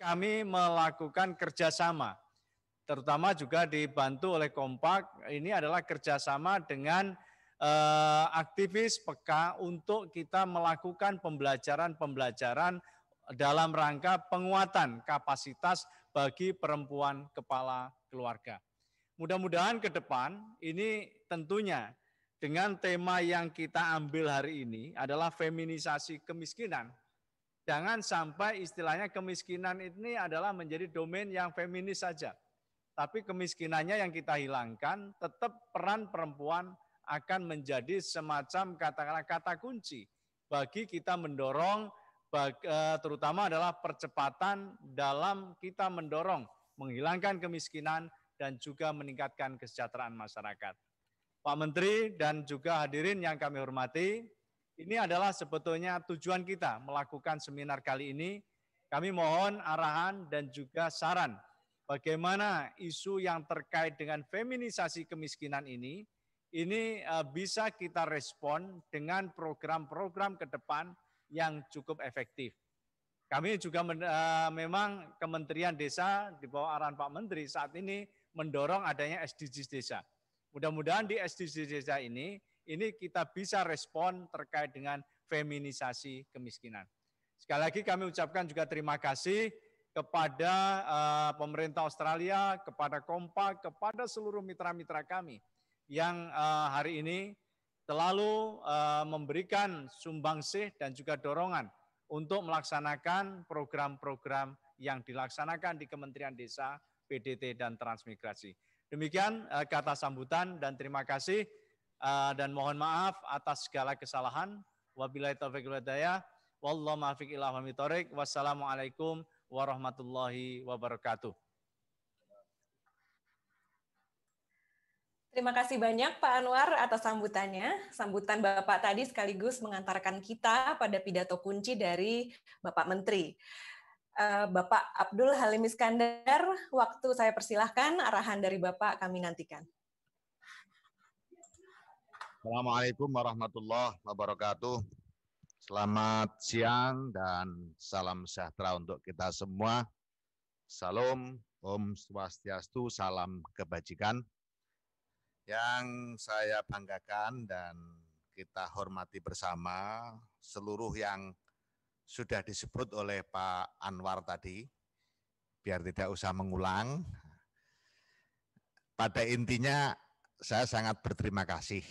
kami melakukan kerjasama, terutama juga dibantu oleh Kompak. Ini adalah kerjasama dengan eh, aktivis PK untuk kita melakukan pembelajaran-pembelajaran dalam rangka penguatan kapasitas bagi perempuan kepala keluarga. Mudah-mudahan ke depan ini tentunya dengan tema yang kita ambil hari ini adalah feminisasi kemiskinan Jangan sampai istilahnya kemiskinan ini adalah menjadi domain yang feminis saja. Tapi kemiskinannya yang kita hilangkan, tetap peran perempuan akan menjadi semacam katakanlah kata kunci bagi kita mendorong eh, terutama adalah percepatan dalam kita mendorong menghilangkan kemiskinan dan juga meningkatkan kesejahteraan masyarakat. Pak Menteri dan juga hadirin yang kami hormati, ini adalah sebetulnya tujuan kita melakukan seminar kali ini. Kami mohon arahan dan juga saran bagaimana isu yang terkait dengan feminisasi kemiskinan ini ini eh, bisa kita respon dengan program-program ke depan yang cukup efektif. Kami juga eh, memang Kementerian Desa di bawah arahan Pak Menteri saat ini mendorong adanya SDGs desa. Mudah-mudahan di SDGs desa ini ini kita bisa respon terkait dengan feminisasi kemiskinan. Sekali lagi kami ucapkan juga terima kasih kepada uh, pemerintah Australia, kepada Kompak, kepada seluruh mitra-mitra kami yang uh, hari ini selalu uh, memberikan sumbangsih dan juga dorongan untuk melaksanakan program-program yang dilaksanakan di Kementerian Desa, PDT, dan Transmigrasi. Demikian kata sambutan dan terima kasih. Uh, dan mohon maaf atas segala kesalahan. Wabillahi taufiq wal hidayah. Wallahu maafiq ila Wassalamualaikum warahmatullahi wabarakatuh. Terima kasih banyak Pak Anwar atas sambutannya. Sambutan Bapak tadi sekaligus mengantarkan kita pada pidato kunci dari Bapak Menteri. Eh, Bapak Abdul Halim Iskandar, waktu saya persilahkan, arahan dari Bapak kami nantikan. Assalamualaikum warahmatullahi wabarakatuh. Selamat siang dan salam sejahtera untuk kita semua. Salam, Om Swastiastu, salam kebajikan. Yang saya banggakan dan kita hormati bersama seluruh yang sudah disebut oleh Pak Anwar tadi, biar tidak usah mengulang. Pada intinya saya sangat berterima kasih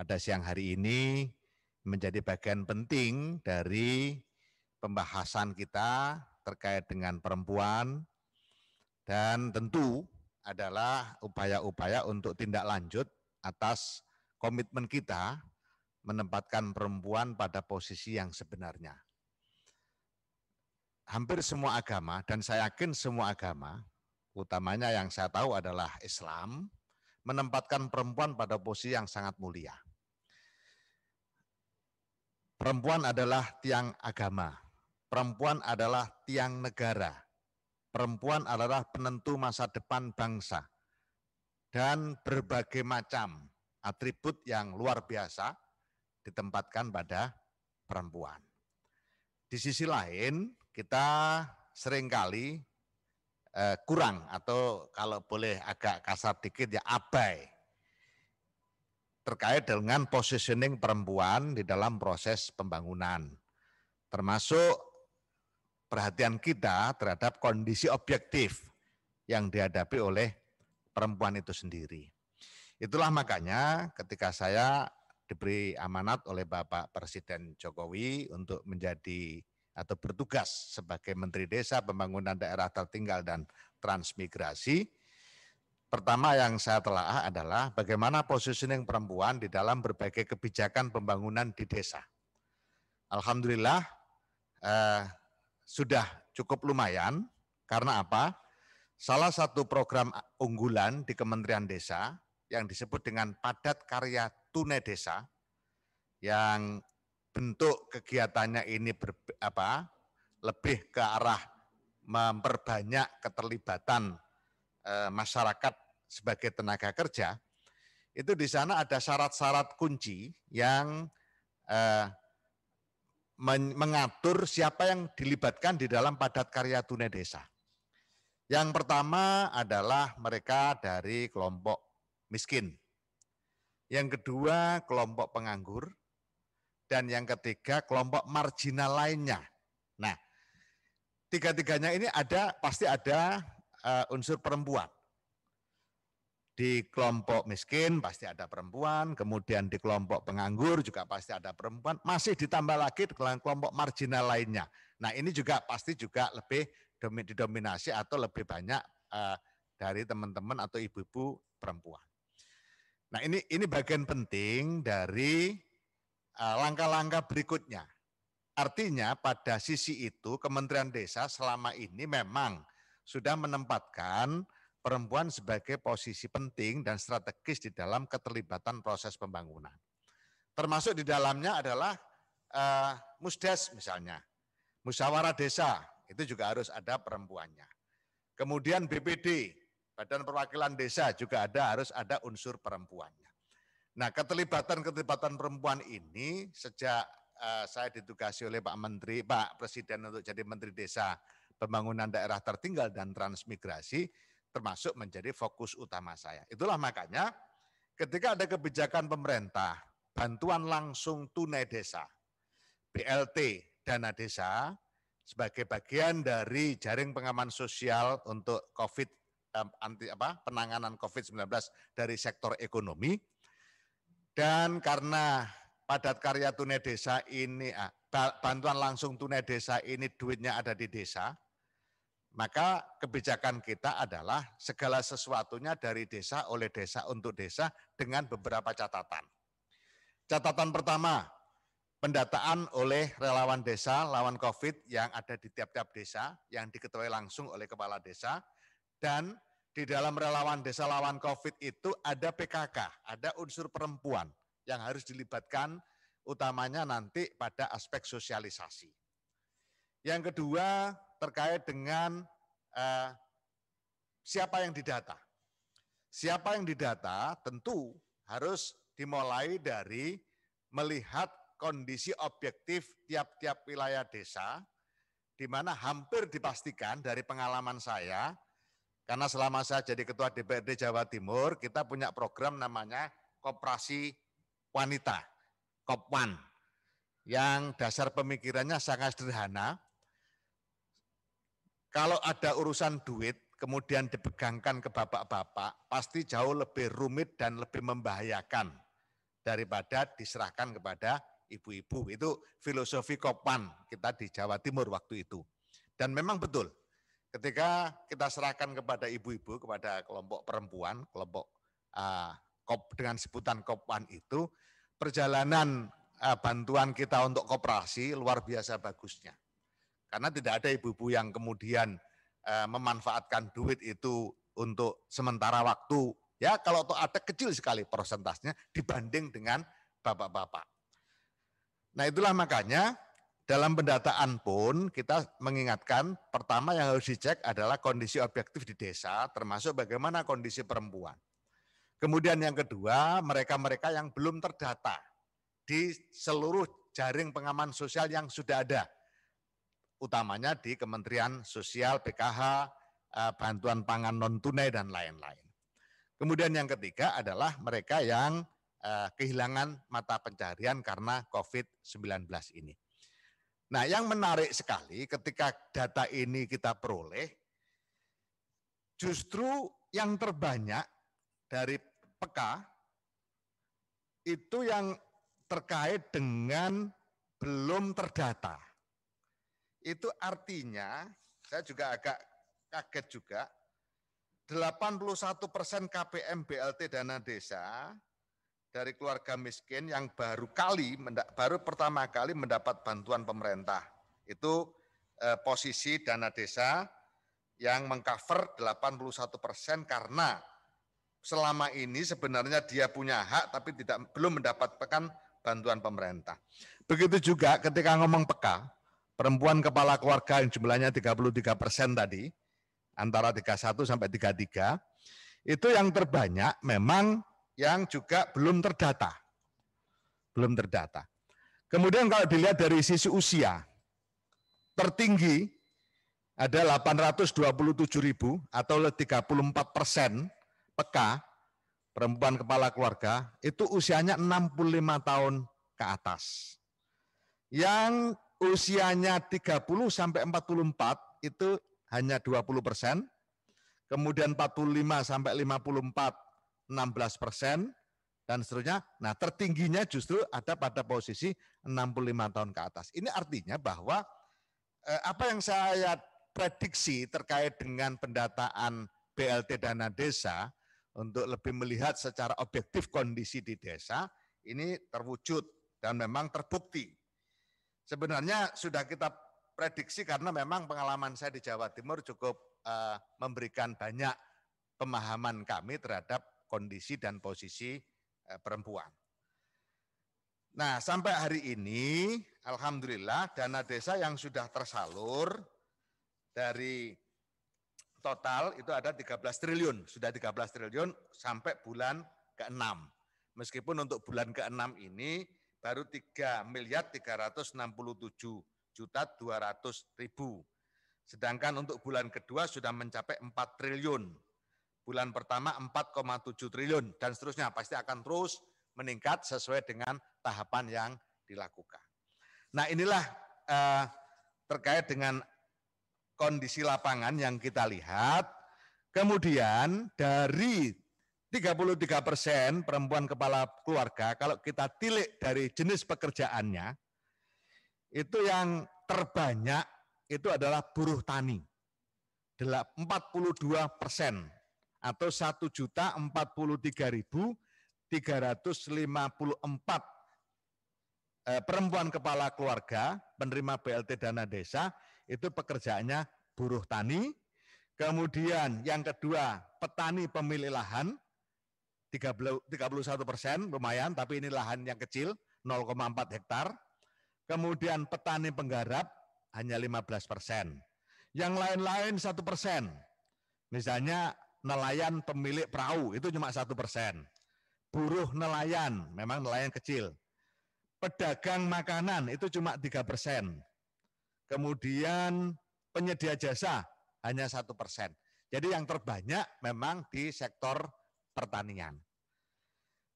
pada siang hari ini menjadi bagian penting dari pembahasan kita terkait dengan perempuan dan tentu adalah upaya-upaya untuk tindak lanjut atas komitmen kita menempatkan perempuan pada posisi yang sebenarnya. Hampir semua agama dan saya yakin semua agama, utamanya yang saya tahu adalah Islam, menempatkan perempuan pada posisi yang sangat mulia. Perempuan adalah tiang agama. Perempuan adalah tiang negara. Perempuan adalah penentu masa depan bangsa. Dan berbagai macam atribut yang luar biasa ditempatkan pada perempuan. Di sisi lain, kita sering kali eh, kurang atau kalau boleh agak kasar dikit ya abai terkait dengan positioning perempuan di dalam proses pembangunan. Termasuk perhatian kita terhadap kondisi objektif yang dihadapi oleh perempuan itu sendiri. Itulah makanya ketika saya diberi amanat oleh Bapak Presiden Jokowi untuk menjadi atau bertugas sebagai Menteri Desa Pembangunan Daerah Tertinggal dan Transmigrasi, Pertama yang saya telah adalah bagaimana positioning perempuan di dalam berbagai kebijakan pembangunan di desa. Alhamdulillah eh, sudah cukup lumayan karena apa? Salah satu program unggulan di Kementerian Desa yang disebut dengan padat karya tunai desa yang bentuk kegiatannya ini ber, apa, lebih ke arah memperbanyak keterlibatan masyarakat sebagai tenaga kerja, itu di sana ada syarat-syarat kunci yang eh, mengatur siapa yang dilibatkan di dalam padat karya tunai desa. Yang pertama adalah mereka dari kelompok miskin. Yang kedua kelompok penganggur. Dan yang ketiga kelompok marginal lainnya. Nah, tiga-tiganya ini ada pasti ada uh, unsur perempuan. Di kelompok miskin pasti ada perempuan, kemudian di kelompok penganggur juga pasti ada perempuan, masih ditambah lagi di kelompok marginal lainnya. Nah ini juga pasti juga lebih didominasi atau lebih banyak uh, dari teman-teman atau ibu-ibu perempuan. Nah ini ini bagian penting dari uh, langkah-langkah berikutnya. Artinya pada sisi itu Kementerian Desa selama ini memang sudah menempatkan perempuan sebagai posisi penting dan strategis di dalam keterlibatan proses pembangunan. Termasuk di dalamnya adalah uh, musdes misalnya, musyawarah desa, itu juga harus ada perempuannya. Kemudian BPD, Badan Perwakilan Desa juga ada harus ada unsur perempuannya. Nah, keterlibatan-keterlibatan perempuan ini sejak uh, saya ditugasi oleh Pak Menteri, Pak Presiden untuk jadi Menteri Desa, Pembangunan Daerah Tertinggal dan Transmigrasi termasuk menjadi fokus utama saya. Itulah makanya ketika ada kebijakan pemerintah, bantuan langsung tunai desa, BLT, dana desa, sebagai bagian dari jaring pengaman sosial untuk COVID anti apa penanganan COVID-19 dari sektor ekonomi dan karena padat karya tunai desa ini ah, bantuan langsung tunai desa ini duitnya ada di desa maka kebijakan kita adalah segala sesuatunya dari desa oleh desa untuk desa dengan beberapa catatan. Catatan pertama, pendataan oleh relawan desa lawan COVID yang ada di tiap-tiap desa yang diketuai langsung oleh kepala desa dan di dalam relawan desa lawan COVID itu ada PKK, ada unsur perempuan yang harus dilibatkan utamanya nanti pada aspek sosialisasi. Yang kedua terkait dengan uh, siapa yang didata. Siapa yang didata tentu harus dimulai dari melihat kondisi objektif tiap-tiap wilayah desa, di mana hampir dipastikan dari pengalaman saya, karena selama saya jadi ketua DPRD Jawa Timur, kita punya program namanya Koperasi Wanita, Kopwan, yang dasar pemikirannya sangat sederhana. Kalau ada urusan duit, kemudian dipegangkan ke bapak-bapak, pasti jauh lebih rumit dan lebih membahayakan daripada diserahkan kepada ibu-ibu. Itu filosofi Kopan kita di Jawa Timur waktu itu. Dan memang betul, ketika kita serahkan kepada ibu-ibu, kepada kelompok perempuan, kelompok uh, kop, dengan sebutan Kopan itu, perjalanan uh, bantuan kita untuk koperasi luar biasa bagusnya. Karena tidak ada ibu-ibu yang kemudian uh, memanfaatkan duit itu untuk sementara waktu. Ya kalau ada kecil sekali persentasenya dibanding dengan bapak-bapak. Nah itulah makanya dalam pendataan pun kita mengingatkan pertama yang harus dicek adalah kondisi objektif di desa termasuk bagaimana kondisi perempuan. Kemudian yang kedua mereka-mereka yang belum terdata di seluruh jaring pengaman sosial yang sudah ada. Utamanya di Kementerian Sosial, PKH, eh, bantuan pangan non tunai dan lain-lain. Kemudian yang ketiga adalah mereka yang Eh, kehilangan mata pencarian karena COVID-19 ini. Nah, yang menarik sekali ketika data ini kita peroleh, justru yang terbanyak dari peka itu yang terkait dengan belum terdata. Itu artinya, saya juga agak kaget juga, 81 persen KPM BLT dana desa dari keluarga miskin yang baru kali, baru pertama kali mendapat bantuan pemerintah. Itu eh, posisi dana desa yang mengcover 81 persen karena selama ini sebenarnya dia punya hak tapi tidak belum mendapatkan bantuan pemerintah. Begitu juga ketika ngomong peka, perempuan kepala keluarga yang jumlahnya 33 persen tadi, antara 31 sampai 33, itu yang terbanyak memang yang juga belum terdata. Belum terdata. Kemudian kalau dilihat dari sisi usia, tertinggi ada 827 ribu atau 34 persen PK perempuan kepala keluarga itu usianya 65 tahun ke atas. Yang usianya 30 sampai 44 itu hanya 20 persen, kemudian 45 sampai 54 16 persen, dan seterusnya. Nah tertingginya justru ada pada posisi 65 tahun ke atas. Ini artinya bahwa eh, apa yang saya prediksi terkait dengan pendataan BLT dana desa untuk lebih melihat secara objektif kondisi di desa ini terwujud dan memang terbukti. Sebenarnya sudah kita prediksi karena memang pengalaman saya di Jawa Timur cukup uh, memberikan banyak pemahaman kami terhadap kondisi dan posisi uh, perempuan. Nah, sampai hari ini alhamdulillah dana desa yang sudah tersalur dari total itu ada 13 triliun, sudah 13 triliun sampai bulan ke-6. Meskipun untuk bulan ke-6 ini baru 3 miliar 367 juta 200 ribu. Sedangkan untuk bulan kedua sudah mencapai 4 triliun. Bulan pertama 4,7 triliun dan seterusnya pasti akan terus meningkat sesuai dengan tahapan yang dilakukan. Nah inilah eh, terkait dengan kondisi lapangan yang kita lihat. Kemudian dari 33 persen perempuan kepala keluarga, kalau kita tilik dari jenis pekerjaannya, itu yang terbanyak itu adalah buruh tani. 42 persen atau 1 juta 43 ribu 354 eh, perempuan kepala keluarga penerima BLT dana desa itu pekerjaannya buruh tani. Kemudian yang kedua petani pemilik lahan 31 persen lumayan, tapi ini lahan yang kecil 0,4 hektar. Kemudian petani penggarap hanya 15 persen. Yang lain-lain satu persen. Misalnya nelayan pemilik perahu itu cuma satu persen. Buruh nelayan, memang nelayan kecil. Pedagang makanan itu cuma tiga persen. Kemudian penyedia jasa hanya satu persen. Jadi yang terbanyak memang di sektor pertanian.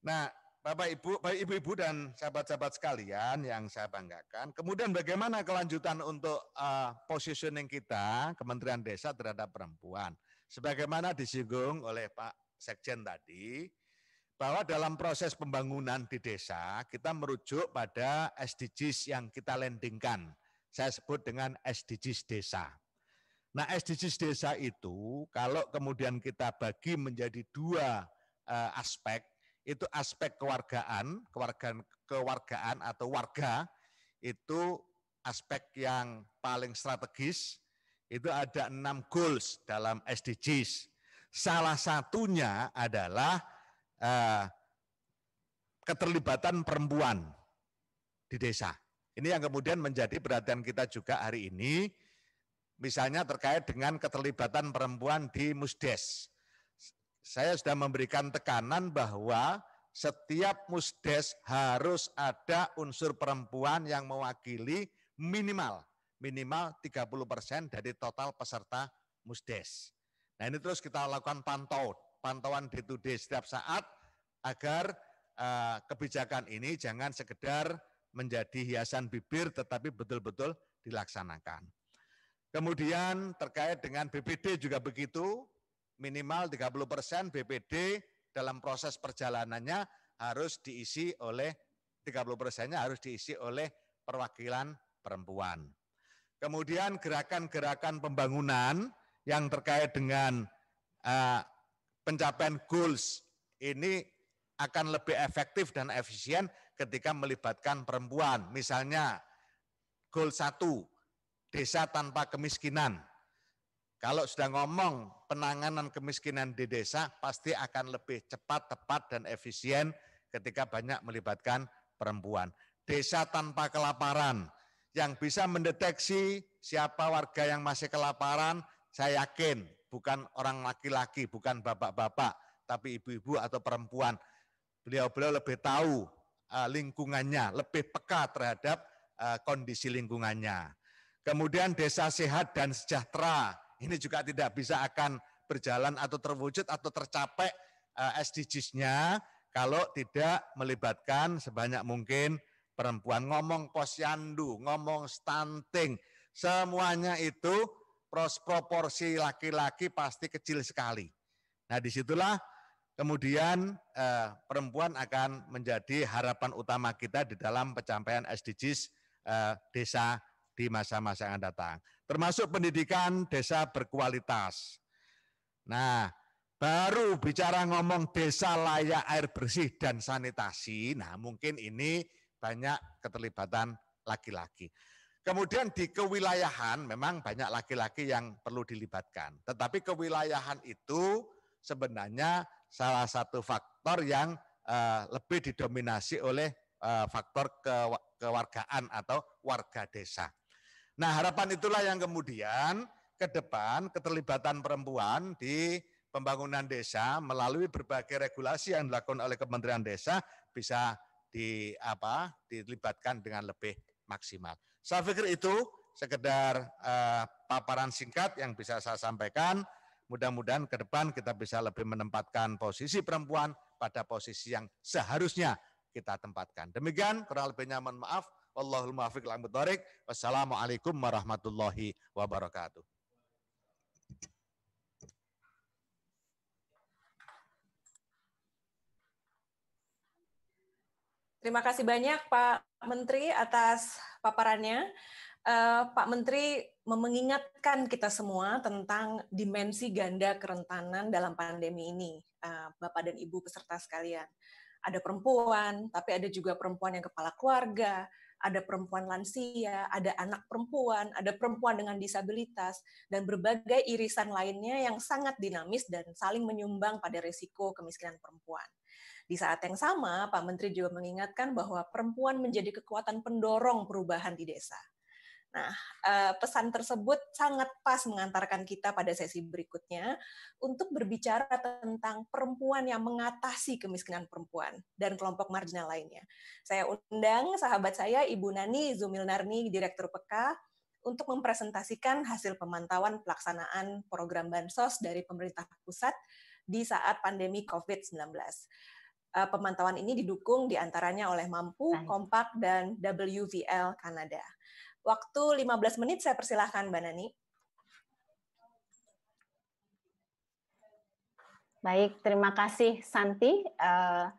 Nah, Bapak Ibu, Bapak Ibu-ibu dan sahabat-sahabat sekalian yang saya banggakan. Kemudian bagaimana kelanjutan untuk uh, positioning kita Kementerian Desa terhadap perempuan? Sebagaimana disinggung oleh Pak Sekjen tadi, bahwa dalam proses pembangunan di desa kita merujuk pada SDGs yang kita landingkan. Saya sebut dengan SDGs desa. Nah, SDGs desa itu kalau kemudian kita bagi menjadi dua uh, aspek, itu aspek kewargaan, kewargaan, kewargaan atau warga itu aspek yang paling strategis. Itu ada enam goals dalam SDGs. Salah satunya adalah uh, keterlibatan perempuan di desa. Ini yang kemudian menjadi perhatian kita juga hari ini misalnya terkait dengan keterlibatan perempuan di Musdes. Saya sudah memberikan tekanan bahwa setiap Musdes harus ada unsur perempuan yang mewakili minimal minimal 30 persen dari total peserta Musdes. Nah ini terus kita lakukan pantau, pantauan day to day setiap saat agar uh, kebijakan ini jangan sekedar menjadi hiasan bibir tetapi betul-betul dilaksanakan. Kemudian terkait dengan BPD juga begitu, minimal 30 persen BPD dalam proses perjalanannya harus diisi oleh 30 persennya harus diisi oleh perwakilan perempuan. Kemudian gerakan-gerakan pembangunan yang terkait dengan uh, pencapaian goals ini akan lebih efektif dan efisien ketika melibatkan perempuan. Misalnya goal satu, desa tanpa kemiskinan. Kalau sudah ngomong penanganan kemiskinan di desa pasti akan lebih cepat, tepat, dan efisien ketika banyak melibatkan perempuan. Desa tanpa kelaparan, yang bisa mendeteksi siapa warga yang masih kelaparan, saya yakin bukan orang laki-laki, bukan bapak-bapak, tapi ibu-ibu atau perempuan. Beliau-beliau lebih tahu uh, lingkungannya, lebih peka terhadap uh, kondisi lingkungannya. Kemudian desa sehat dan sejahtera, ini juga tidak bisa akan berjalan atau terwujud atau tercapai uh, SDGs-nya kalau tidak melibatkan sebanyak mungkin perempuan. Ngomong posyandu, ngomong stunting, semuanya itu proporsi laki-laki pasti kecil sekali. Nah di situlah kemudian eh, perempuan akan menjadi harapan utama kita di dalam pencapaian SDGs eh, desa di masa-masa yang akan datang. Termasuk pendidikan desa berkualitas. Nah, baru bicara ngomong desa layak air bersih dan sanitasi, nah mungkin ini banyak keterlibatan laki-laki. Kemudian di kewilayahan memang banyak laki-laki yang perlu dilibatkan. Tetapi kewilayahan itu sebenarnya salah satu faktor yang uh, lebih didominasi oleh uh, faktor ke, kewargaan atau warga desa. Nah harapan itulah yang kemudian ke depan keterlibatan perempuan di pembangunan desa melalui berbagai regulasi yang dilakukan oleh Kementerian Desa bisa di apa dilibatkan dengan lebih maksimal. Saya pikir itu sekedar uh, paparan singkat yang bisa saya sampaikan. Mudah-mudahan ke depan kita bisa lebih menempatkan posisi perempuan pada posisi yang seharusnya kita tempatkan. Demikian kurang lebihnya mohon maaf. Wallahul Wassalamualaikum warahmatullahi wabarakatuh. Terima kasih banyak Pak Menteri atas paparannya. Uh, Pak Menteri mengingatkan kita semua tentang dimensi ganda kerentanan dalam pandemi ini, uh, Bapak dan Ibu peserta sekalian. Ada perempuan, tapi ada juga perempuan yang kepala keluarga, ada perempuan lansia, ada anak perempuan, ada perempuan dengan disabilitas, dan berbagai irisan lainnya yang sangat dinamis dan saling menyumbang pada risiko kemiskinan perempuan. Di saat yang sama, Pak Menteri juga mengingatkan bahwa perempuan menjadi kekuatan pendorong perubahan di desa. Nah, eh, pesan tersebut sangat pas mengantarkan kita pada sesi berikutnya untuk berbicara tentang perempuan yang mengatasi kemiskinan perempuan dan kelompok marginal lainnya. Saya undang sahabat saya, Ibu Nani Zumilnarni, Direktur PK, untuk mempresentasikan hasil pemantauan pelaksanaan program Bansos dari pemerintah pusat di saat pandemi COVID-19. Eh, pemantauan ini didukung di antaranya oleh Mampu, Kompak, dan WVL Kanada. Waktu 15 menit saya persilahkan Mbak Nani. Baik, terima kasih Santi. Uh,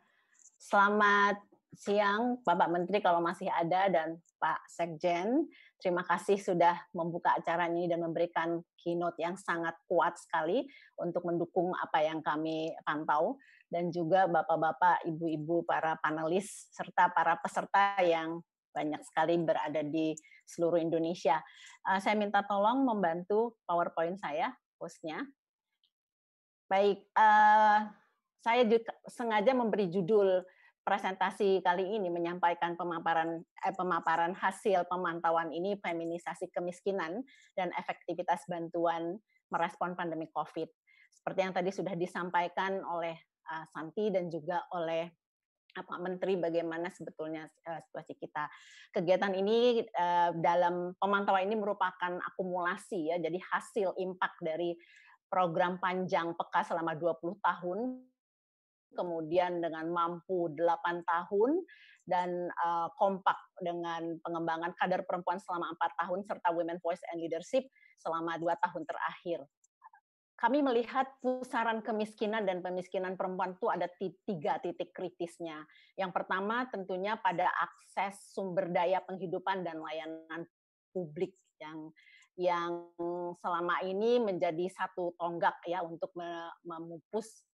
selamat siang Bapak Menteri kalau masih ada dan Pak Sekjen. Terima kasih sudah membuka acara ini dan memberikan keynote yang sangat kuat sekali untuk mendukung apa yang kami pantau dan juga Bapak-bapak, Ibu-ibu, para panelis serta para peserta yang banyak sekali berada di seluruh Indonesia. Uh, saya minta tolong membantu PowerPoint saya, hostnya. Baik, uh, saya juga sengaja memberi judul presentasi kali ini menyampaikan pemaparan eh, pemaparan hasil pemantauan ini feminisasi kemiskinan dan efektivitas bantuan merespon pandemi Covid. Seperti yang tadi sudah disampaikan oleh uh, Santi dan juga oleh Pak Menteri bagaimana sebetulnya uh, situasi kita. Kegiatan ini uh, dalam pemantauan ini merupakan akumulasi ya, jadi hasil impact dari program panjang peka selama 20 tahun, kemudian dengan mampu 8 tahun, dan uh, kompak dengan pengembangan kader perempuan selama empat tahun serta Women Voice and Leadership selama dua tahun terakhir kami melihat pusaran kemiskinan dan pemiskinan perempuan itu ada tiga titik kritisnya. Yang pertama tentunya pada akses sumber daya penghidupan dan layanan publik yang yang selama ini menjadi satu tonggak ya untuk memupus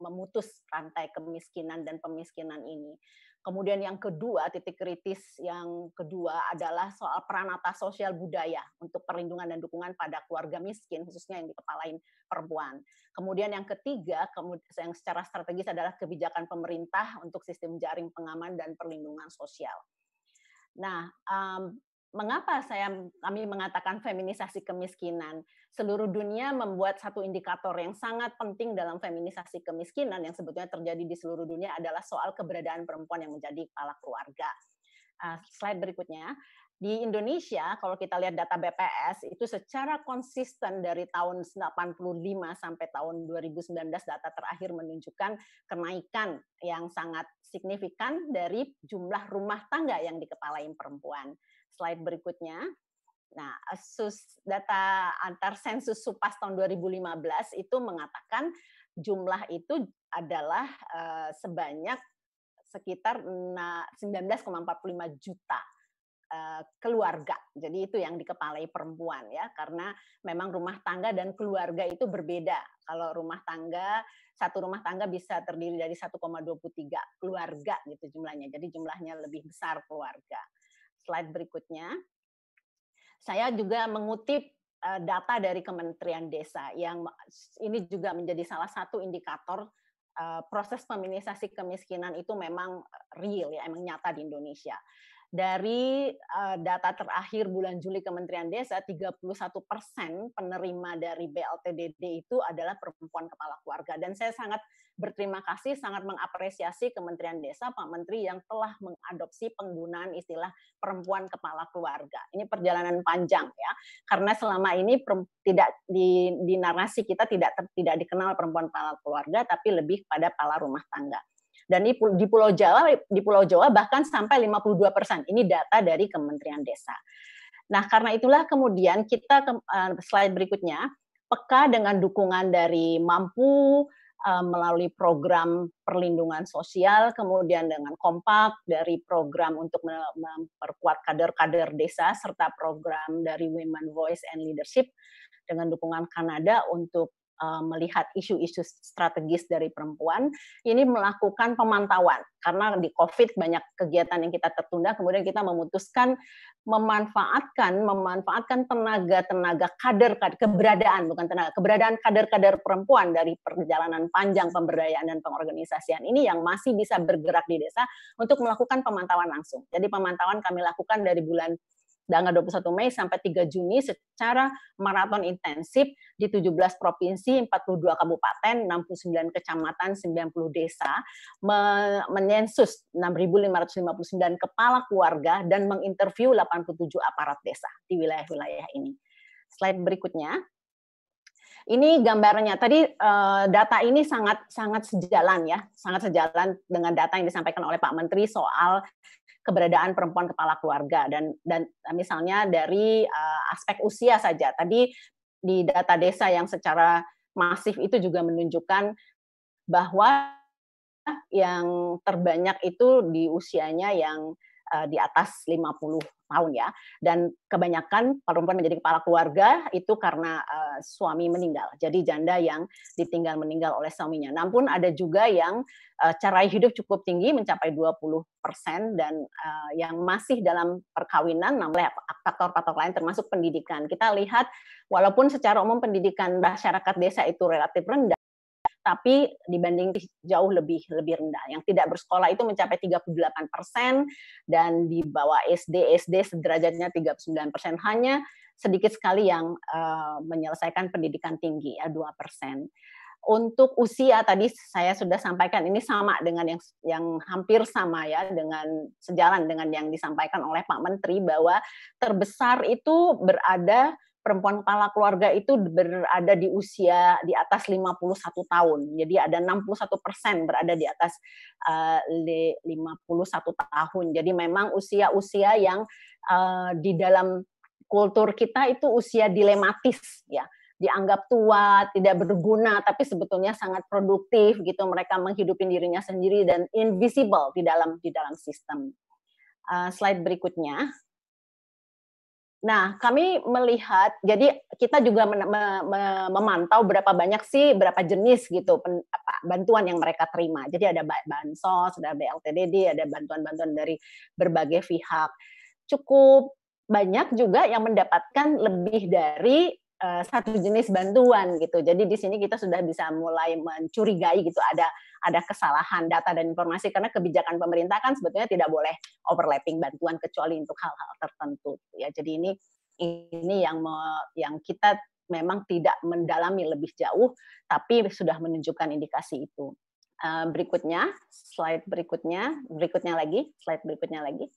memutus rantai kemiskinan dan pemiskinan ini. Kemudian yang kedua, titik kritis yang kedua adalah soal peranata sosial budaya untuk perlindungan dan dukungan pada keluarga miskin, khususnya yang dikepalain perempuan. Kemudian yang ketiga, yang secara strategis adalah kebijakan pemerintah untuk sistem jaring pengaman dan perlindungan sosial. Nah, um, mengapa saya kami mengatakan feminisasi kemiskinan? Seluruh dunia membuat satu indikator yang sangat penting dalam feminisasi kemiskinan yang sebetulnya terjadi di seluruh dunia adalah soal keberadaan perempuan yang menjadi kepala keluarga. Uh, slide berikutnya. Di Indonesia, kalau kita lihat data BPS, itu secara konsisten dari tahun 85 sampai tahun 2019, data terakhir menunjukkan kenaikan yang sangat signifikan dari jumlah rumah tangga yang dikepalai perempuan. Slide berikutnya. Nah, sus, data antar sensus Supas tahun 2015 itu mengatakan jumlah itu adalah uh, sebanyak sekitar 19,45 juta Eh, keluarga. Jadi itu yang dikepalai perempuan ya, karena memang rumah tangga dan keluarga itu berbeda. Kalau rumah tangga satu rumah tangga bisa terdiri dari 1,23 keluarga gitu jumlahnya. Jadi jumlahnya lebih besar keluarga. Slide berikutnya. Saya juga mengutip eh, data dari Kementerian Desa yang ini juga menjadi salah satu indikator eh, proses feminisasi kemiskinan itu memang real ya, emang nyata di Indonesia dari data terakhir bulan Juli Kementerian Desa, 31 persen penerima dari BLTDD itu adalah perempuan kepala keluarga. Dan saya sangat berterima kasih, sangat mengapresiasi Kementerian Desa, Pak Menteri yang telah mengadopsi penggunaan istilah perempuan kepala keluarga. Ini perjalanan panjang ya, karena selama ini tidak di, di narasi kita tidak tidak dikenal perempuan kepala keluarga, tapi lebih pada kepala rumah tangga. Dan di, Pulau Jawa, di Pulau Jawa bahkan sampai 52 persen. Ini data dari Kementerian Desa. Nah, karena itulah kemudian kita ke uh, slide berikutnya peka dengan dukungan dari mampu uh, melalui program perlindungan sosial, kemudian dengan kompak dari program untuk memperkuat kader-kader desa serta program dari Women Voice and Leadership dengan dukungan Kanada untuk Eh, melihat isu-isu strategis dari perempuan, ini melakukan pemantauan karena di COVID banyak kegiatan yang kita tertunda, kemudian kita memutuskan memanfaatkan memanfaatkan tenaga-tenaga kader, kader keberadaan bukan tenaga keberadaan kader-kader perempuan dari perjalanan panjang pemberdayaan dan pengorganisasian ini yang masih bisa bergerak di desa untuk melakukan pemantauan langsung. Jadi pemantauan kami lakukan dari bulan tanggal 21 Mei sampai 3 Juni secara maraton intensif di 17 provinsi, 42 kabupaten, 69 kecamatan, 90 desa, menyensus 6.559 kepala keluarga dan menginterview 87 aparat desa di wilayah-wilayah ini. Slide berikutnya. Ini gambarnya. Tadi uh, data ini sangat sangat sejalan ya, sangat sejalan dengan data yang disampaikan oleh Pak Menteri soal keberadaan perempuan kepala keluarga. Dan dan misalnya dari uh, aspek usia saja. Tadi di data desa yang secara masif itu juga menunjukkan bahwa yang terbanyak itu di usianya yang uh, di atas 50 tahun ya. Dan kebanyakan perempuan menjadi kepala keluarga itu karena uh, suami meninggal. Jadi janda yang ditinggal meninggal oleh suaminya. Namun ada juga yang uh, cara hidup cukup tinggi mencapai 20% dan uh, yang masih dalam perkawinan namun faktor-faktor lain termasuk pendidikan. Kita lihat walaupun secara umum pendidikan masyarakat desa itu relatif rendah tapi dibanding jauh lebih lebih rendah. Yang tidak bersekolah itu mencapai 38 persen dan di bawah SD SD sederajatnya 39 persen. Hanya sedikit sekali yang uh, menyelesaikan pendidikan tinggi ya 2 persen. Untuk usia tadi saya sudah sampaikan ini sama dengan yang yang hampir sama ya dengan sejalan dengan yang disampaikan oleh Pak Menteri bahwa terbesar itu berada perempuan kepala keluarga itu berada di usia di atas 51 tahun. Jadi ada 61 persen berada di atas uh, 51 tahun. Jadi memang usia-usia yang uh, di dalam kultur kita itu usia dilematis ya dianggap tua, tidak berguna, tapi sebetulnya sangat produktif gitu. Mereka menghidupi dirinya sendiri dan invisible di dalam di dalam sistem. Uh, slide berikutnya. Nah, kami melihat, jadi kita juga memantau berapa banyak sih, berapa jenis gitu bantuan yang mereka terima. Jadi ada bansos, ada BLTDD, ada bantuan-bantuan dari berbagai pihak. Cukup banyak juga yang mendapatkan lebih dari uh, satu jenis bantuan gitu. Jadi di sini kita sudah bisa mulai mencurigai gitu ada ada kesalahan data dan informasi karena kebijakan pemerintah kan sebetulnya tidak boleh overlapping bantuan kecuali untuk hal-hal tertentu ya. Jadi ini ini yang me, yang kita memang tidak mendalami lebih jauh tapi sudah menunjukkan indikasi itu. Uh, berikutnya, slide berikutnya, berikutnya lagi, slide berikutnya lagi.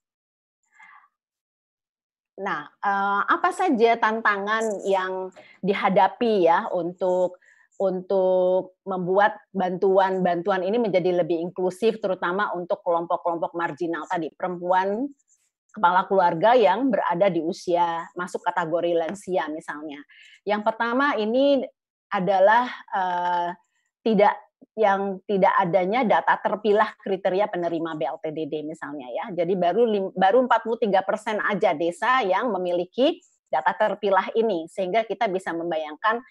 Nah, uh, apa saja tantangan yang dihadapi ya untuk untuk membuat bantuan-bantuan ini menjadi lebih inklusif, terutama untuk kelompok-kelompok marginal tadi, perempuan, kepala keluarga yang berada di usia masuk kategori lansia misalnya. Yang pertama ini adalah uh, tidak yang tidak adanya data terpilah kriteria penerima BLTDD misalnya ya. Jadi baru baru 43 persen aja desa yang memiliki data terpilah ini sehingga kita bisa membayangkan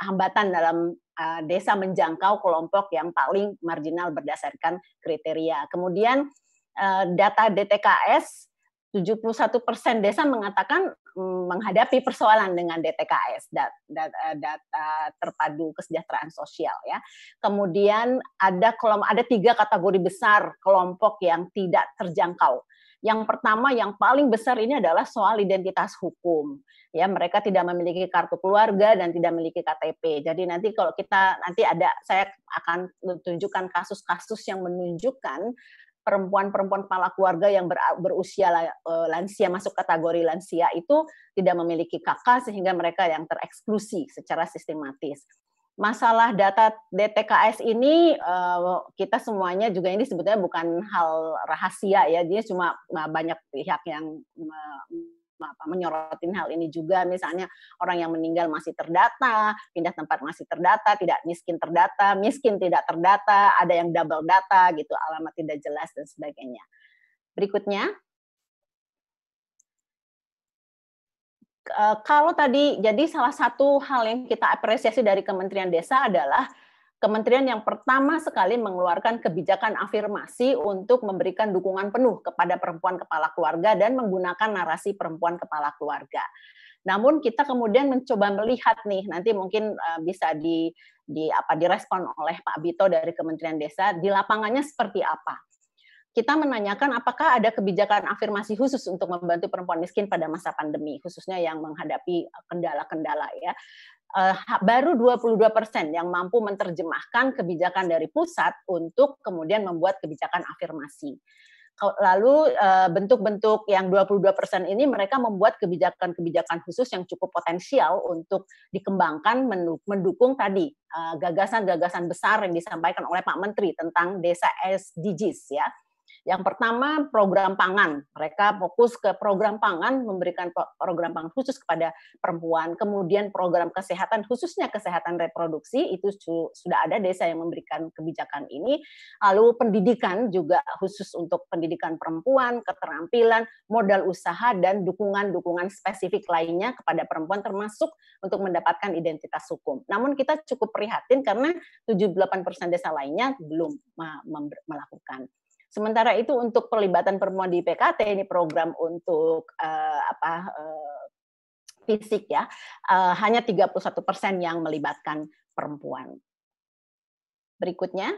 hambatan dalam uh, desa menjangkau kelompok yang paling marginal berdasarkan kriteria. Kemudian uh, data DTKS 71 persen desa mengatakan mm, menghadapi persoalan dengan DTKS eh, data terpadu kesejahteraan sosial ya. Kemudian ada kelompok ada tiga kategori besar kelompok yang tidak terjangkau. Yang pertama yang paling besar ini adalah soal identitas hukum. Ya, mereka tidak memiliki kartu keluarga dan tidak memiliki KTP. Jadi nanti kalau kita nanti ada saya akan tunjukkan kasus-kasus yang menunjukkan perempuan-perempuan kepala keluarga yang berusia eh, lansia masuk kategori lansia itu tidak memiliki kakak sehingga mereka yang tereksklusi secara sistematis. Masalah data DTKS ini uh, kita semuanya juga ini sebetulnya bukan hal rahasia ya, dia cuma banyak pihak yang apa, menyorotin hal ini juga misalnya orang yang meninggal masih terdata, pindah tempat masih terdata, tidak miskin terdata, miskin tidak terdata, ada yang double data gitu, alamat tidak jelas dan sebagainya. Berikutnya kalau tadi jadi salah satu hal yang kita apresiasi dari Kementerian Desa adalah kementerian yang pertama sekali mengeluarkan kebijakan afirmasi untuk memberikan dukungan penuh kepada perempuan kepala keluarga dan menggunakan narasi perempuan kepala keluarga. Namun kita kemudian mencoba melihat nih nanti mungkin uh, bisa di di apa direspon oleh Pak Bito dari Kementerian Desa di lapangannya seperti apa kita menanyakan apakah ada kebijakan afirmasi khusus untuk membantu perempuan miskin pada masa pandemi, khususnya yang menghadapi eh, kendala-kendala ya. Uh, baru 22 persen yang mampu menerjemahkan kebijakan dari pusat untuk kemudian membuat kebijakan afirmasi. Lalu eh, bentuk-bentuk yang 22 persen ini mereka membuat kebijakan-kebijakan khusus yang cukup potensial untuk dikembangkan mendukung tadi gagasan-gagasan besar yang disampaikan oleh Pak Menteri tentang desa SDGs ya yang pertama program pangan. Mereka fokus ke program pangan, memberikan program pangan khusus kepada perempuan. Kemudian program kesehatan khususnya kesehatan reproduksi itu sudah ada desa yang memberikan kebijakan ini. Lalu pendidikan juga khusus untuk pendidikan perempuan, keterampilan, modal usaha dan dukungan-dukungan spesifik lainnya kepada perempuan termasuk untuk mendapatkan identitas hukum. Namun kita cukup prihatin karena 78% desa lainnya belum melakukan. Sementara itu untuk pelibatan perempuan di PKT ini program untuk uh, apa uh, fisik ya uh, hanya 31 persen yang melibatkan perempuan. Berikutnya.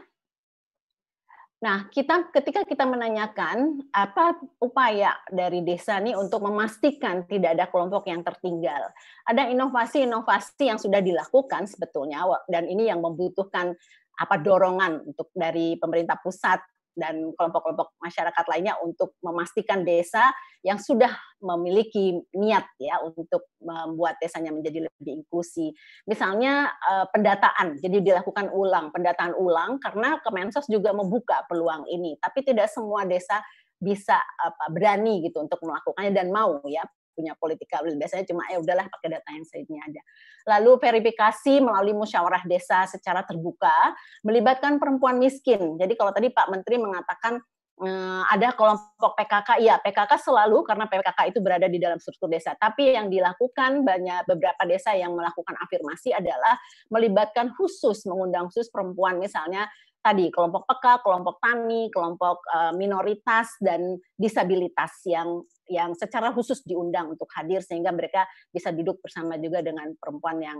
Nah, kita ketika kita menanyakan apa upaya dari desa ini untuk memastikan tidak ada kelompok yang tertinggal. Ada inovasi-inovasi yang sudah dilakukan sebetulnya dan ini yang membutuhkan apa dorongan untuk dari pemerintah pusat dan kelompok-kelompok masyarakat lainnya untuk memastikan desa yang sudah memiliki niat ya untuk membuat desanya menjadi lebih inklusi. Misalnya eh, pendataan, jadi dilakukan ulang, pendataan ulang karena Kemensos juga membuka peluang ini, tapi tidak semua desa bisa apa berani gitu untuk melakukannya dan mau ya punya politika biasanya cuma ya udahlah pakai data yang ini aja. Lalu verifikasi melalui musyawarah desa secara terbuka melibatkan perempuan miskin. Jadi kalau tadi Pak Menteri mengatakan eh, ada kelompok PKK, ya PKK selalu karena PKK itu berada di dalam struktur desa. Tapi yang dilakukan banyak beberapa desa yang melakukan afirmasi adalah melibatkan khusus, mengundang khusus perempuan misalnya tadi kelompok peka, kelompok tani, kelompok uh, minoritas dan disabilitas yang yang secara khusus diundang untuk hadir sehingga mereka bisa duduk bersama juga dengan perempuan yang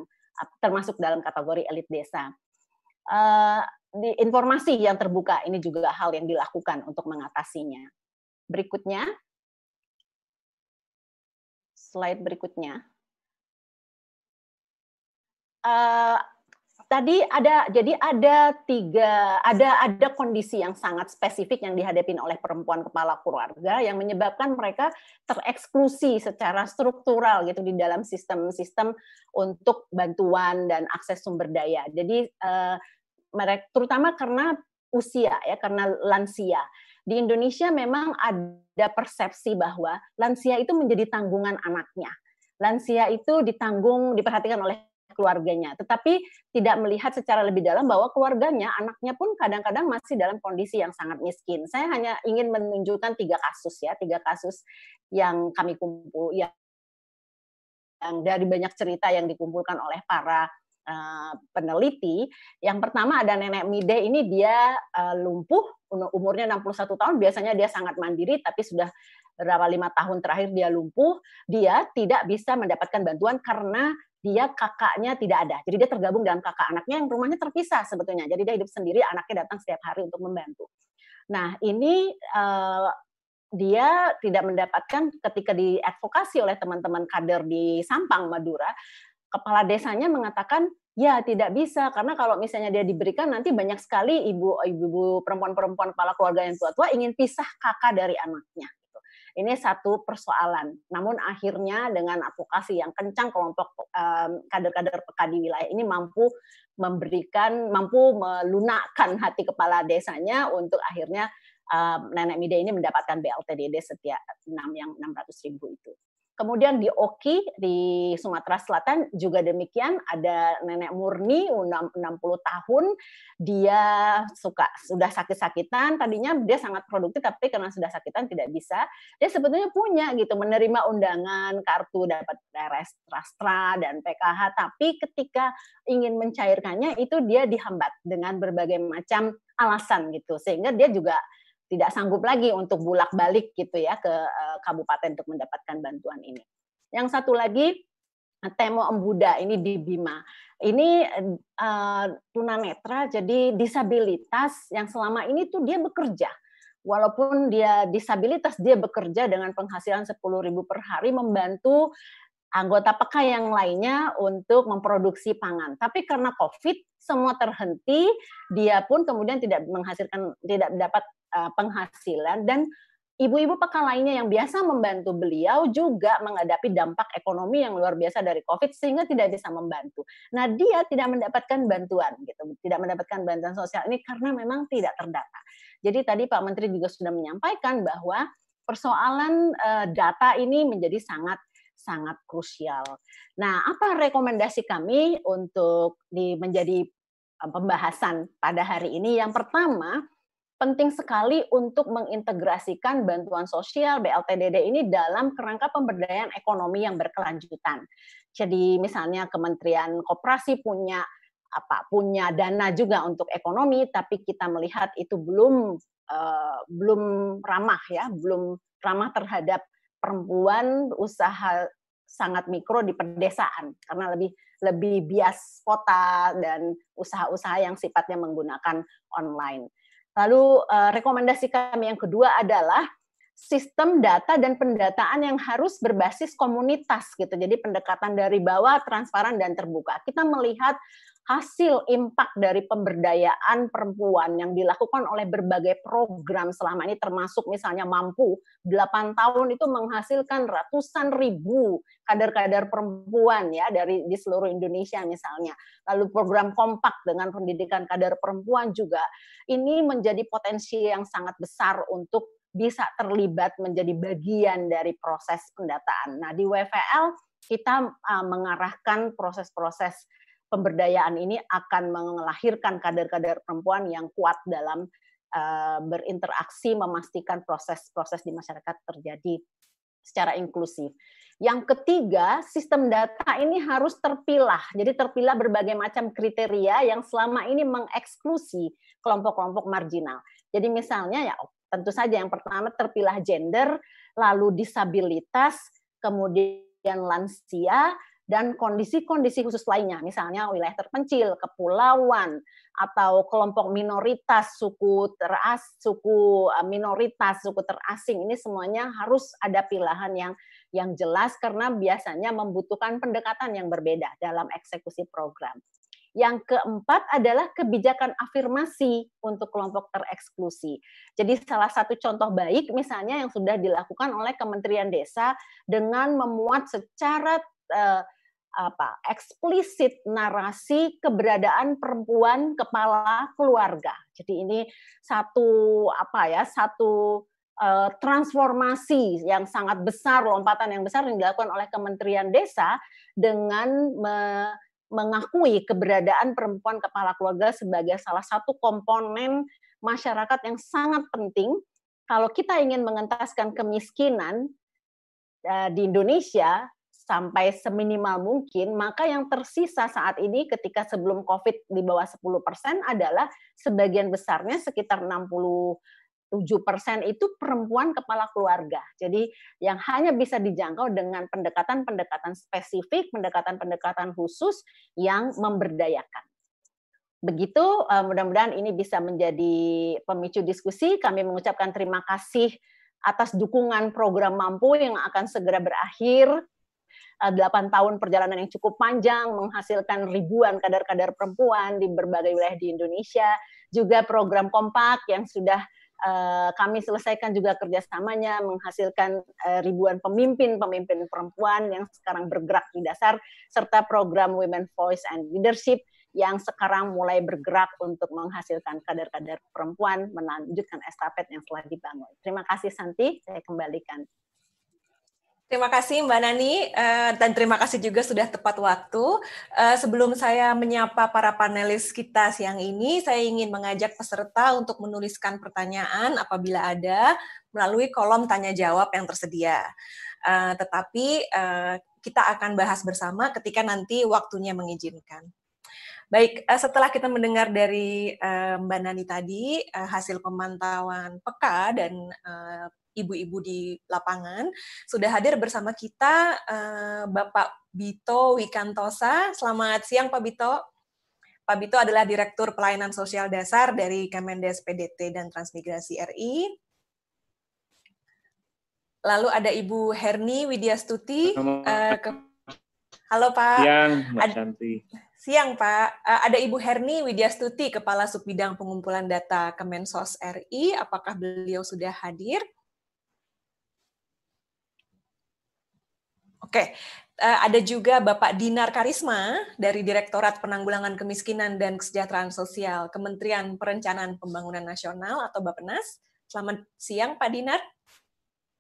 termasuk dalam kategori elit desa. Uh, di informasi yang terbuka ini juga hal yang dilakukan untuk mengatasinya. Berikutnya, slide berikutnya. Uh, tadi ada jadi ada tiga ada ada kondisi yang sangat spesifik yang dihadapi oleh perempuan kepala keluarga yang menyebabkan mereka tereksklusi secara struktural gitu di dalam sistem-sistem untuk bantuan dan akses sumber daya. Jadi uh, mereka terutama karena usia ya karena lansia. Di Indonesia memang ada persepsi bahwa lansia itu menjadi tanggungan anaknya. Lansia itu ditanggung diperhatikan oleh keluarganya, tetapi tidak melihat secara lebih dalam bahwa keluarganya, anaknya pun kadang-kadang masih dalam kondisi yang sangat miskin. Saya hanya ingin menunjukkan tiga kasus ya, tiga kasus yang kami kumpul, yang, yang dari banyak cerita yang dikumpulkan oleh para uh, peneliti. Yang pertama ada nenek Mide ini dia uh, lumpuh, umurnya 61 tahun, biasanya dia sangat mandiri, tapi sudah berapa lima tahun terakhir dia lumpuh, dia tidak bisa mendapatkan bantuan karena dia kakaknya tidak ada. Jadi dia tergabung dalam kakak anaknya yang rumahnya terpisah sebetulnya. Jadi dia hidup sendiri, anaknya datang setiap hari untuk membantu. Nah ini uh, dia tidak mendapatkan ketika diadvokasi oleh teman-teman kader di Sampang Madura, kepala desanya mengatakan ya tidak bisa karena kalau misalnya dia diberikan nanti banyak sekali ibu-ibu perempuan-perempuan kepala keluarga yang tua-tua ingin pisah kakak dari anaknya. Ini satu persoalan. Namun akhirnya dengan advokasi yang kencang kelompok kader-kader PK di wilayah ini mampu memberikan, mampu melunakkan hati kepala desanya untuk akhirnya nenek Mida ini mendapatkan BLTDD setiap 6 yang 600 ribu itu. Kemudian di Oki di Sumatera Selatan juga demikian ada nenek murni 60 tahun. Dia suka sudah sakit-sakitan. Tadinya dia sangat produktif tapi karena sudah sakitan tidak bisa. Dia sebetulnya punya gitu menerima undangan kartu dapat Rastra dan PKH tapi ketika ingin mencairkannya itu dia dihambat dengan berbagai macam alasan gitu. Sehingga dia juga tidak sanggup lagi untuk bulak-balik gitu ya ke uh, kabupaten untuk mendapatkan bantuan ini. Yang satu lagi Temo Embuda ini di Bima. Ini uh, tunanetra jadi disabilitas yang selama ini tuh dia bekerja. Walaupun dia disabilitas dia bekerja dengan penghasilan 10.000 per hari membantu anggota PK yang lainnya untuk memproduksi pangan. Tapi karena Covid semua terhenti, dia pun kemudian tidak menghasilkan tidak dapat uh, penghasilan dan ibu-ibu PK lainnya yang biasa membantu beliau juga menghadapi dampak ekonomi yang luar biasa dari Covid sehingga tidak bisa membantu. Nah, dia tidak mendapatkan bantuan gitu, tidak mendapatkan bantuan sosial ini karena memang tidak terdata. Jadi tadi Pak Menteri juga sudah menyampaikan bahwa persoalan uh, data ini menjadi sangat sangat krusial. Nah, apa rekomendasi kami untuk di menjadi eh, pembahasan pada hari ini? Yang pertama, penting sekali untuk mengintegrasikan bantuan sosial BLTDD ini dalam kerangka pemberdayaan ekonomi yang berkelanjutan. Jadi misalnya Kementerian Koperasi punya apa punya dana juga untuk ekonomi, tapi kita melihat itu belum uh, belum ramah ya, belum ramah terhadap perempuan usaha sangat mikro di pedesaan karena lebih lebih bias kota dan usaha-usaha yang sifatnya menggunakan online. Lalu uh, rekomendasi kami yang kedua adalah sistem data dan pendataan yang harus berbasis komunitas gitu. Jadi pendekatan dari bawah transparan dan terbuka. Kita melihat hasil impact dari pemberdayaan perempuan yang dilakukan oleh berbagai program selama ini termasuk misalnya mampu 8 tahun itu menghasilkan ratusan ribu kader-kader perempuan ya dari di seluruh Indonesia misalnya. Lalu program kompak dengan pendidikan kader perempuan juga ini menjadi potensi yang sangat besar untuk bisa terlibat menjadi bagian dari proses pendataan. Nah, di WVL kita uh, mengarahkan proses-proses pemberdayaan ini akan melahirkan kader-kader perempuan yang kuat dalam uh, berinteraksi memastikan proses-proses di masyarakat terjadi secara inklusif. Yang ketiga, sistem data ini harus terpilah. Jadi terpilah berbagai macam kriteria yang selama ini mengeksklusi kelompok-kelompok marginal. Jadi misalnya ya tentu saja yang pertama terpilah gender, lalu disabilitas, kemudian lansia, dan kondisi-kondisi khusus lainnya, misalnya wilayah terpencil, kepulauan, atau kelompok minoritas, suku teras, suku eh, minoritas, suku terasing, ini semuanya harus ada pilihan yang yang jelas karena biasanya membutuhkan pendekatan yang berbeda dalam eksekusi program. Yang keempat adalah kebijakan afirmasi untuk kelompok tereksklusi. Jadi salah satu contoh baik misalnya yang sudah dilakukan oleh Kementerian Desa dengan memuat secara uh, apa eksplisit narasi keberadaan perempuan kepala keluarga. Jadi ini satu apa ya satu uh, transformasi yang sangat besar lompatan yang besar yang dilakukan oleh Kementerian Desa dengan me mengakui keberadaan perempuan kepala keluarga sebagai salah satu komponen masyarakat yang sangat penting kalau kita ingin mengentaskan kemiskinan uh, di Indonesia sampai seminimal mungkin, maka yang tersisa saat ini ketika sebelum COVID di bawah 10% adalah sebagian besarnya sekitar 67% itu perempuan kepala keluarga. Jadi yang hanya bisa dijangkau dengan pendekatan-pendekatan spesifik, pendekatan-pendekatan khusus yang memberdayakan. Begitu, eh, mudah-mudahan ini bisa menjadi pemicu diskusi. Kami mengucapkan terima kasih atas dukungan program Mampu yang akan segera berakhir 8 eh, tahun perjalanan yang cukup panjang menghasilkan ribuan kader-kader perempuan di berbagai wilayah di Indonesia, juga program kompak yang sudah uh, kami selesaikan juga kerjasamanya menghasilkan uh, ribuan pemimpin-pemimpin perempuan yang sekarang bergerak di dasar serta program Women Voice and Leadership yang sekarang mulai bergerak untuk menghasilkan kader-kader perempuan melanjutkan estafet yang telah dibangun. Terima kasih Santi, saya kembalikan. Terima kasih Mbak Nani uh, dan terima kasih juga sudah tepat waktu. Uh, sebelum saya menyapa para panelis kita siang ini, saya ingin mengajak peserta untuk menuliskan pertanyaan apabila ada melalui kolom tanya jawab yang tersedia. Uh, tetapi kita akan bahas bersama ketika nanti waktunya mengizinkan. Baik, setelah kita mendengar dari Mbak Nani tadi hasil pemantauan peka dan ibu-ibu di lapangan. Sudah hadir bersama kita uh, Bapak Bito Wikantosa. Selamat siang Pak Bito. Pak Bito adalah Direktur Pelayanan Sosial Dasar dari Kemendes PDT dan Transmigrasi RI. Lalu ada Ibu Herni Widyastuti. Uh, ke... Halo Pak. Siang, Mbak Shanti. Siang Pak. Uh, ada Ibu Herni Widyastuti, Kepala Subbidang Pengumpulan Data Kemensos RI. Apakah beliau sudah hadir? Oke, uh, ada juga Bapak Dinar Karisma dari Direktorat Penanggulangan Kemiskinan dan Kesejahteraan Sosial Kementerian Perencanaan Pembangunan Nasional atau Bappenas. Selamat siang Pak Dinar.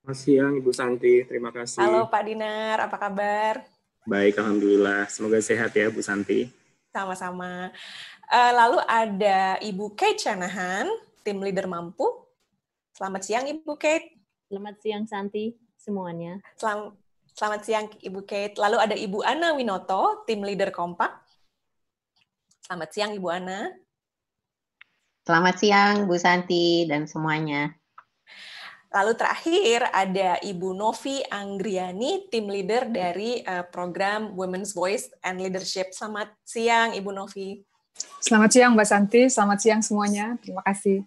Selamat siang Ibu Santi, terima kasih. Halo Pak Dinar, apa kabar? Baik, Alhamdulillah. Semoga sehat ya Bu Santi. Sama-sama. Uh, lalu ada Ibu Kate Shanahan, tim leader mampu. Selamat siang Ibu Kate. Selamat siang Santi semuanya. Selamat Selamat siang Ibu Kate. Lalu ada Ibu Ana Winoto, tim leader kompak. Selamat siang Ibu Ana. Selamat siang Bu Santi dan semuanya. Lalu terakhir ada Ibu Novi Anggriani, tim leader dari uh, program Women's Voice and Leadership. Selamat siang Ibu Novi. Selamat siang Mbak Santi, selamat siang semuanya. Terima kasih.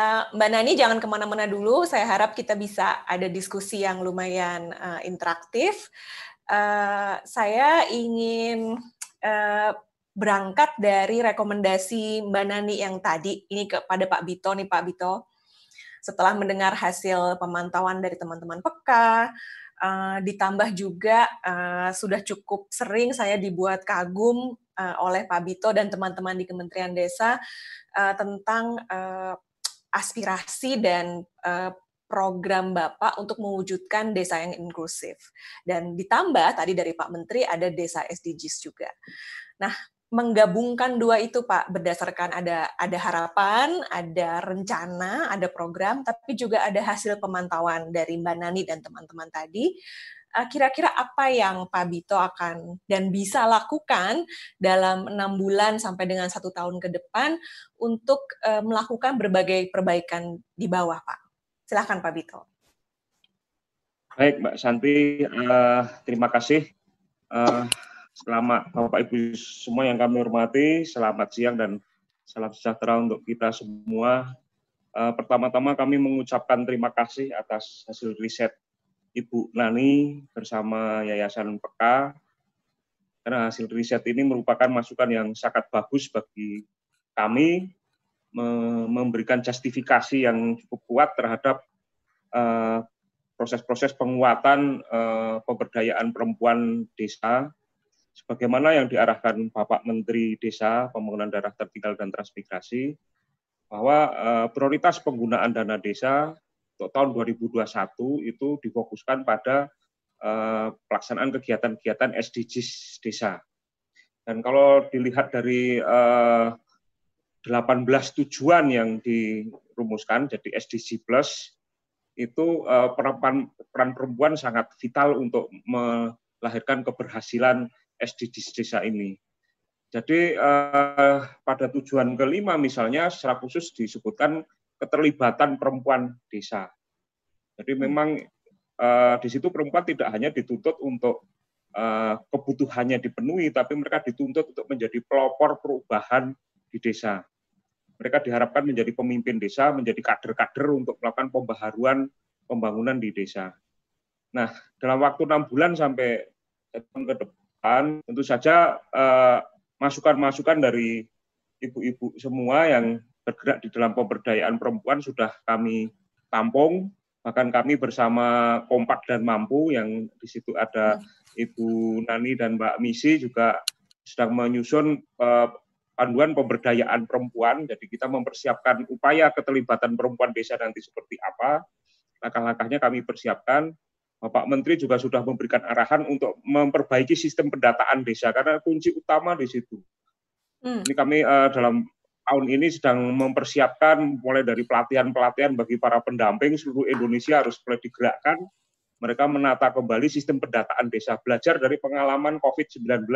Uh, Mbak Nani jangan ke mana-mana dulu. Saya harap kita bisa ada diskusi yang lumayan uh, interaktif. Uh, saya ingin uh, berangkat dari rekomendasi Mbak Nani yang tadi. Ini kepada Pak Bito nih Pak Bito. Setelah mendengar hasil pemantauan dari teman-teman peka, uh, ditambah juga uh, sudah cukup sering saya dibuat kagum uh, oleh Pak Bito dan teman-teman di Kementerian Desa uh, tentang uh, aspirasi dan uh, program Bapak untuk mewujudkan desa yang inklusif. Dan ditambah tadi dari Pak Menteri ada desa SDGs juga. Nah, menggabungkan dua itu Pak berdasarkan ada ada harapan, ada rencana, ada program, tapi juga ada hasil pemantauan dari Mbak Nani dan teman-teman tadi kira-kira apa yang Pak Bito akan dan bisa lakukan dalam enam bulan sampai dengan satu tahun ke depan untuk uh, melakukan berbagai perbaikan di bawah, Pak. Silahkan Pak Bito. Baik, Mbak Santi, uh, terima kasih. Uh, selamat Bapak Ibu semua yang kami hormati, selamat siang dan salam sejahtera untuk kita semua. Uh, Pertama-tama kami mengucapkan terima kasih atas hasil riset Ibu Nani bersama Yayasan PK, karena hasil riset ini merupakan masukan yang sangat bagus bagi kami, memberikan justifikasi yang cukup kuat terhadap uh, proses-proses penguatan uh, pemberdayaan perempuan desa. Sebagaimana yang diarahkan Bapak Menteri Desa, Pembangunan Daerah Tertinggal dan Transmigrasi bahwa uh, prioritas penggunaan dana desa tahun 2021 itu difokuskan pada uh, pelaksanaan kegiatan-kegiatan SDGs desa. Dan kalau dilihat dari uh, 18 tujuan yang dirumuskan jadi SDG plus itu uh, peran, peran perempuan sangat vital untuk melahirkan keberhasilan SDGs desa ini. Jadi pada tujuan kelima misalnya secara khusus disebutkan keterlibatan perempuan desa. Jadi memang uh, di situ perempuan tidak hanya dituntut untuk uh, kebutuhannya dipenuhi, tapi mereka dituntut untuk menjadi pelopor perubahan di desa mereka diharapkan menjadi pemimpin desa, menjadi kader-kader untuk melakukan pembaharuan pembangunan di desa. Nah, dalam waktu enam bulan sampai tahun ke depan, tentu saja eh, masukan-masukan eh, dari ibu-ibu semua yang bergerak di dalam pemberdayaan perempuan sudah kami tampung, bahkan kami bersama Kompak dan Mampu yang di situ ada Ibu Nani dan Mbak Misi juga sedang menyusun eh, panduan pemberdayaan perempuan. Jadi kita mempersiapkan upaya keterlibatan perempuan desa nanti seperti apa. Langkah-langkahnya kami persiapkan. Bapak Menteri juga sudah memberikan arahan untuk memperbaiki sistem pendataan desa karena kunci utama di situ. Hmm. Ini kami uh, dalam tahun ini sedang mempersiapkan mulai dari pelatihan-pelatihan bagi para pendamping seluruh Indonesia harus mulai digerakkan. Mereka menata kembali sistem pendataan desa, belajar dari pengalaman COVID-19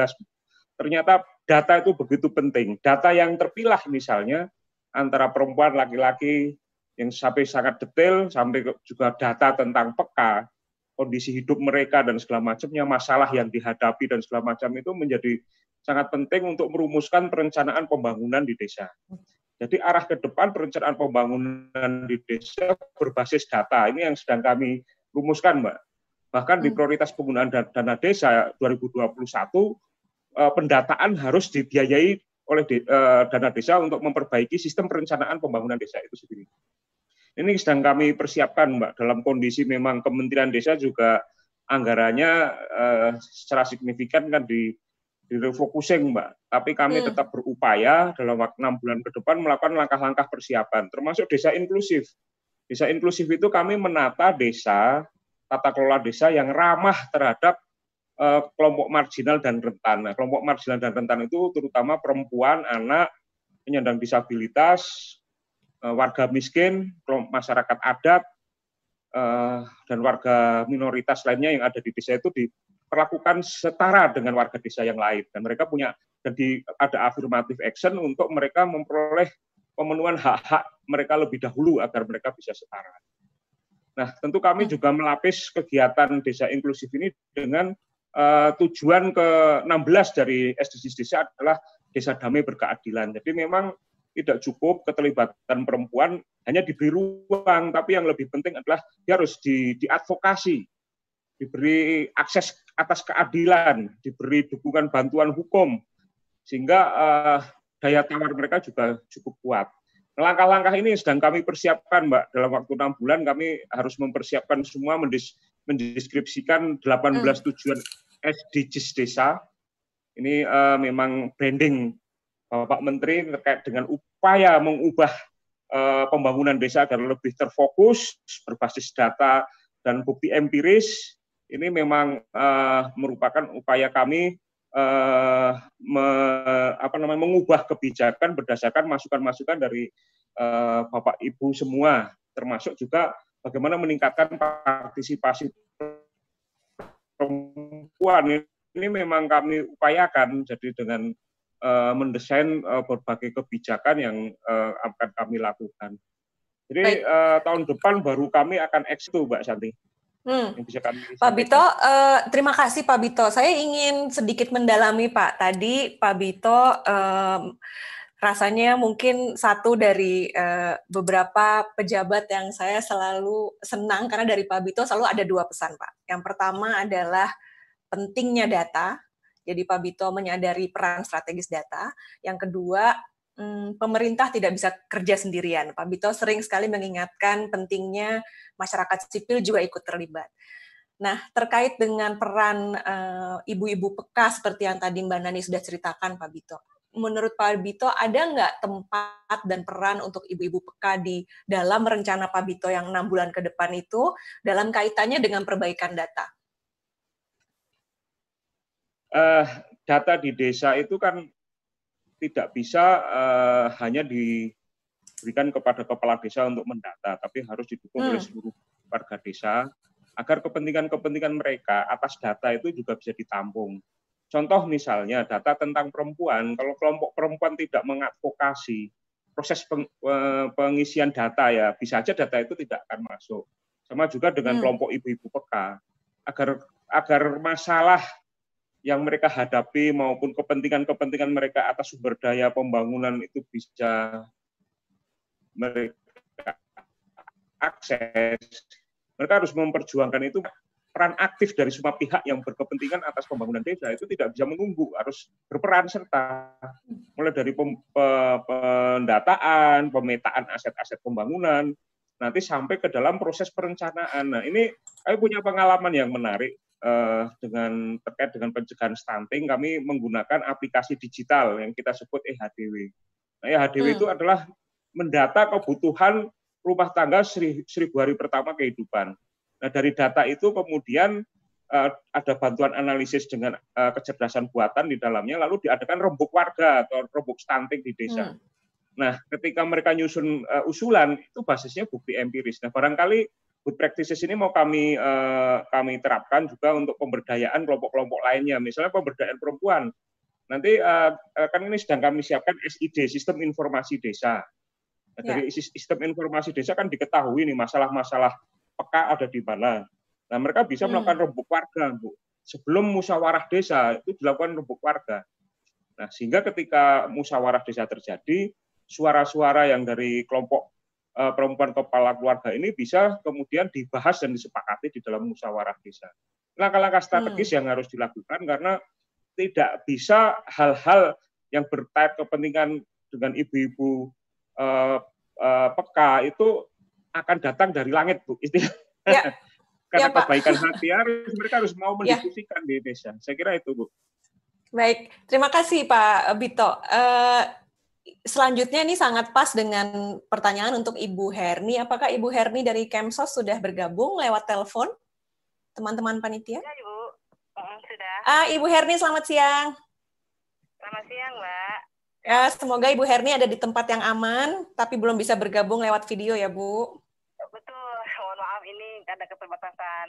ternyata data itu begitu penting. Data yang terpilah misalnya antara perempuan laki-laki yang sampai sangat detail, sampai juga data tentang peka, kondisi hidup mereka dan segala macamnya, masalah yang dihadapi dan segala macam itu menjadi sangat penting untuk merumuskan perencanaan pembangunan di desa. Jadi arah ke depan perencanaan pembangunan di desa berbasis data. Ini yang sedang kami rumuskan, Mbak. Bahkan di hmm. prioritas penggunaan dana desa 2021 uh, pendataan harus dibiayai oleh de, uh, dana desa untuk memperbaiki sistem perencanaan pembangunan desa itu sendiri. Ini sedang kami persiapkan, Mbak, dalam kondisi memang Kementerian Desa juga anggarannya uh, secara signifikan kan di di refocusing, Mbak. Tapi kami hmm. tetap berupaya dalam waktu enam bulan ke depan melakukan langkah-langkah persiapan, termasuk desa inklusif. Desa inklusif itu kami menata desa, tata kelola desa yang ramah terhadap Eh, kelompok marginal dan rentan. Nah, kelompok marginal dan rentan itu terutama perempuan, anak, penyandang disabilitas, eh, warga miskin, masyarakat adat, eh, dan warga minoritas lainnya yang ada di desa itu diperlakukan setara dengan warga desa yang lain. Dan mereka punya jadi ada afirmative action untuk mereka memperoleh pemenuhan hak-hak mereka lebih dahulu agar mereka bisa setara. Nah, tentu kami juga melapis kegiatan desa inklusif ini dengan uh, tujuan ke-16 dari SDGs desa adalah desa damai berkeadilan. Jadi memang tidak cukup keterlibatan perempuan hanya diberi ruang, tapi yang lebih penting adalah dia harus di, diadvokasi, diberi akses atas keadilan, diberi dukungan bantuan hukum, sehingga uh, daya tawar mereka juga cukup kuat. Langkah-langkah ini sedang kami persiapkan, Mbak. Dalam waktu enam bulan kami harus mempersiapkan semua mendis, mendeskripsikan 18 hmm. tujuan SDGs desa. Ini uh, memang branding Bapak Menteri terkait dengan upaya mengubah uh, pembangunan desa agar lebih terfokus, berbasis data dan bukti empiris. Ini memang uh, merupakan upaya kami uh, me, apa namanya, mengubah kebijakan berdasarkan masukan-masukan dari uh, Bapak Ibu semua, termasuk juga bagaimana meningkatkan partisipasi perempuan ini memang kami upayakan jadi dengan uh, mendesain uh, berbagai kebijakan yang uh, akan kami lakukan. Jadi uh, tahun depan baru kami akan ekstu, Mbak Santi. Hmm. Yang bisa kami Pak Bito, uh, terima kasih Pak Bito. Saya ingin sedikit mendalami Pak. Tadi Pak Bito um, rasanya mungkin satu dari uh, beberapa pejabat yang saya selalu senang karena dari Pak Bito selalu ada dua pesan Pak. Yang pertama adalah pentingnya data. Jadi Pak Bito menyadari peran strategis data. Yang kedua hmm, pemerintah tidak bisa kerja sendirian. Pak Bito sering sekali mengingatkan pentingnya masyarakat sipil juga ikut terlibat. Nah, terkait dengan peran eh, ibu-ibu uh, peka seperti yang tadi Mbak Nani sudah ceritakan, Pak Bito. Menurut Pak Bito, ada nggak tempat dan peran untuk ibu-ibu peka di dalam rencana Pak Bito yang enam bulan ke depan itu dalam kaitannya dengan perbaikan data? Uh, data di desa itu kan tidak bisa uh, hanya diberikan kepada kepala desa untuk mendata, tapi harus didukung hmm. oleh seluruh warga desa agar kepentingan-kepentingan mereka atas data itu juga bisa ditampung. Contoh misalnya data tentang perempuan, kalau kelompok perempuan tidak mengadvokasi proses eh, pengisian data ya, bisa saja data itu tidak akan masuk. Sama juga dengan hmm. kelompok ibu-ibu peka, agar agar masalah yang mereka hadapi maupun kepentingan-kepentingan mereka atas sumber daya pembangunan itu bisa mereka akses. Mereka harus memperjuangkan itu peran aktif dari semua pihak yang berkepentingan atas pembangunan desa itu tidak bisa menunggu, harus berperan serta mulai dari pendataan, pemetaan aset-aset pembangunan, nanti sampai ke dalam proses perencanaan. Nah ini saya punya pengalaman yang menarik uh, dengan terkait dengan pencegahan stunting, kami menggunakan aplikasi digital yang kita sebut EHDW. Nah, EHDW hmm. itu adalah mendata kebutuhan rumah tangga seribu hari pertama kehidupan. Nah, dari data itu kemudian uh, ada bantuan analisis dengan uh, kecerdasan buatan di dalamnya, lalu diadakan rembuk warga atau rembuk stunting di desa. Hmm. Nah, ketika mereka nyusun uh, usulan, itu basisnya bukti empiris. Nah, barangkali good practices ini mau kami uh, kami terapkan juga untuk pemberdayaan kelompok-kelompok lainnya. Misalnya pemberdayaan perempuan. Nanti uh, kan ini sedang kami siapkan SID, Sistem Informasi Desa. Nah, ya. Dari sistem informasi desa kan diketahui nih masalah-masalah peka ada di mana. Nah, mereka bisa hmm. melakukan rembuk warga, Bu. Sebelum musyawarah desa itu dilakukan rembuk warga. Nah, sehingga ketika musyawarah desa terjadi, suara-suara yang dari kelompok perempuan kepala keluarga ini bisa kemudian dibahas dan disepakati di dalam musyawarah desa. Langkah-langkah strategis hmm. yang harus dilakukan karena tidak bisa hal-hal yang berkait kepentingan dengan ibu-ibu uh, uh, peka itu akan datang dari langit, Bu. Ya. Karena ya, kebaikan hati harus mereka harus mau ya. mendiskusikan ya. di desa. Saya kira itu, Bu. Baik, terima kasih Pak Bito. Uh, selanjutnya ini sangat pas dengan pertanyaan untuk Ibu Herni. Apakah Ibu Herni dari Kemsos sudah bergabung lewat telepon? Teman-teman panitia? Ya, Ibu. Mm, sudah. Ah, Ibu Herni, selamat siang. Selamat siang, Mbak. Ya, semoga Ibu Herni ada di tempat yang aman, tapi belum bisa bergabung lewat video ya, Bu ada keterbatasan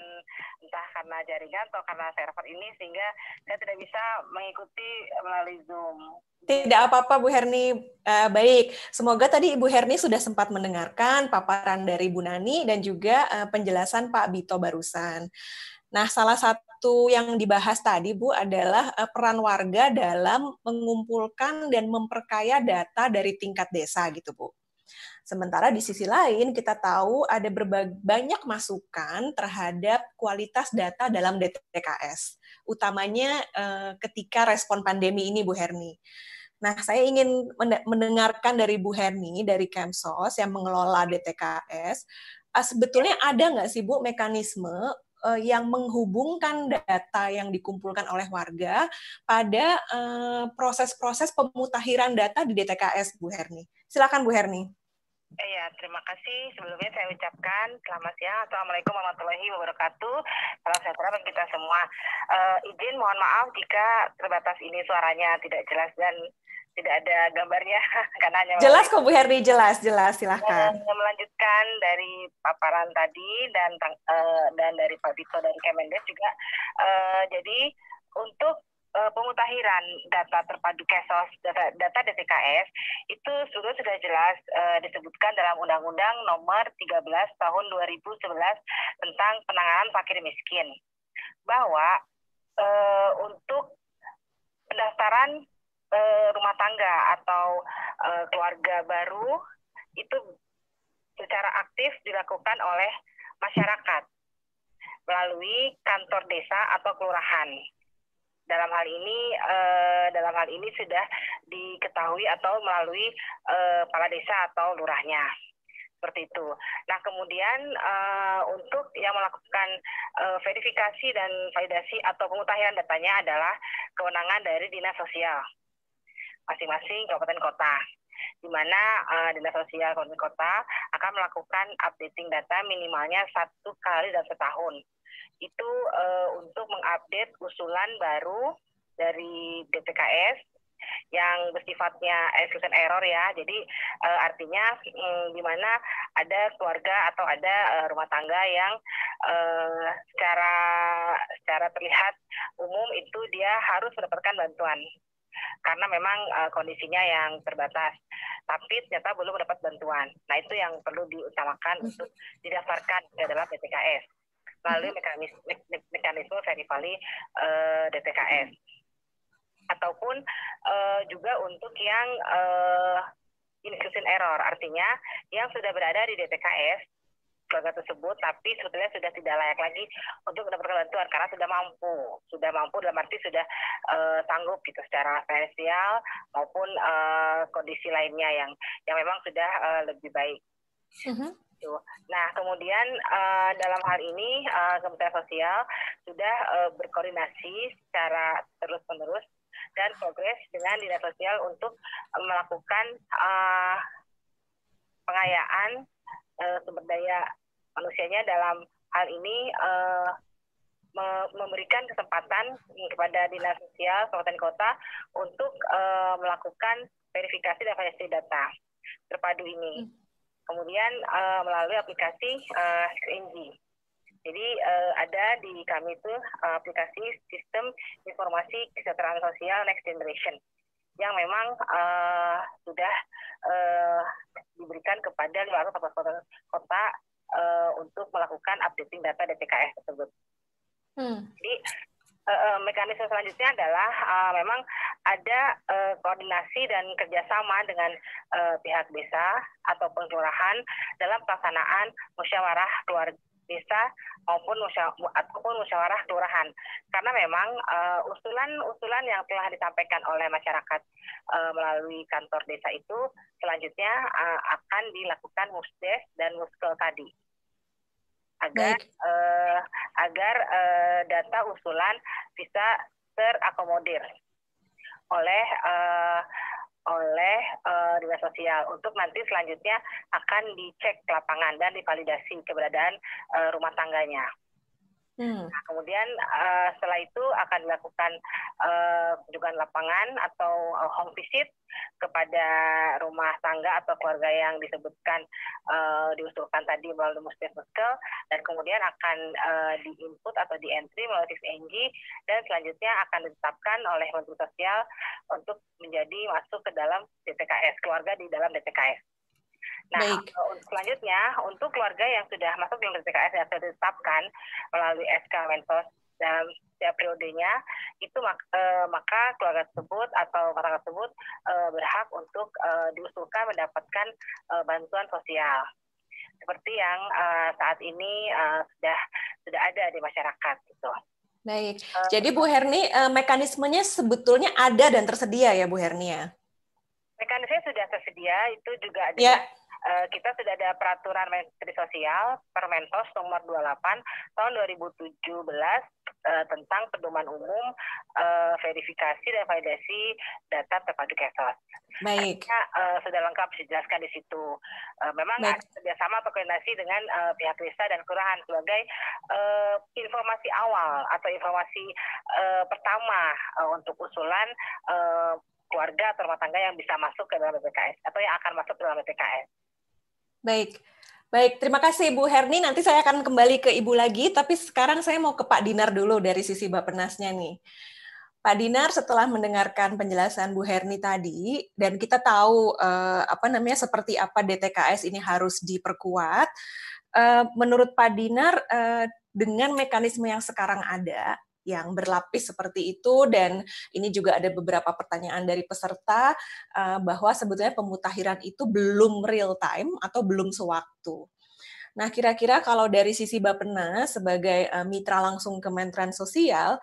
entah karena jaringan atau karena server ini sehingga saya tidak bisa mengikuti melalui Zoom. Tidak apa-apa Bu Herni. Uh, baik, semoga tadi Ibu Herni sudah sempat mendengarkan paparan dari Bu Nani dan juga uh, penjelasan Pak Bito barusan. Nah, salah satu yang dibahas tadi Bu adalah uh, peran warga dalam mengumpulkan dan memperkaya data dari tingkat desa gitu Bu. Sementara di sisi lain kita tahu ada banyak masukan terhadap kualitas data dalam DTKS, utamanya eh, ketika respon pandemi ini Bu Herni. Nah, saya ingin mendengarkan dari Bu Herni dari Kemsos yang mengelola DTKS, eh, sebetulnya ada nggak sih Bu mekanisme eh, yang menghubungkan data yang dikumpulkan oleh warga pada proses-proses pemutahiran data di DTKS, Bu Herni. Silakan Bu Herni. Iya, terima kasih. Sebelumnya saya ucapkan selamat siang. Assalamualaikum warahmatullahi wabarakatuh. Salam sejahtera bagi kita semua. Uh, izin mohon maaf jika terbatas ini suaranya tidak jelas dan tidak ada gambarnya karena hanya jelas kok Bu Herdi jelas jelas silahkan uh, melanjutkan dari paparan tadi dan uh, dan dari Pak Dito dari Kemendes juga uh, jadi untuk uh, pemutahiran data terpadu kesos data, data DTKS itu sudah sudah jelas uh, disebutkan dalam Undang-Undang Nomor 13 Tahun 2011 tentang penanganan fakir miskin. Bahwa uh, untuk pendaftaran uh, rumah tangga atau uh, keluarga baru itu secara aktif dilakukan oleh masyarakat melalui kantor desa atau kelurahan dalam hal ini uh, dalam hal ini sudah diketahui atau melalui uh, kepala desa atau lurahnya seperti itu. Nah kemudian uh, untuk yang melakukan uh, verifikasi dan validasi atau pemutahiran datanya adalah kewenangan dari dinas sosial masing-masing kabupaten kota di mana uh, dinas sosial kabupaten kota akan melakukan updating data minimalnya satu kali dalam setahun itu uh, untuk mengupdate usulan baru dari DTKS yang bersifatnya exclusion error ya. Jadi uh, artinya um, di mana ada keluarga atau ada uh, rumah tangga yang uh, secara secara terlihat umum itu dia harus mendapatkan bantuan karena memang uh, kondisinya yang terbatas tapi ternyata belum mendapat bantuan. Nah, itu yang perlu diutamakan untuk didaftarkan ke dalam DTKS melalui mekanisme, mekanisme verifali uh, eh, DTKS ataupun uh, juga untuk yang uh, inclusion error. Artinya yang sudah berada di DTKS keluarga tersebut tapi sebetulnya sudah tidak layak lagi untuk mendapatkan bantuan karena sudah mampu. Sudah mampu dalam arti sudah uh, sanggup gitu secara finansial maupun uh, kondisi lainnya yang yang memang sudah uh, lebih baik. Uh -huh gitu. Nah, kemudian uh, dalam hal ini uh, Kementerian Sosial sudah uh, berkoordinasi secara terus-menerus dan progres dengan Dinas Sosial untuk uh, melakukan uh, pengayaan uh, sumber daya manusianya dalam hal ini uh, memberikan kesempatan kepada dinas sosial kabupaten kota untuk uh, melakukan verifikasi dan validasi data terpadu ini. Hmm kemudian uh, melalui aplikasi uh, Jadi uh, ada di kami itu uh, aplikasi sistem informasi kesejahteraan sosial next generation yang memang uh, sudah uh, diberikan kepada luar kota, kota uh, untuk melakukan updating data DTKS tersebut. Hmm. Jadi uh, mekanisme selanjutnya adalah uh, memang ada uh, koordinasi dan kerjasama dengan uh, pihak desa ataupun kelurahan dalam pelaksanaan musyawarah keluarga desa maupun ataupun musyawarah kelurahan. Karena memang usulan-usulan uh, yang telah disampaikan oleh masyarakat uh, melalui kantor desa itu selanjutnya uh, akan dilakukan musdes dan muskel tadi agar uh, agar uh, data usulan bisa terakomodir oleh uh, oleh uh, dinas sosial untuk nanti selanjutnya akan dicek lapangan dan divalidasi keberadaan uh, rumah tangganya. Hmm. Nah, kemudian uh, setelah itu akan dilakukan uh, kunjungan lapangan atau uh, home visit kepada rumah tangga atau keluarga yang disebutkan uh, diusulkan tadi melalui muskel dan kemudian akan uh, diinput atau di entry melalui NG dan selanjutnya akan ditetapkan oleh Menteri Sosial untuk menjadi masuk ke dalam DTKS keluarga di dalam DTKS. Nah, Baik. selanjutnya untuk keluarga yang sudah masuk dalam PPKS yang sudah ditetapkan melalui SK Mensos dalam setiap periodenya itu mak, e, maka keluarga tersebut atau masyarakat tersebut e, berhak untuk e, diusulkan mendapatkan e, bantuan sosial seperti yang e, saat ini e, sudah sudah ada di masyarakat gitu. Baik. Jadi Bu Herni mekanismenya sebetulnya ada dan tersedia ya Bu Herni ya? Mekanisme sudah tersedia itu juga ada ya Eh, kita sudah ada peraturan Menteri Sosial Permensos nomor 28 tahun 2017 uh, tentang pedoman umum uh, verifikasi dan validasi data terpadu kesos. Baik. Artinya, uh, sudah lengkap dijelaskan di situ. Uh, memang Baik. ada kerjasama atau koordinasi dengan uh, pihak desa dan kelurahan sebagai uh, informasi awal atau informasi uh, pertama uh, untuk usulan uh, keluarga atau rumah tangga yang bisa masuk ke dalam BPKS atau yang akan masuk ke dalam BPKS. Baik. Baik, terima kasih Bu Herni. Nanti saya akan kembali ke Ibu lagi, tapi sekarang saya mau ke Pak Dinar dulu dari sisi Bappenasnya nih. Pak Dinar setelah mendengarkan penjelasan Bu Herni tadi dan kita tahu uh, apa namanya seperti apa DTKS ini harus diperkuat, uh, menurut Pak Dinar uh, dengan mekanisme yang sekarang ada yang berlapis seperti itu dan ini juga ada beberapa pertanyaan dari peserta uh, bahwa sebetulnya pemutahiran itu belum real time atau belum sewaktu. Nah, kira-kira kalau dari sisi Bappenas sebagai uh, mitra langsung Kementerian Sosial,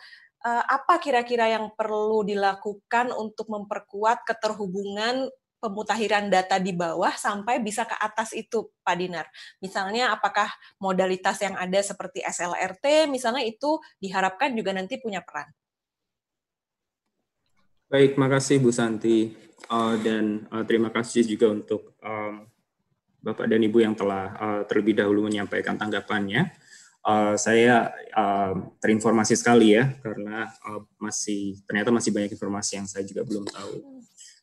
uh, apa kira-kira yang perlu dilakukan untuk memperkuat keterhubungan pemutahiran data di bawah sampai bisa ke atas itu, Pak Dinar. Misalnya apakah modalitas yang ada seperti SLRT, misalnya itu diharapkan juga nanti punya peran. Baik, makasih Bu Santi. Uh, dan uh, terima kasih juga untuk um, Bapak dan Ibu yang telah uh, terlebih dahulu menyampaikan tanggapannya. Uh, saya uh, terinformasi sekali ya, karena uh, masih ternyata masih banyak informasi yang saya juga belum tahu.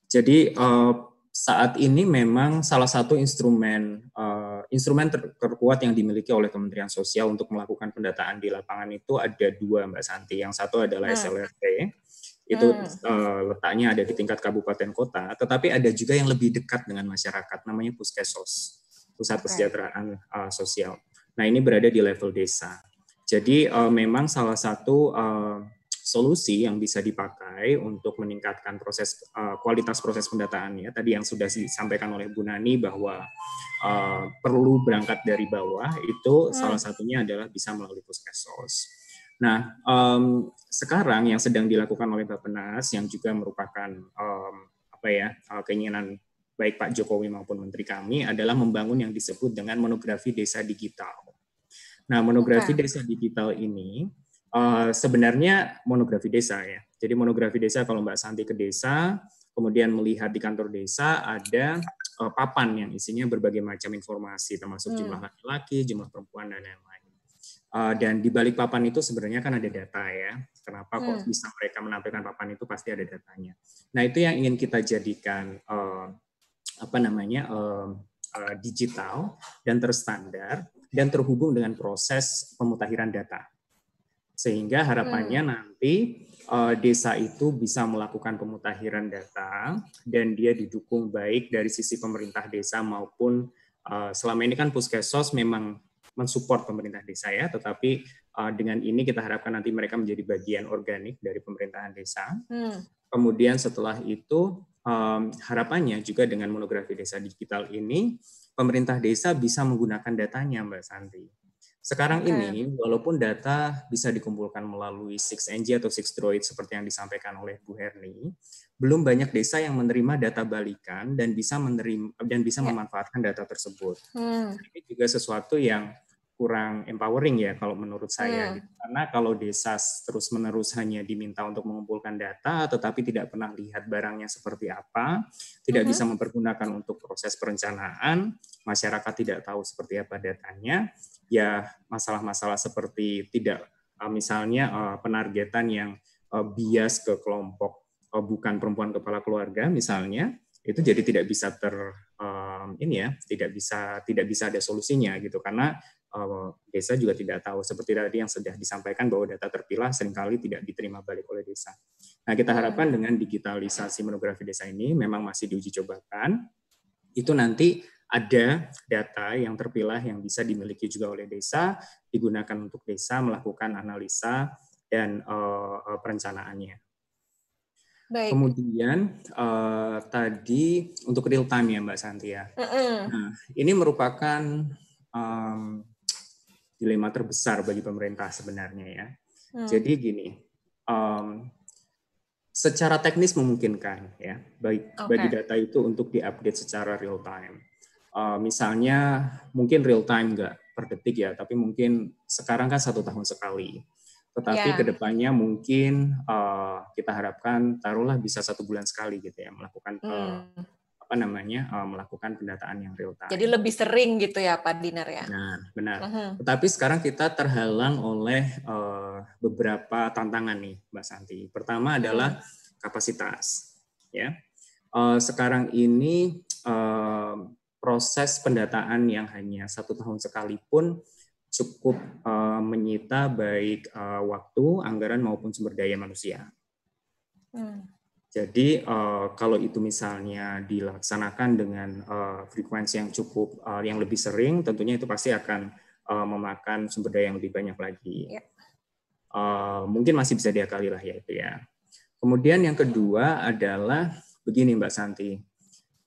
Jadi uh, saat ini memang salah satu instrumen uh, instrumen ter terkuat yang dimiliki oleh Kementerian Sosial untuk melakukan pendataan di lapangan itu ada dua Mbak Santi. Yang satu adalah hmm. SLRT, itu hmm. uh, letaknya ada di tingkat kabupaten kota, tetapi ada juga yang lebih dekat dengan masyarakat, namanya Puskesos, Pusat Kesejahteraan uh, Sosial. Nah ini berada di level desa. Jadi uh, memang salah satu uh, solusi yang bisa dipakai untuk meningkatkan proses uh, kualitas proses pendataannya. Tadi yang sudah disampaikan oleh Bu Nani bahwa uh, perlu berangkat dari bawah itu hmm. salah satunya adalah bisa melalui puskesos. Nah, um, sekarang yang sedang dilakukan oleh Bappenas yang juga merupakan um, apa ya uh, keinginan baik Pak Jokowi maupun Menteri kami adalah membangun yang disebut dengan monografi desa digital. Nah, monografi okay. desa digital ini uh, sebenarnya monografi desa ya. Jadi monografi desa kalau Mbak Santi ke desa, kemudian melihat di kantor desa ada uh, papan yang isinya berbagai macam informasi termasuk hmm. jumlah laki-laki, jumlah perempuan dan lain-lain. Uh, dan di balik papan itu sebenarnya kan ada data ya. Kenapa hmm. kok bisa mereka menampilkan papan itu pasti ada datanya. Nah itu yang ingin kita jadikan uh, apa namanya uh, uh, digital dan terstandar dan terhubung dengan proses pemutakhiran data sehingga harapannya hmm. nanti uh, desa itu bisa melakukan pemutakhiran data dan dia didukung baik dari sisi pemerintah desa maupun uh, selama ini kan Puskesos memang mensupport pemerintah desa ya, tetapi uh, dengan ini kita harapkan nanti mereka menjadi bagian organik dari pemerintahan desa. Hmm. Kemudian setelah itu um, harapannya juga dengan monografi desa digital ini pemerintah desa bisa menggunakan datanya Mbak Santi sekarang ini, walaupun data bisa dikumpulkan melalui 6NG atau 6 Droid seperti yang disampaikan oleh Bu Herni, belum banyak desa yang menerima data balikan dan bisa menerima dan bisa ya. memanfaatkan data tersebut. Hmm. Ini juga sesuatu yang kurang empowering ya kalau menurut saya. Hmm. Karena kalau desa terus-menerus hanya diminta untuk mengumpulkan data, tetapi tidak pernah lihat barangnya seperti apa, tidak hmm. bisa mempergunakan untuk proses perencanaan, masyarakat tidak tahu seperti apa datanya, ya masalah-masalah seperti tidak uh, misalnya uh, penargetan yang uh, bias ke kelompok bukan perempuan kepala keluarga misalnya itu jadi tidak bisa ter um, ini ya tidak bisa tidak bisa ada solusinya gitu. Karena uh, desa juga tidak tahu seperti tadi yang sudah disampaikan bahwa data terpilah sering kali tidak diterima balik oleh desa. Nah kita harapkan dengan digitalisasi monografi desa ini memang masih diuji cobakan. Itu nanti ada data yang terpilah yang bisa dimiliki juga oleh desa, digunakan untuk desa melakukan analisa dan uh, perencanaannya. Baik. Kemudian uh, tadi untuk real time ya Mbak Santi ya. Mm -hmm. Nah, ini merupakan um, dilema terbesar bagi pemerintah sebenarnya ya. Mm. Jadi gini, um, secara teknis memungkinkan ya, baik okay. bagi data itu untuk diupdate secara real time uh, misalnya mungkin real time nggak per detik ya, tapi mungkin sekarang kan satu tahun sekali. Tetapi yeah. ke depannya mungkin uh, kita harapkan taruhlah bisa satu bulan sekali gitu ya melakukan hmm. uh, apa namanya uh, melakukan pendataan yang real time. Jadi lebih sering gitu ya Pak Dinar ya. Nah benar. Uh -huh. Tetapi sekarang kita terhalang oleh uh, beberapa tantangan nih Mbak Santi. Pertama adalah kapasitas ya. Uh, sekarang ini uh, proses pendataan yang hanya satu tahun sekali pun cukup uh, menyita baik uh, waktu, anggaran maupun sumber daya manusia. Hmm. Jadi uh, kalau itu misalnya dilaksanakan dengan uh, frekuensi yang cukup uh, yang lebih sering, tentunya itu pasti akan uh, memakan sumber daya yang lebih banyak lagi. Yeah. Uh, mungkin masih bisa diakali lah ya itu ya. Kemudian yang kedua adalah begini Mbak Santi,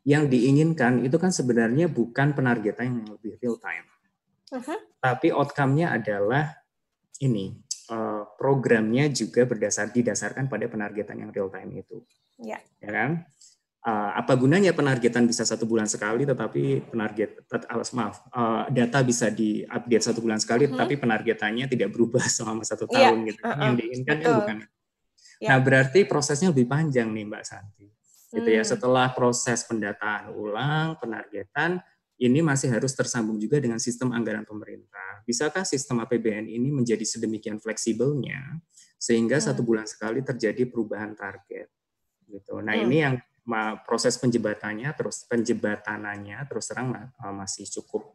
yang diinginkan itu kan sebenarnya bukan penargetan yang lebih real time, uh -huh. tapi outcome-nya adalah ini Eh, programnya juga berdasar didasarkan pada penargetan yang real time itu. Ya. Ya kan? Uh, apa gunanya penargetan bisa satu bulan sekali, tetapi penarget uh, maaf uh, data bisa diupdate satu bulan sekali, uh -huh. tetapi penargetannya tidak berubah selama satu iya. tahun ya. gitu. Uh -uh. Yang diinginkan kan bukan. Ya. Nah berarti prosesnya lebih panjang nih Mbak Santi. Gitu ya. hmm. setelah proses pendataan ulang, penargetan, ini masih harus tersambung juga dengan sistem anggaran pemerintah. Bisakah sistem APBN ini menjadi sedemikian fleksibelnya sehingga hmm. satu bulan sekali terjadi perubahan target? Gitu. Nah hmm. ini yang proses penjebatannya terus penjebatanannya terus terang masih cukup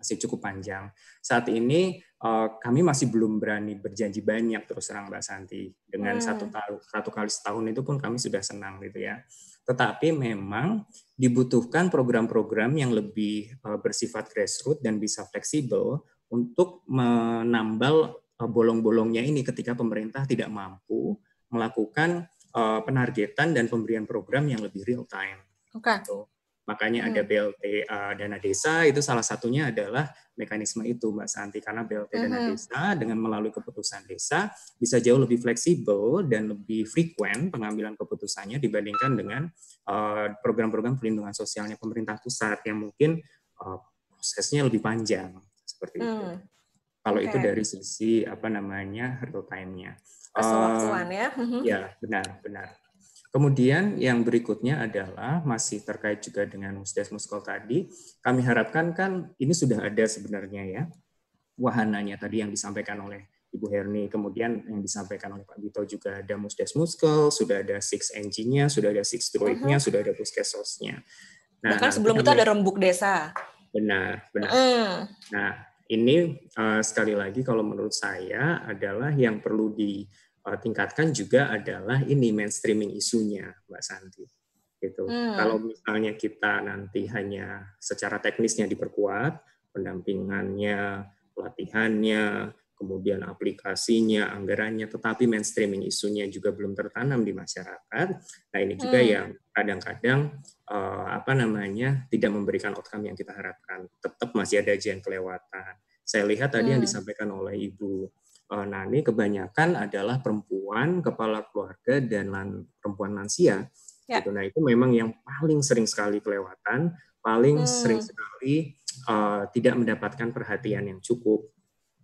masih cukup panjang. Saat ini eh, kami masih belum berani berjanji banyak terus terang Mbak Santi. Dengan hmm. satu satu kali setahun itu pun kami sudah senang gitu ya. Tetapi memang dibutuhkan program-program yang lebih eh, bersifat grassroots dan bisa fleksibel untuk menambal eh, bolong-bolongnya ini ketika pemerintah tidak mampu melakukan eh, penargetan dan pemberian program yang lebih real time. Oke. Okay. Gitu. Makanya ada hmm. BLT uh, dana desa itu salah satunya adalah mekanisme itu Mbak Santi karena BLT dana hmm. desa dengan melalui keputusan desa bisa jauh lebih fleksibel dan lebih frekuen pengambilan keputusannya dibandingkan dengan uh, program-program perlindungan sosialnya pemerintah pusat yang mungkin uh, prosesnya lebih panjang seperti hmm. itu. Kalau okay. itu dari sisi apa namanya real time-nya. uh, ya. Ya, benar, benar. Kemudian yang berikutnya adalah masih terkait juga dengan musdes muskol tadi. Kami harapkan kan ini sudah ada sebenarnya ya wahananya tadi yang disampaikan oleh Ibu Herni, kemudian yang disampaikan oleh Pak Bito juga ada musdes muskel, sudah ada six engine-nya, sudah ada six droid-nya, uh -huh. sudah ada puskesosnya. Nah, Bahkan sebelum itu ada rembuk desa. Benar, benar. Uh. Nah, ini uh, sekali lagi kalau menurut saya adalah yang perlu di tingkatkan juga adalah ini mainstreaming isunya, Mbak Santi. Gitu. Hmm. Kalau misalnya kita nanti hanya secara teknisnya diperkuat, pendampingannya, pelatihannya, kemudian aplikasinya, anggarannya, tetapi mainstreaming isunya juga belum tertanam di masyarakat. Nah ini juga hmm. yang kadang-kadang uh, apa namanya tidak memberikan outcome yang kita harapkan. Tetap masih ada aja yang kelewatan. Saya lihat tadi hmm. yang disampaikan oleh Ibu Nani kebanyakan adalah perempuan, kepala keluarga dan lan, perempuan lansia. Ya. Gitu. Nah itu memang yang paling sering sekali kelewatan, paling hmm. sering sekali uh, tidak mendapatkan perhatian yang cukup,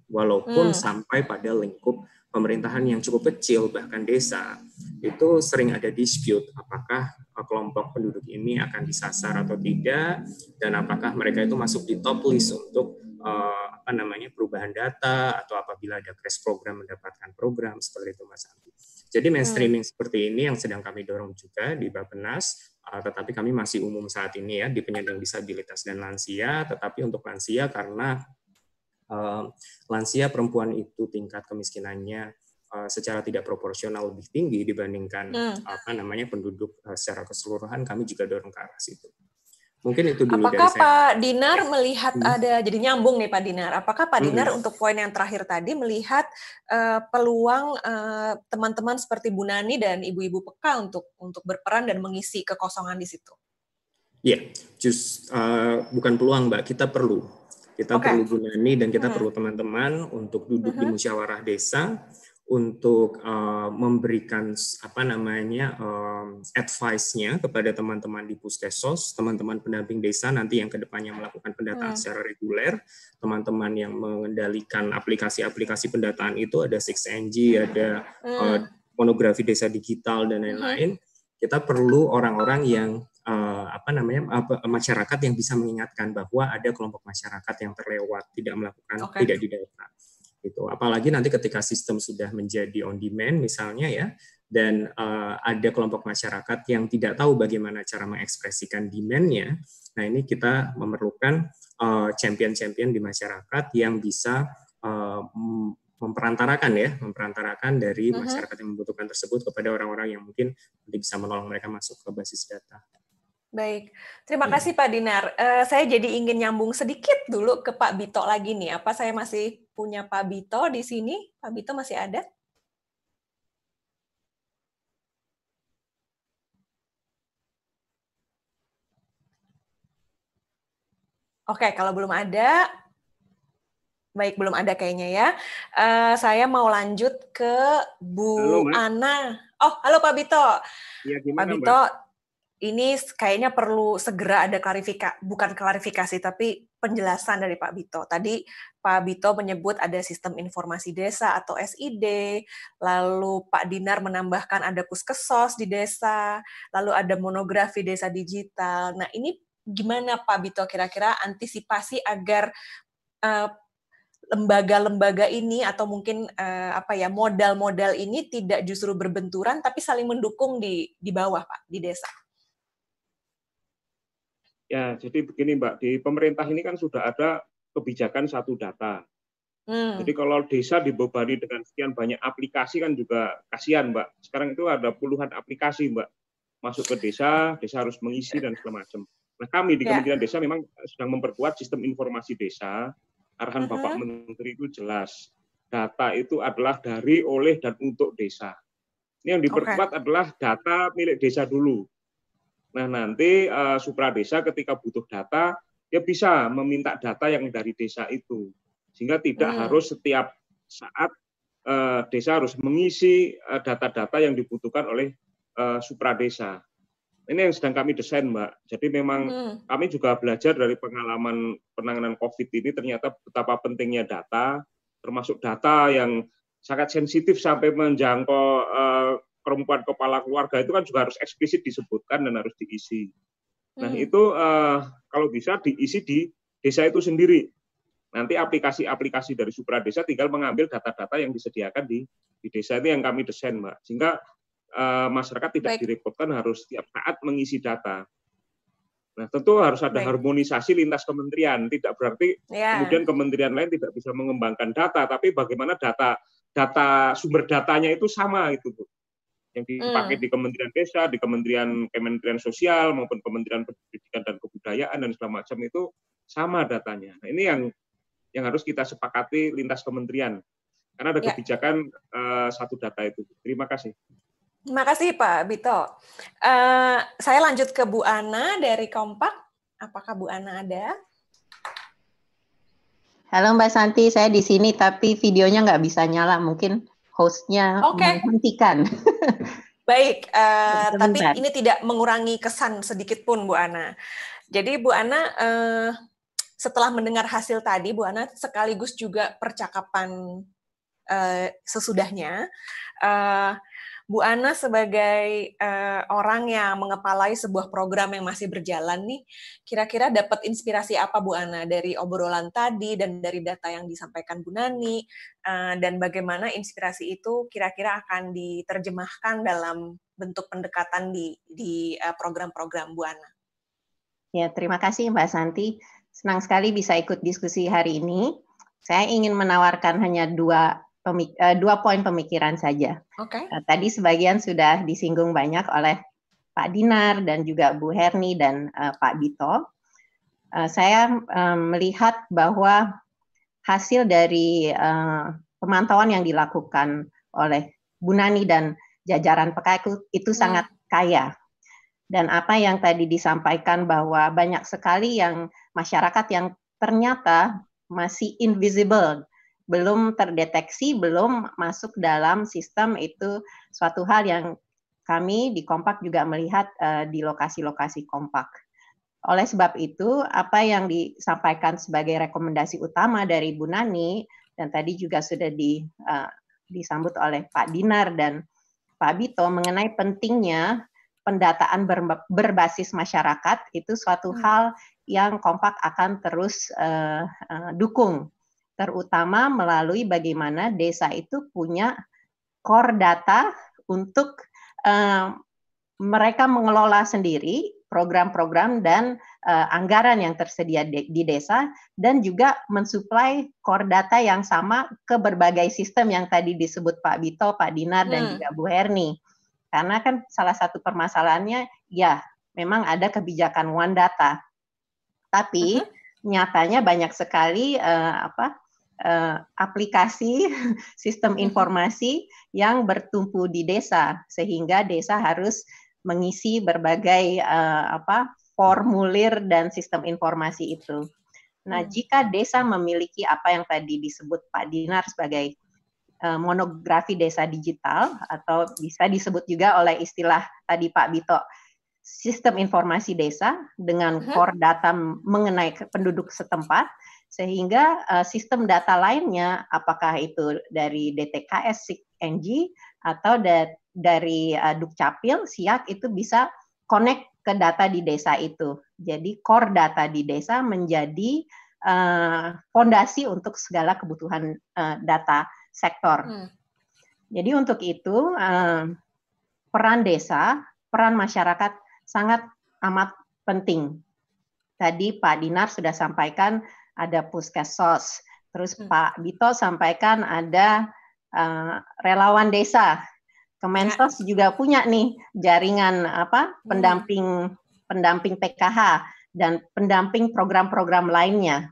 walaupun hmm. sampai pada lingkup pemerintahan yang cukup kecil bahkan desa itu sering ada dispute apakah eh, kelompok penduduk ini akan disasar atau tidak dan apakah mereka itu masuk di top list untuk uh, apa namanya perubahan data atau apabila ada crash program mendapatkan program seperti itu Mas Andi. Jadi mainstreaming hmm. seperti ini yang sedang kami dorong juga di Bappenas, uh, tetapi kami masih umum saat ini ya di penyandang disabilitas dan lansia, tetapi untuk lansia karena uh, lansia perempuan itu tingkat kemiskinannya uh, secara tidak proporsional lebih tinggi dibandingkan hmm. apa namanya penduduk uh, secara keseluruhan, kami juga dorong ke arah situ. Mungkin itu dulu Apakah dari Pak Dinar melihat hmm. ada jadi nyambung nih Pak Dinar. Apakah Pak hmm. Dinar untuk poin yang terakhir tadi melihat uh, peluang teman eh, teman-teman seperti Bu Nani dan ibu-ibu peka untuk untuk berperan dan mengisi kekosongan di situ? Iya, yeah, just uh, bukan peluang Mbak, kita perlu. Kita okay. perlu Bu Nani dan kita hmm. perlu teman-teman untuk duduk hmm. di musyawarah desa untuk uh, memberikan apa namanya um, advice-nya kepada teman-teman di puskesmas, teman-teman pendamping desa nanti yang ke depannya melakukan pendataan hmm. secara reguler, teman-teman yang mengendalikan aplikasi-aplikasi pendataan itu ada 6NG, ada hmm. uh, monografi desa digital dan lain-lain. Hmm. Kita perlu orang-orang yang uh, apa namanya apa, masyarakat yang bisa mengingatkan bahwa ada kelompok masyarakat yang terlewat tidak melakukan okay. tidak didata gitu. Apalagi nanti ketika sistem sudah menjadi on demand misalnya ya, dan uh, ada kelompok masyarakat yang tidak tahu bagaimana cara mengekspresikan demand-nya. Nah ini kita memerlukan champion champion-champion di masyarakat yang bisa uh, memperantarakan ya, memperantarakan dari uh-huh. masyarakat yang membutuhkan tersebut kepada orang-orang yang mungkin nanti bisa menolong mereka masuk ke basis data. Baik, terima ya. kasih Pak Dinar. Uh, saya jadi ingin nyambung sedikit dulu ke Pak Bito lagi nih. Apa saya masih punya Pak Bito di sini? Pak Bito masih ada? Oke, kalau belum ada, baik belum ada kayaknya ya. Uh, saya mau lanjut ke Bu halo, Ana. Oh, halo Pak Bito. Ya, gimana, Pak Bito, Mbak? Ini kayaknya perlu segera ada klarifikasi, bukan klarifikasi, tapi penjelasan dari Pak Bito. Tadi Pak Bito menyebut ada sistem informasi desa atau SID, lalu Pak Dinar menambahkan ada puskesos di desa, lalu ada monografi desa digital. Nah, ini gimana Pak Bito kira-kira antisipasi agar uh, lembaga-lembaga ini atau mungkin uh, apa ya modal-modal ini tidak justru berbenturan tapi saling mendukung di di bawah Pak di desa. Ya, jadi begini Mbak, di pemerintah ini kan sudah ada kebijakan satu data. Hmm. Jadi kalau desa dibebani dengan sekian banyak aplikasi kan juga kasihan Mbak. Sekarang itu ada puluhan aplikasi Mbak. Masuk ke desa, desa harus mengisi dan segala macam. Nah kami di ya. Kementerian Desa memang sedang memperkuat sistem informasi desa. Arahan uh -huh. Bapak Menteri itu jelas. Data itu adalah dari, oleh, dan untuk desa. Ini yang diperkuat okay. adalah data milik desa dulu. Nah nanti uh, supra desa ketika butuh data, dia bisa meminta data yang dari desa itu. Sehingga tidak hmm. harus setiap saat uh, desa harus mengisi eh, data-data uh, yang dibutuhkan oleh uh, supra desa. Ini yang sedang kami desain, Mbak. Jadi memang hmm. kami juga belajar dari pengalaman penanganan COVID ini ternyata betapa pentingnya data, termasuk data yang sangat sensitif sampai menjangkau uh, perempuan kepala keluarga itu kan juga harus eksplisit disebutkan dan harus diisi. Nah hmm. itu uh, kalau bisa diisi di desa itu sendiri. Nanti aplikasi-aplikasi dari Supra Desa tinggal mengambil data-data yang disediakan di, di desa itu yang kami desain, Mbak. Sehingga uh, masyarakat tidak Baik. direpotkan harus setiap saat mengisi data. Nah, tentu harus ada Baik. harmonisasi lintas kementerian. Tidak berarti yeah. kemudian kementerian lain tidak bisa mengembangkan data, tapi bagaimana data data sumber datanya itu sama itu, Bu. Yang dipakai mm. di Kementerian Desa, di Kementerian Kementerian Sosial maupun Kementerian Pendidikan dan Kebudayaan dan segala macam itu sama datanya. Nah, ini yang yang harus kita sepakati lintas kementerian. Karena ada yeah. kebijakan uh, satu data itu. Terima kasih. Terima kasih Pak Bito. Uh, saya lanjut ke Bu Ana dari Kompak. Apakah Bu Ana ada? Halo Mbak Santi, saya di sini tapi videonya nggak bisa nyala. Mungkin hostnya okay. menghentikan. Baik, uh, tapi ini tidak mengurangi kesan sedikit pun Bu Ana. Jadi Bu Ana, uh, setelah mendengar hasil tadi, Bu Ana sekaligus juga percakapan uh, sesudahnya. Uh, Bu Ana sebagai uh, orang yang mengepalai sebuah program yang masih berjalan nih, kira-kira dapat inspirasi apa Bu Ana dari obrolan tadi dan dari data yang disampaikan Bu Nani, uh, dan bagaimana inspirasi itu kira-kira akan diterjemahkan dalam bentuk pendekatan di di uh, program-program Bu Ana? Ya, terima kasih Mbak Santi. Senang sekali bisa ikut diskusi hari ini. Saya ingin menawarkan hanya dua pemik uh, dua poin pemikiran saja. Okay. Uh, tadi sebagian sudah disinggung banyak oleh Pak Dinar dan juga Bu Herni dan uh, Pak Bito. Uh, saya um, melihat bahwa hasil dari uh, pemantauan yang dilakukan oleh Bu Nani dan jajaran PKK itu hmm. sangat kaya. Dan apa yang tadi disampaikan bahwa banyak sekali yang masyarakat yang ternyata masih invisible belum terdeteksi, belum masuk dalam sistem itu suatu hal yang kami di Kompak juga melihat uh, di lokasi-lokasi Kompak. Oleh sebab itu, apa yang disampaikan sebagai rekomendasi utama dari Bu Nani dan tadi juga sudah di, uh, disambut oleh Pak Dinar dan Pak Bito mengenai pentingnya pendataan berbasis masyarakat itu suatu hmm. hal yang Kompak akan terus uh, uh, dukung terutama melalui bagaimana desa itu punya core data untuk uh, mereka mengelola sendiri program-program dan uh, anggaran yang tersedia de di desa dan juga mensuplai core data yang sama ke berbagai sistem yang tadi disebut Pak Bito, Pak Dinar dan hmm. juga Bu Herni. Karena kan salah satu permasalahannya ya memang ada kebijakan one data. Tapi uh -huh. nyatanya banyak sekali uh, apa uh, aplikasi sistem informasi yang bertumpu di desa sehingga desa harus mengisi berbagai uh, apa formulir dan sistem informasi itu. Nah, hmm. jika desa memiliki apa yang tadi disebut Pak Dinar sebagai uh, monografi desa digital atau bisa disebut juga oleh istilah tadi Pak Bito sistem informasi desa dengan hmm. core data mengenai penduduk setempat sehingga uh, sistem data lainnya apakah itu dari DTKS NG atau da dari uh, Dukcapil SIAK itu bisa connect ke data di desa itu. Jadi core data di desa menjadi uh, fondasi untuk segala kebutuhan uh, data sektor. Hmm. Jadi untuk itu uh, peran desa, peran masyarakat sangat amat penting. Tadi Pak Dinar sudah sampaikan ada puskesos, terus hmm. Pak Bito sampaikan ada uh, relawan desa. Kemensos ya. juga punya nih jaringan apa hmm. pendamping pendamping PKH dan pendamping program-program lainnya.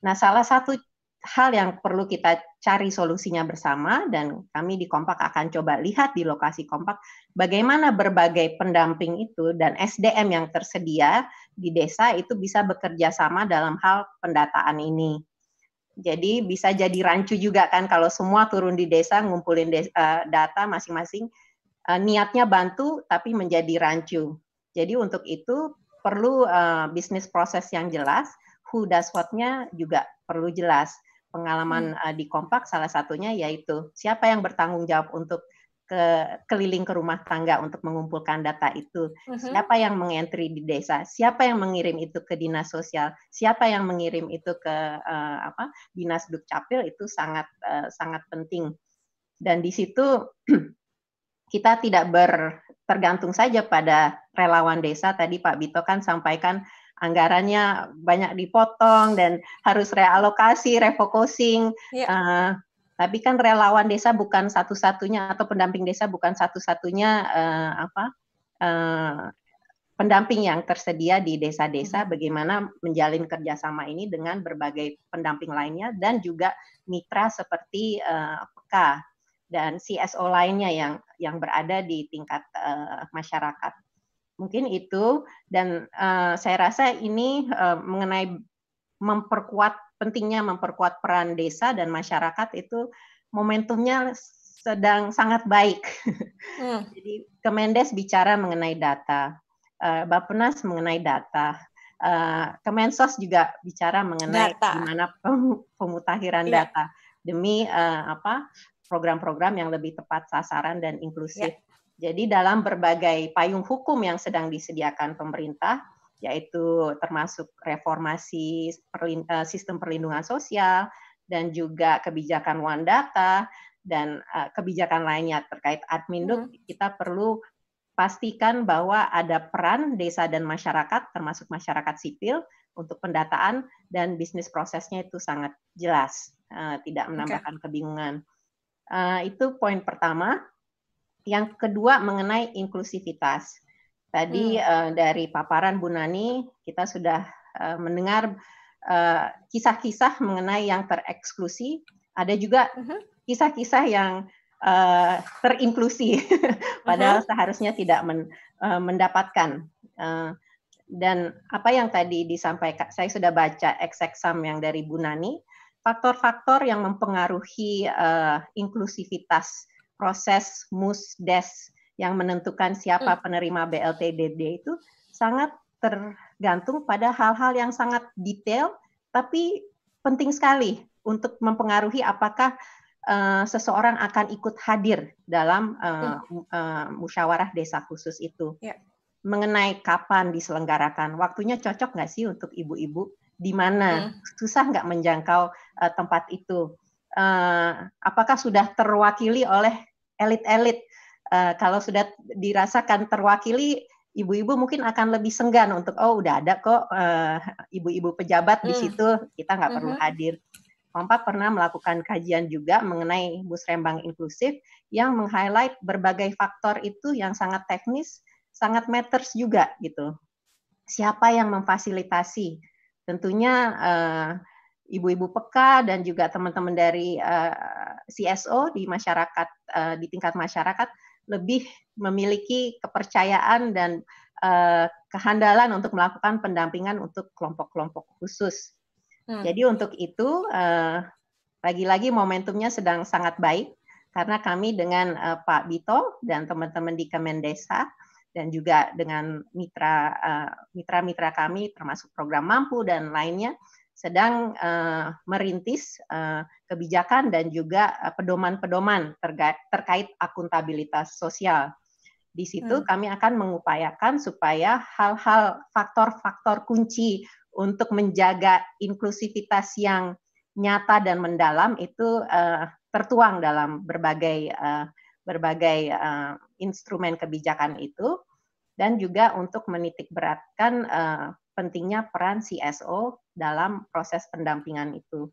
Nah, salah satu hal yang perlu kita cari solusinya bersama dan kami di Kompak akan coba lihat di lokasi Kompak bagaimana berbagai pendamping itu dan SDM yang tersedia di desa itu bisa bekerja sama dalam hal pendataan ini. Jadi bisa jadi rancu juga kan kalau semua turun di desa ngumpulin desa, uh, data masing-masing uh, niatnya bantu tapi menjadi rancu. Jadi untuk itu perlu uh, bisnis proses yang jelas, who does what-nya juga perlu jelas. Pengalaman uh, di Kompak salah satunya yaitu siapa yang bertanggung jawab untuk ke keliling ke rumah tangga untuk mengumpulkan data itu. Uh-huh. Siapa yang mengentry di desa? Siapa yang mengirim itu ke dinas sosial? Siapa yang mengirim itu ke uh, apa? Dinas Dukcapil itu sangat uh, sangat penting. Dan di situ kita tidak ber tergantung saja pada relawan desa. Tadi Pak Bito kan sampaikan anggarannya banyak dipotong dan harus realokasi, refocusing. Yeah. Ya. Uh, tapi kan relawan desa bukan satu-satunya atau pendamping desa bukan satu-satunya uh, apa uh, pendamping yang tersedia di desa-desa. Hmm. Bagaimana menjalin kerjasama ini dengan berbagai pendamping lainnya dan juga mitra seperti uh, PK dan CSO lainnya yang yang berada di tingkat uh, masyarakat. Mungkin itu dan uh, saya rasa ini uh, mengenai memperkuat pentingnya memperkuat peran desa dan masyarakat itu momentumnya sedang sangat baik. Hmm. Jadi Kemendes bicara mengenai data, uh, Bappenas mengenai data, uh, Kemensos juga bicara mengenai data. gimana pemutakhiran yeah. data demi uh, apa program-program yang lebih tepat sasaran dan inklusif. Yeah. Jadi dalam berbagai payung hukum yang sedang disediakan pemerintah, yaitu termasuk reformasi eh, sistem perlindungan sosial dan juga kebijakan one data dan uh, kebijakan lainnya terkait adminduk hmm. kita perlu pastikan bahwa ada peran desa dan masyarakat termasuk masyarakat sipil untuk pendataan dan bisnis prosesnya itu sangat jelas uh, tidak menambahkan okay. kebingungan uh, itu poin pertama yang kedua mengenai inklusivitas Tadi hmm. uh, dari paparan Bu Nani kita sudah uh, mendengar eh, kisah-kisah uh, mengenai yang tereksklusi. Ada juga hmm. kisah-kisah uh, yang uh, terinklusi, padahal uh-huh. seharusnya tidak men, uh, mendapatkan. Uh, dan apa yang tadi disampaikan, saya sudah baca eksam yang dari Bu Nani, faktor-faktor yang mempengaruhi uh, inklusivitas proses musdes yang menentukan siapa hmm. penerima BLTDD itu sangat tergantung pada hal-hal yang sangat detail tapi penting sekali untuk mempengaruhi apakah uh, seseorang akan ikut hadir dalam uh, uh, musyawarah desa khusus itu. Yeah. Mengenai kapan diselenggarakan, waktunya cocok nggak sih untuk ibu-ibu? Di mana hmm. susah nggak menjangkau uh, tempat itu? Uh, apakah sudah terwakili oleh elit-elit Uh, kalau sudah dirasakan terwakili, ibu-ibu mungkin akan lebih senggan untuk oh udah ada kok ibu-ibu uh, pejabat hmm. di situ kita nggak perlu hmm. hadir. Kompak pernah melakukan kajian juga mengenai musrembang inklusif yang meng-highlight berbagai faktor itu yang sangat teknis, sangat matters juga gitu. Siapa yang memfasilitasi? Tentunya uh, ibu-ibu peka dan juga teman-teman dari uh, CSO di masyarakat uh, di tingkat masyarakat lebih memiliki kepercayaan dan uh, kehandalan untuk melakukan pendampingan untuk kelompok-kelompok khusus. Hmm. Jadi untuk itu lagi-lagi momentumnya sedang sangat baik karena kami dengan uh, Pak Bito dan teman-teman di Kemendesa dan juga dengan mitra mitra-mitra kami termasuk program mampu dan lainnya sedang uh, merintis uh, kebijakan dan juga pedoman-pedoman terkait, terkait akuntabilitas sosial. Di situ hmm. kami akan mengupayakan supaya hal-hal faktor-faktor kunci untuk menjaga inklusivitas yang nyata dan mendalam itu uh, tertuang dalam berbagai uh, berbagai uh, instrumen kebijakan itu dan juga untuk menitik beratkan uh, pentingnya peran CSO dalam proses pendampingan itu.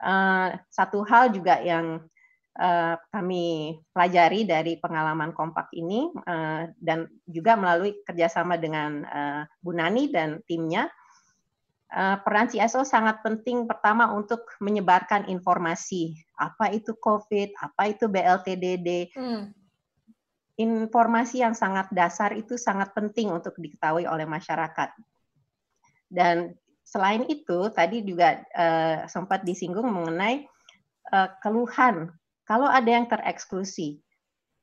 Uh, satu hal juga yang uh, kami pelajari dari pengalaman kompak ini uh, dan juga melalui kerjasama dengan uh, Bu Nani dan timnya, uh, peran CSO sangat penting pertama untuk menyebarkan informasi apa itu COVID, apa itu BLTDD. Hmm informasi yang sangat dasar itu sangat penting untuk diketahui oleh masyarakat. Dan selain itu, tadi juga uh, sempat disinggung mengenai uh, keluhan. Kalau ada yang tereksklusi,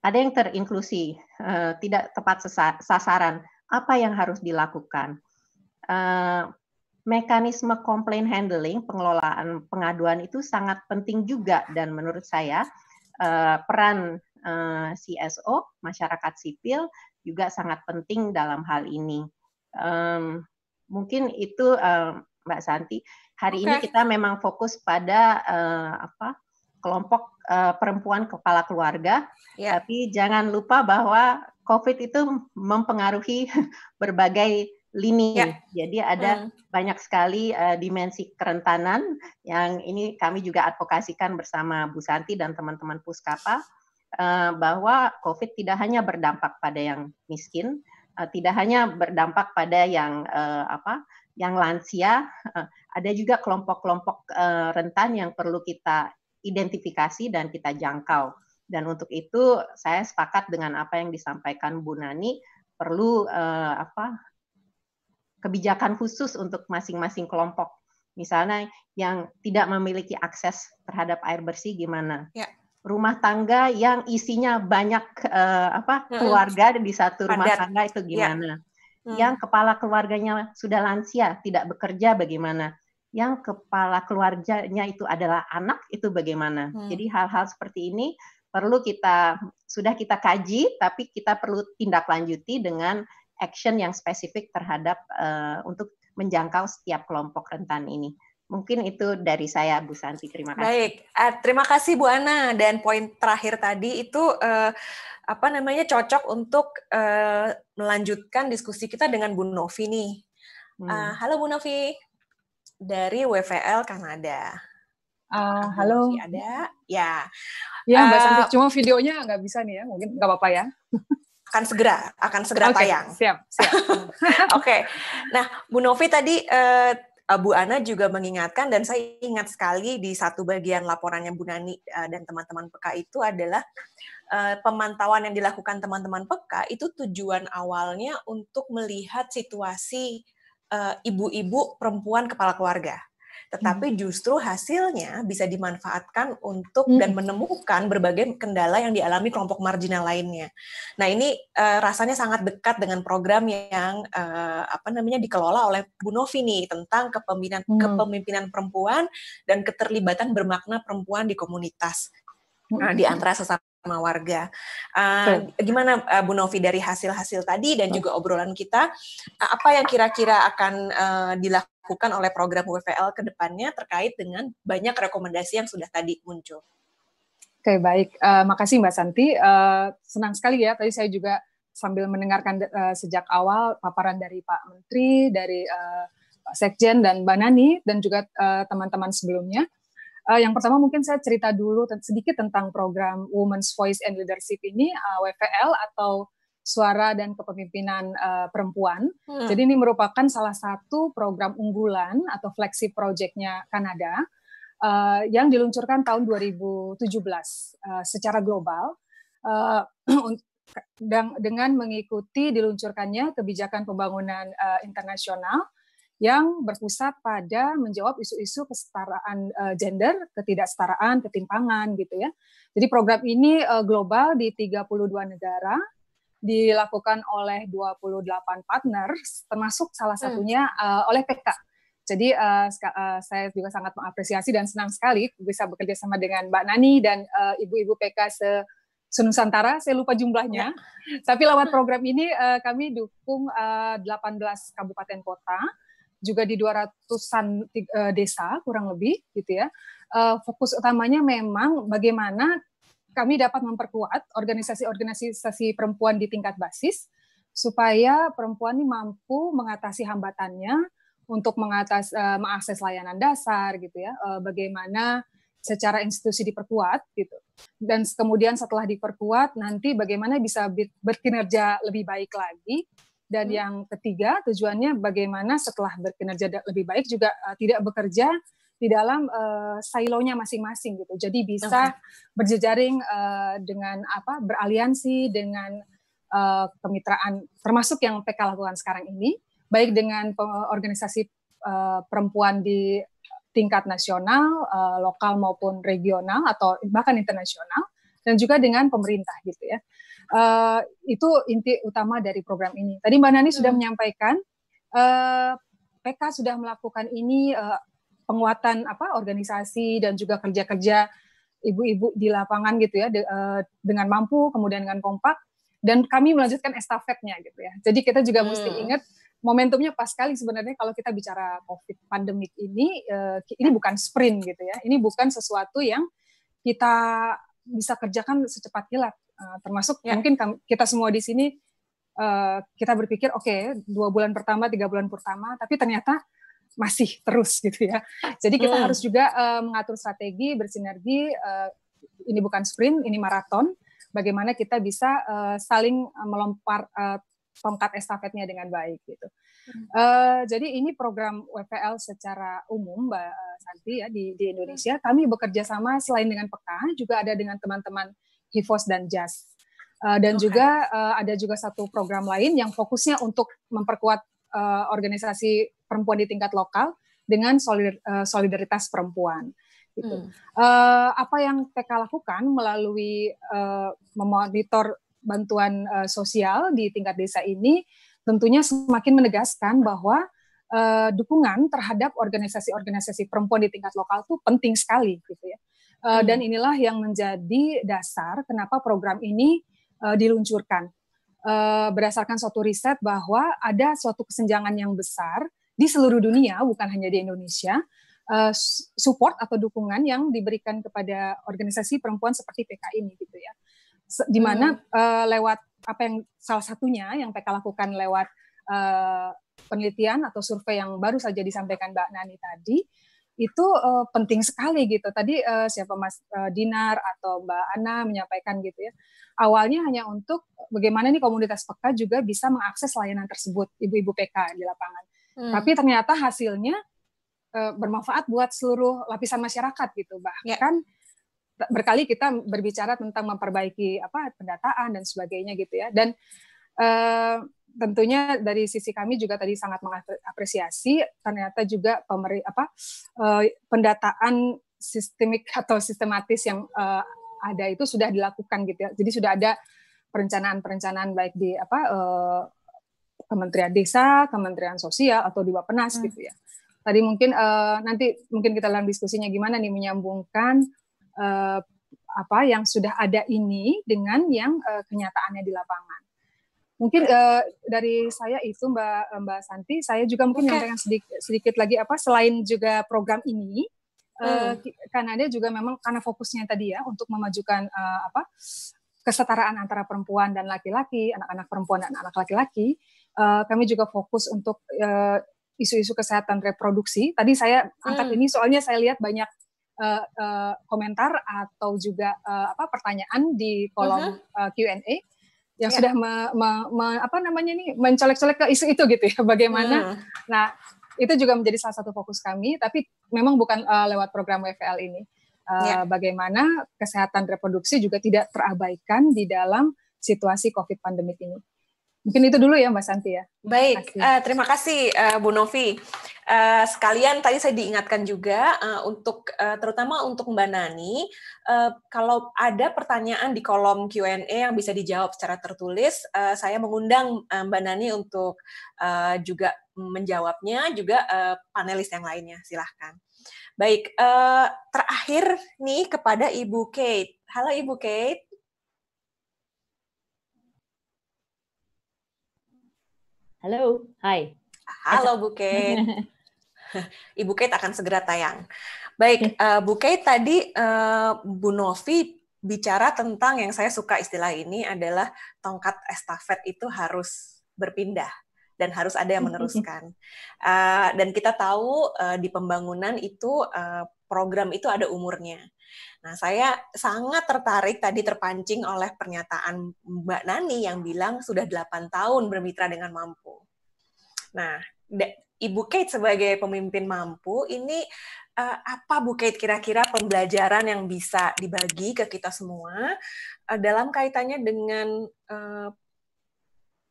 ada yang terinklusi, uh, tidak tepat sasaran, apa yang harus dilakukan? Uh, mekanisme complaint handling, pengelolaan pengaduan itu sangat penting juga dan menurut saya uh, peran uh, CSO, masyarakat sipil juga sangat penting dalam hal ini. Um, mungkin itu uh, Mbak Santi. Hari okay. ini kita memang fokus pada uh, apa kelompok uh, perempuan kepala keluarga, yeah. tapi jangan lupa bahwa COVID itu mempengaruhi berbagai lini. Yeah. Jadi ada mm. banyak sekali uh, dimensi kerentanan yang ini kami juga advokasikan bersama Bu Santi dan teman-teman Puskapa uh, bahwa COVID tidak hanya berdampak pada yang miskin, tidak hanya berdampak pada yang uh, apa yang lansia uh, ada juga kelompok-kelompok rentan yang perlu kita identifikasi dan kita jangkau. Dan untuk itu saya sepakat dengan apa yang disampaikan Bu Nani perlu uh, apa kebijakan khusus untuk masing-masing kelompok. Misalnya yang tidak memiliki akses terhadap air bersih gimana? Ya rumah tangga yang isinya banyak uh, apa keluarga di satu rumah Padat. tangga itu ya. gimana? Ya. Hmm. Yang kepala keluarganya sudah lansia, tidak bekerja bagaimana? Yang kepala keluarganya itu adalah anak itu bagaimana? Hmm. Jadi hal-hal seperti ini perlu kita sudah kita kaji, tapi kita perlu tindak lanjuti dengan action yang spesifik terhadap uh, untuk menjangkau setiap kelompok rentan ini. Mungkin itu dari saya Bu Santi. Terima kasih. Baik, uh, terima kasih Bu Ana dan poin terakhir tadi itu uh, apa namanya cocok untuk uh, melanjutkan diskusi kita dengan Bu Novi nih. Hmm. Uh, halo Bu Novi dari WVL Kanada. Uh, halo. ada? Ya. Ya, Mbak uh, Santi. Cuma videonya nggak bisa nih ya, mungkin nggak apa-apa ya. akan segera akan segera okay, tayang. Siap, siap. Oke. okay. Nah, Bu Novi tadi uh, Eh, Bu Ana juga mengingatkan dan saya ingat sekali di satu bagian laporannya Bu Nani eh, dan teman-teman PK itu adalah eh, pemantauan yang dilakukan teman-teman PK itu tujuan awalnya untuk melihat situasi ibu-ibu perempuan kepala keluarga tetapi hmm. justru hasilnya bisa dimanfaatkan untuk hmm. dan menemukan berbagai kendala yang dialami kelompok marginal lainnya. Nah ini uh, rasanya sangat dekat dengan program yang uh, apa namanya dikelola oleh Bu Novi nih tentang kepemimpinan hmm. kepemimpinan perempuan dan keterlibatan bermakna perempuan di komunitas. Nah, di antara sesama sama warga. Uh, gimana uh, Bu Novi dari hasil-hasil tadi dan juga obrolan kita, uh, apa yang kira-kira akan uh, dilakukan oleh program WVL ke depannya terkait dengan banyak rekomendasi yang sudah tadi muncul? Oke, baik. Uh, makasih Mbak Santi. Uh, senang sekali ya, tadi saya juga sambil mendengarkan uh, sejak awal paparan dari Pak Menteri, dari uh, Pak Sekjen dan Mbak Nani dan juga teman-teman uh, sebelumnya. Uh, yang pertama mungkin saya cerita dulu sedikit tentang program Women's Voice and Leadership ini uh, WVL atau Suara dan Kepemimpinan uh, Perempuan. Hmm. Jadi ini merupakan salah satu program unggulan atau flagship projectnya Kanada uh, yang diluncurkan tahun 2017 uh, secara global uh, dengan mengikuti diluncurkannya kebijakan pembangunan uh, internasional yang berpusat pada menjawab isu-isu kesetaraan uh, gender, ketidaksetaraan, ketimpangan gitu ya. Jadi program ini uh, global di 32 negara dilakukan oleh 28 partner termasuk salah hmm. satunya hmm. uh, oleh PK jadi uh, uh, saya juga sangat mengapresiasi dan senang sekali bisa bekerja sama dengan Mbak Nani dan uh, ibu-ibu PK se Senusantara, saya lupa jumlahnya. Ya. Tapi lewat program ini uh, kami dukung uh, 18 kabupaten kota, juga di 200-an uh, desa kurang lebih gitu ya. Uh, fokus utamanya memang bagaimana kami dapat memperkuat organisasi-organisasi perempuan di tingkat basis supaya perempuan ini mampu mengatasi hambatannya untuk mengatas uh, mengakses layanan dasar gitu ya bagaimana secara institusi diperkuat gitu dan kemudian setelah diperkuat nanti bagaimana bisa berkinerja lebih baik lagi dan hmm. yang ketiga tujuannya bagaimana setelah berkinerja lebih baik juga uh, tidak bekerja di dalam uh, silonya masing-masing gitu jadi bisa okay. berjejaring uh, dengan apa beraliansi dengan uh, kemitraan termasuk yang PK lakukan sekarang ini baik dengan organisasi uh, perempuan di tingkat nasional, uh, lokal maupun regional atau bahkan internasional, dan juga dengan pemerintah gitu ya. Uh, itu inti utama dari program ini. Tadi Mbak Nani hmm. sudah menyampaikan uh, PK sudah melakukan ini uh, penguatan apa organisasi dan juga kerja-kerja ibu-ibu di lapangan gitu ya de, uh, dengan mampu kemudian dengan kompak dan kami melanjutkan estafetnya gitu ya. Jadi kita juga hmm. mesti ingat momentumnya pas sekali sebenarnya kalau kita bicara COVID pandemik ini uh, ini bukan sprint gitu ya. Ini bukan sesuatu yang kita bisa kerjakan secepat kilat. Uh, termasuk ya. mungkin kita semua di sini uh, kita berpikir oke okay, dua bulan pertama tiga bulan pertama tapi ternyata masih terus gitu ya. Jadi kita hmm. harus juga uh, mengatur strategi bersinergi. Uh, ini bukan sprint, ini maraton. Bagaimana kita bisa uh, saling melompar uh, tongkat estafetnya dengan baik gitu. Hmm. Uh, jadi ini program WPL secara umum Mbak eh, Santi ya di, di Indonesia. Kami bekerja sama selain dengan PEKA juga ada dengan teman-teman HIVOS dan JAS. Uh, dan okay. juga uh, ada juga satu program lain yang fokusnya untuk memperkuat uh, organisasi perempuan di tingkat lokal dengan solidar, uh, solidaritas perempuan. Gitu. Hmm. Uh, apa yang PK lakukan melalui uh, memonitor bantuan uh, sosial di tingkat desa ini tentunya semakin menegaskan bahwa uh, dukungan terhadap organisasi-organisasi perempuan di tingkat lokal itu penting sekali gitu ya. Uh, hmm. Dan inilah yang menjadi dasar kenapa program ini uh, diluncurkan. Uh, berdasarkan suatu riset bahwa ada suatu kesenjangan yang besar di seluruh dunia, bukan hanya di Indonesia, uh, support atau dukungan yang diberikan kepada organisasi perempuan seperti PK ini gitu ya di mana hmm. uh, lewat apa yang salah satunya yang PK lakukan lewat uh, penelitian atau survei yang baru saja disampaikan Mbak Nani tadi itu uh, penting sekali gitu. Tadi uh, siapa Mas uh, Dinar atau Mbak Ana menyampaikan gitu ya. Awalnya hanya untuk bagaimana nih komunitas PK juga bisa mengakses layanan tersebut ibu-ibu PK di lapangan. Hmm. Tapi ternyata hasilnya uh, bermanfaat buat seluruh lapisan masyarakat gitu. Ya. Bahkan yeah berkali kita berbicara tentang memperbaiki apa pendataan dan sebagainya gitu ya dan uh, tentunya dari sisi kami juga tadi sangat mengapresiasi ternyata juga pemeri apa uh, pendataan sistemik atau sistematis yang uh, ada itu sudah dilakukan gitu ya jadi sudah ada perencanaan-perencanaan baik di apa uh, Kementerian Desa, Kementerian Sosial atau di Bappenas hmm. gitu ya. Tadi mungkin uh, nanti mungkin kita dalam diskusinya gimana nih menyambungkan uh, apa yang sudah ada ini dengan yang uh, kenyataannya di lapangan. Mungkin uh, dari saya itu Mbak Mbak Santi, saya juga mungkin okay. menyampaikan sedikit, sedikit lagi apa selain juga program ini, hmm. uh, Kanada juga memang karena fokusnya tadi ya untuk memajukan uh, apa kesetaraan antara perempuan dan laki-laki, anak-anak perempuan dan anak laki-laki, uh, kami juga fokus untuk uh, isu-isu kesehatan reproduksi. Tadi saya angkat hmm. ini soalnya saya lihat banyak uh, uh, komentar atau juga uh, apa pertanyaan di kolom uh -huh. uh, Q&A yang yeah. sudah me, me, me, apa namanya nih mencolek-colek ke isu itu gitu ya bagaimana. Hmm. Nah itu juga menjadi salah satu fokus kami, tapi memang bukan uh, lewat program WVL ini. Uh, yeah. Bagaimana kesehatan reproduksi juga tidak terabaikan di dalam situasi COVID pandemik ini. Mungkin itu dulu ya Mbak Santi ya. Baik, terima kasih, uh, terima kasih uh, Bu Novi. Uh, sekalian tadi saya diingatkan juga uh, untuk uh, terutama untuk Mbak Nani, uh, kalau ada pertanyaan di kolom Q&A yang bisa dijawab secara tertulis, uh, saya mengundang uh, Mbak Nani untuk uh, juga menjawabnya, juga uh, panelis yang lainnya. Silahkan. Baik, uh, terakhir nih kepada Ibu Kate. Halo Ibu Kate. Halo, hai. Halo Bu Kate. Ibu Kate akan segera tayang. Baik, uh, Bu Kate tadi uh, Bu Novi bicara tentang yang saya suka istilah ini adalah tongkat estafet itu harus berpindah dan harus ada yang meneruskan. Uh, dan kita tahu uh, di pembangunan itu uh, program itu ada umurnya. Nah, saya sangat tertarik tadi terpancing oleh pernyataan Mbak Nani yang bilang sudah 8 tahun bermitra dengan Mampu. Nah, Ibu Kate sebagai pemimpin Mampu ini uh, apa Bu Kate kira-kira pembelajaran yang bisa dibagi ke kita semua uh, dalam kaitannya dengan uh,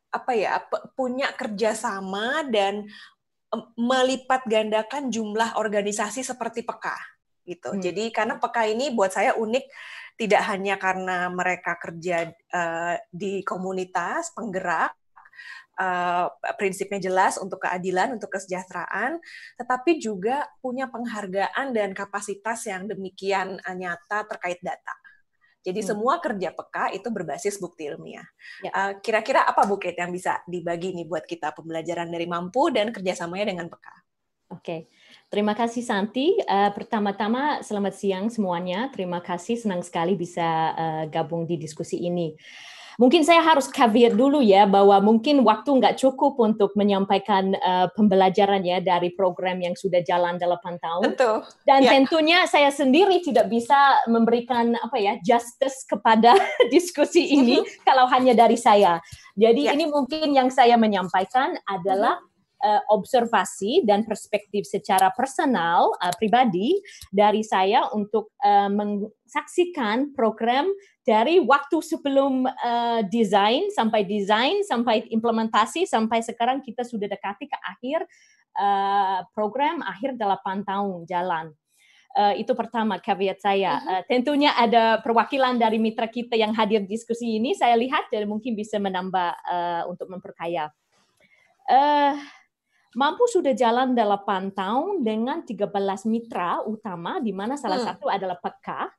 apa ya punya kerjasama dan melipat gandakan jumlah organisasi seperti PEKA gitu. Hmm. Jadi karena PEKA ini buat saya unik tidak hanya karena mereka kerja uh, di komunitas penggerak, uh, prinsipnya jelas untuk keadilan, untuk kesejahteraan, tetapi juga punya penghargaan dan kapasitas yang demikian nyata terkait data. Jadi hmm. semua kerja peka itu berbasis bukti ilmiah. Ya. Uh, kira-kira apa Bukit yang bisa dibagi nih buat kita pembelajaran dari mampu dan kerjasamanya dengan peka? Oke, okay. Terima kasih Santi. Uh, pertama-tama selamat siang semuanya. Terima kasih, senang sekali bisa uh, gabung di diskusi ini. Mungkin saya harus caveat dulu ya bahwa mungkin waktu nggak cukup untuk menyampaikan uh, pembelajaran ya dari program yang sudah jalan 8 tahun. Betul. Dan ya. tentunya saya sendiri tidak bisa memberikan apa ya justice kepada diskusi ini mm-hmm. kalau hanya dari saya. Jadi ya. ini mungkin yang saya menyampaikan adalah mm-hmm. Uh, observasi dan perspektif secara personal uh, pribadi dari saya untuk uh, menyaksikan program dari waktu sebelum uh, desain sampai desain sampai implementasi sampai sekarang kita sudah dekati ke akhir uh, program akhir 8 tahun jalan. Uh, itu pertama caveat saya. Uh, tentunya ada perwakilan dari mitra kita yang hadir diskusi ini. Saya lihat dan mungkin bisa menambah uh, untuk memperkaya. Uh, Mampu sudah jalan 8 tahun dengan 13 mitra utama, di mana salah hmm. satu adalah peka.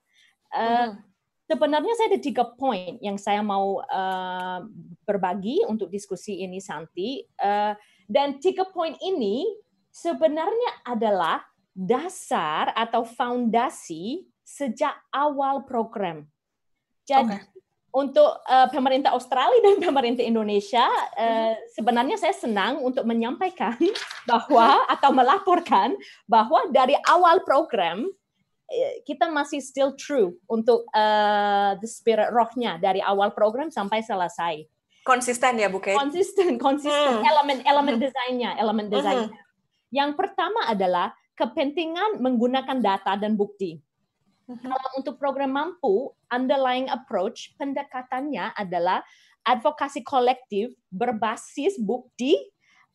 Uh, hmm sebenarnya saya ada tiga poin yang saya mau uh, berbagi untuk diskusi ini Santi uh, dan tiga poin ini sebenarnya adalah dasar atau foundasi sejak awal program. Jadi okay. Untuk uh, pemerintah Australia dan pemerintah Indonesia uh, sebenarnya saya senang untuk menyampaikan bahwa atau melaporkan bahwa dari awal program Eh, kita masih still true untuk uh, the spirit rohnya dari awal program sampai selesai. Konsisten ya Bu Kate? Konsisten, konsisten. Hmm. Elemen elemen hmm. desainnya, elemen hmm. desainnya. Hmm. Yang pertama adalah kepentingan menggunakan data dan bukti. Hmm. Kalau untuk program mampu, underlying approach pendekatannya adalah advokasi kolektif berbasis bukti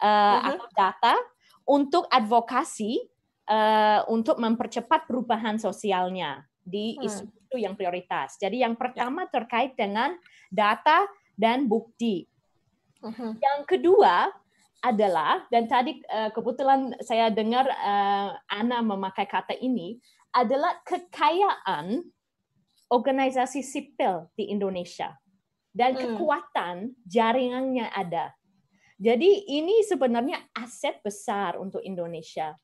uh, hmm. atau data untuk advokasi uh, untuk mempercepat perubahan sosialnya di hmm. isu itu yang prioritas. Jadi yang pertama terkait dengan data dan bukti. Uh-huh. Yang kedua adalah dan tadi uh, kebetulan saya dengar uh, Ana memakai kata ini adalah kekayaan organisasi sipil di Indonesia dan hmm. kekuatan jaringannya ada. Jadi ini sebenarnya aset besar untuk Indonesia.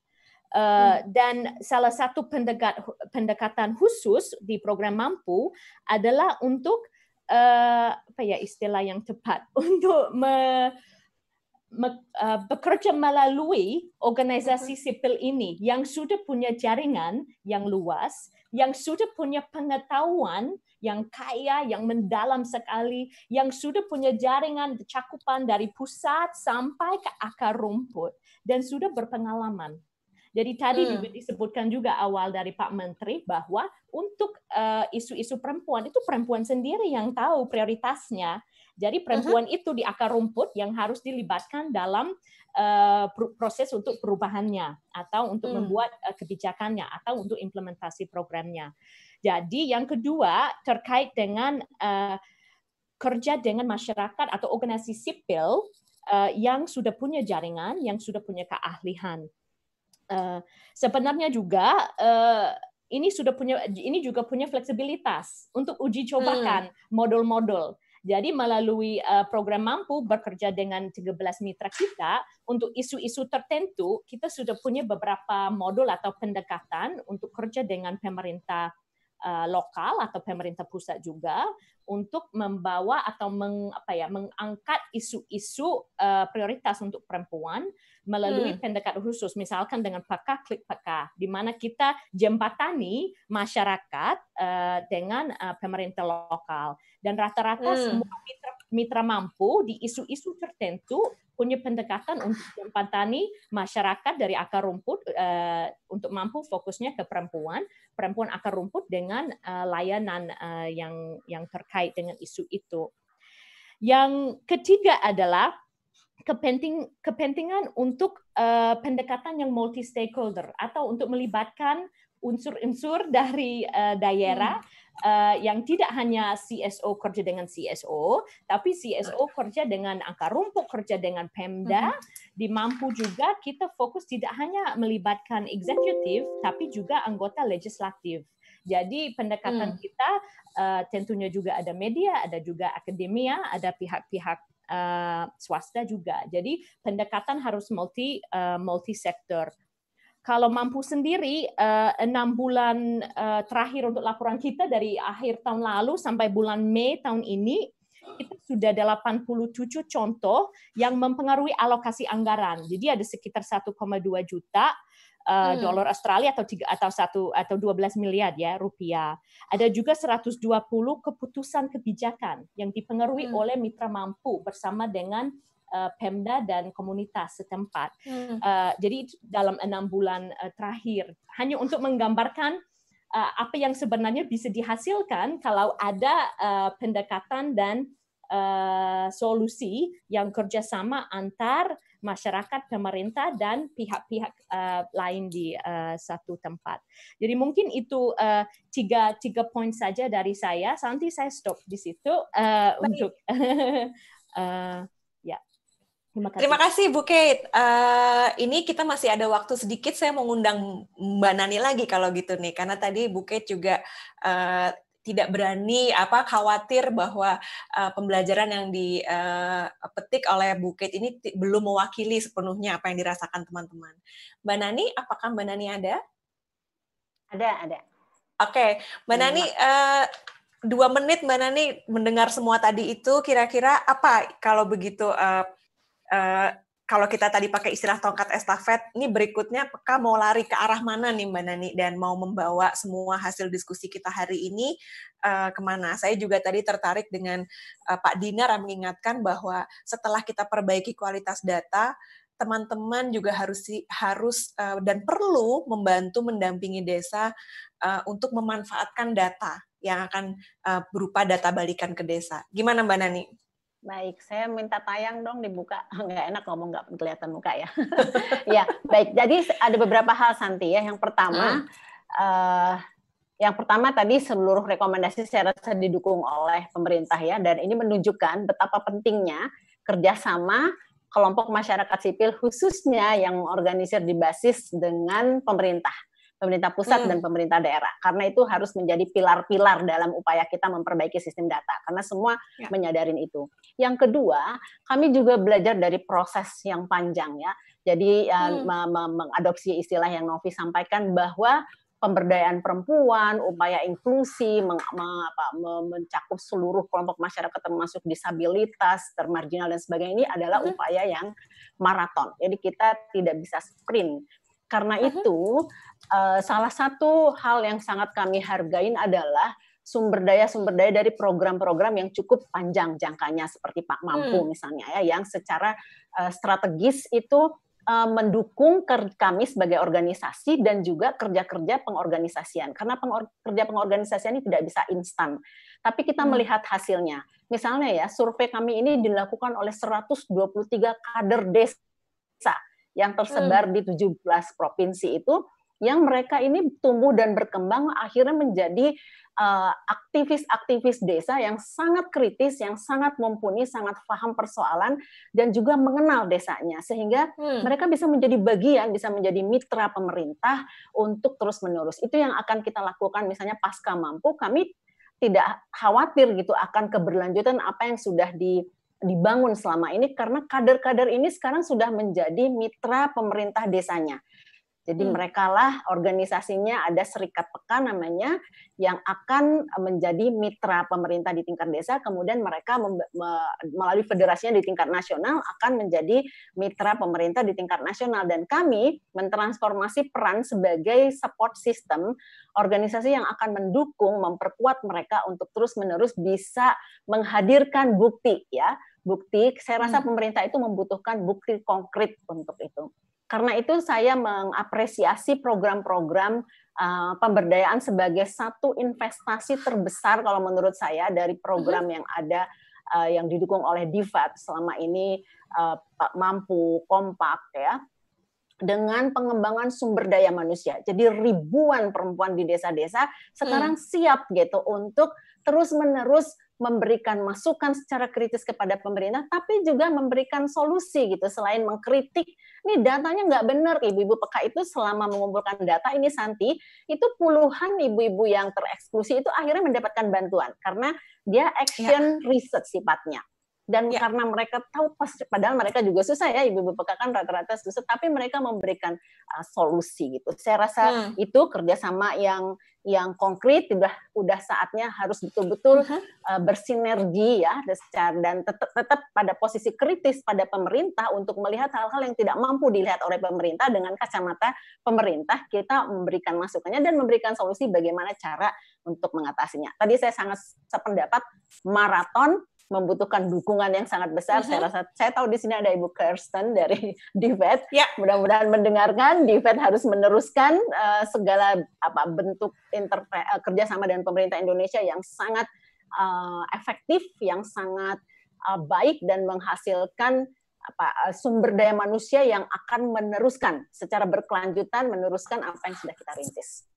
Uh, dan salah satu pendekat, pendekatan khusus di program mampu adalah untuk uh, apa ya istilah yang tepat untuk me, uh, bekerja melalui organisasi sipil ini yang sudah punya jaringan yang luas, yang sudah punya pengetahuan yang kaya, yang mendalam sekali, yang sudah punya jaringan cakupan dari pusat sampai ke akar rumput dan sudah berpengalaman. Jadi tadi hmm. disebutkan juga awal dari Pak Menteri bahwa untuk eh, isu-isu uh, perempuan itu perempuan sendiri yang tahu prioritasnya. Jadi perempuan uh -huh. itu di akar rumput yang harus dilibatkan dalam uh, proses untuk perubahannya atau untuk hmm. membuat uh, kebijakannya atau untuk implementasi programnya. Jadi yang kedua terkait dengan uh, kerja dengan masyarakat atau organisasi sipil uh, yang sudah punya jaringan, yang sudah punya keahlian. Uh, sebenarnya juga uh, ini sudah punya ini juga punya fleksibilitas untuk uji cobakan hmm. modul-modul. Jadi melalui uh, program mampu bekerja dengan 13 mitra kita untuk isu-isu tertentu, kita sudah punya beberapa modul atau pendekatan untuk kerja dengan pemerintah lokal atau pemerintah pusat juga untuk membawa atau meng, apa ya mengangkat isu-isu uh, prioritas untuk perempuan melalui hmm. pendekatan khusus, misalkan dengan peka klik peka, di mana kita jembatani masyarakat uh, dengan uh, pemerintah lokal dan rata-rata hmm. semua mitra, mampu di isu-isu tertentu punya pendekatan untuk jembatani masyarakat dari akar rumput uh, untuk mampu fokusnya ke perempuan, perempuan akar rumput dengan uh, layanan uh, yang yang terkait dengan isu itu. Yang ketiga adalah kepenting, kepentingan untuk pendekatan yang multi stakeholder atau untuk melibatkan unsur-unsur dari daerah hmm. Uh, yang tidak hanya CSO kerja dengan CSO, tapi CSO kerja dengan angka rumput, kerja dengan Pemda, hmm. dimampu juga kita fokus tidak hanya melibatkan eksekutif, tapi juga anggota legislatif. Jadi pendekatan hmm. kita uh, tentunya juga ada media, ada juga akademia, ada pihak-pihak uh, swasta juga. Jadi pendekatan harus multi uh, multi sektor. Kalau mampu sendiri uh, enam bulan uh, terakhir untuk laporan kita dari akhir tahun lalu sampai bulan Mei tahun ini itu sudah 87 contoh yang mempengaruhi alokasi anggaran. Jadi ada sekitar 1,2 juta uh, hmm. dolar Australia atau tiga atau satu atau 12 miliar ya rupiah. Ada juga 120 keputusan kebijakan yang dipengaruhi hmm. oleh mitra mampu bersama dengan uh, Pemda dan komunitas setempat. Hmm. Uh, jadi dalam enam bulan uh, terakhir hanya untuk menggambarkan uh, apa yang sebenarnya bisa dihasilkan kalau ada uh, pendekatan dan uh, solusi yang kerjasama antar masyarakat, pemerintah, dan pihak-pihak uh, lain di uh, satu tempat. Jadi mungkin itu uh, tiga tiga poin saja dari saya. Nanti saya stop di situ uh, untuk uh. Terima kasih. Terima kasih Bu Kate. Uh, ini kita masih ada waktu sedikit. Saya mau ngundang Mbak Nani lagi kalau gitu nih, karena tadi Bu Kate juga uh, tidak berani apa khawatir bahwa uh, pembelajaran yang dipetik uh, oleh Bukit ini belum mewakili sepenuhnya apa yang dirasakan teman-teman. Mbak Nani, apakah Mbak Nani ada? Ada, ada. Oke, okay. Mbak hmm. Nani, uh, dua menit Mbak Nani mendengar semua tadi itu, kira-kira apa kalau begitu uh, uh, kalau kita tadi pakai istilah tongkat estafet, ini berikutnya Peka mau lari ke arah mana nih Mbak Nani dan mau membawa semua hasil diskusi kita hari ini uh, ke mana? Saya juga tadi tertarik dengan uh, Pak Dinar yang mengingatkan bahwa setelah kita perbaiki kualitas data, teman-teman juga harus harus dan perlu membantu mendampingi desa untuk memanfaatkan data yang akan berupa data balikan ke desa. Gimana Mbak Nani? Baik, saya minta tayang dong dibuka. Nggak enak ngomong nggak kelihatan muka ya. ya, baik. Jadi ada beberapa hal Santi ya. Yang pertama, hmm. uh, yang pertama tadi seluruh rekomendasi saya rasa didukung oleh pemerintah ya, dan ini menunjukkan betapa pentingnya kerjasama kelompok masyarakat sipil khususnya yang organisir di basis dengan pemerintah pemerintah pusat hmm. dan pemerintah daerah. Karena itu harus menjadi pilar-pilar dalam upaya kita memperbaiki sistem data. Karena semua ya. menyadarin itu. Yang kedua, kami juga belajar dari proses yang panjang ya. Jadi hmm. mengadopsi istilah yang Novi sampaikan bahwa pemberdayaan perempuan, upaya inklusi, meng, meng, apa, mencakup seluruh kelompok masyarakat termasuk disabilitas, termarginal dan sebagainya ini adalah mm-hmm. upaya yang maraton. Jadi kita tidak bisa sprint. Karena itu uh, salah satu hal yang sangat kami hargain adalah sumber daya sumber daya dari program-program yang cukup panjang jangkanya seperti Pak Mampu hmm. misalnya ya yang secara uh, strategis itu uh, mendukung kami sebagai organisasi dan juga kerja-kerja pengorganisasian. Karena pengor kerja pengorganisasian ini tidak bisa instan. Tapi kita hmm. melihat hasilnya. Misalnya ya survei kami ini dilakukan oleh 123 kader desa yang tersebar hmm. di 17 provinsi itu yang mereka ini tumbuh dan berkembang akhirnya menjadi Eh, aktivis-aktivis desa yang sangat kritis, yang sangat mumpuni, sangat paham persoalan dan juga mengenal desanya sehingga hmm. mereka bisa menjadi bagian, bisa menjadi mitra pemerintah untuk terus menerus. Itu yang akan kita lakukan misalnya pasca mampu kami tidak khawatir gitu akan keberlanjutan apa yang sudah di dibangun selama ini karena kader-kader ini sekarang sudah menjadi mitra pemerintah desanya. Jadi hmm. mereka lah organisasinya ada serikat pekan namanya yang akan menjadi mitra pemerintah di tingkat desa, kemudian mereka melalui federasinya di tingkat nasional akan menjadi mitra pemerintah di tingkat nasional dan kami mentransformasi peran sebagai support system organisasi yang akan mendukung memperkuat mereka untuk terus-menerus bisa menghadirkan bukti ya. Bukti saya rasa hmm. pemerintah itu membutuhkan bukti konkret untuk itu. Karena itu saya mengapresiasi program-program uh, pemberdayaan sebagai satu investasi terbesar kalau menurut saya dari program mhm. yang ada uh, yang didukung oleh DIVAT selama ini uh, mampu kompak ya dengan pengembangan sumber daya manusia. Jadi ribuan perempuan di desa-desa sekarang hmm. siap gitu untuk terus-menerus memberikan masukan secara kritis kepada pemerintah, tapi juga memberikan solusi gitu. Selain mengkritik, ini datanya nggak benar. Ibu-ibu PK itu selama mengumpulkan data ini Santi, itu puluhan ibu-ibu yang tereksklusi itu akhirnya mendapatkan bantuan karena dia action ya. research sifatnya dan ya. karena mereka tahu padahal mereka juga susah ya ibu-ibu PK kan rata-rata susah tapi mereka memberikan uh, solusi gitu saya rasa hmm. itu kerjasama yang yang konkret udah udah saatnya harus betul-betul uh-huh. uh, bersinergi ya dan tetap tetap pada posisi kritis pada pemerintah untuk melihat hal-hal yang tidak mampu dilihat oleh pemerintah dengan kacamata pemerintah kita memberikan masukannya dan memberikan solusi bagaimana cara untuk mengatasinya. Tadi saya sangat sependapat maraton membutuhkan dukungan yang sangat besar. -huh. Saya rasa saya tahu di sini ada Ibu Kirsten dari Divet. Ya. Mudah-mudahan mendengarkan Divet harus meneruskan uh, segala apa bentuk interve- uh, kerjasama dengan pemerintah Indonesia yang sangat uh, efektif, yang sangat uh, baik dan menghasilkan apa sumber daya manusia yang akan meneruskan secara berkelanjutan meneruskan apa yang sudah kita rintis.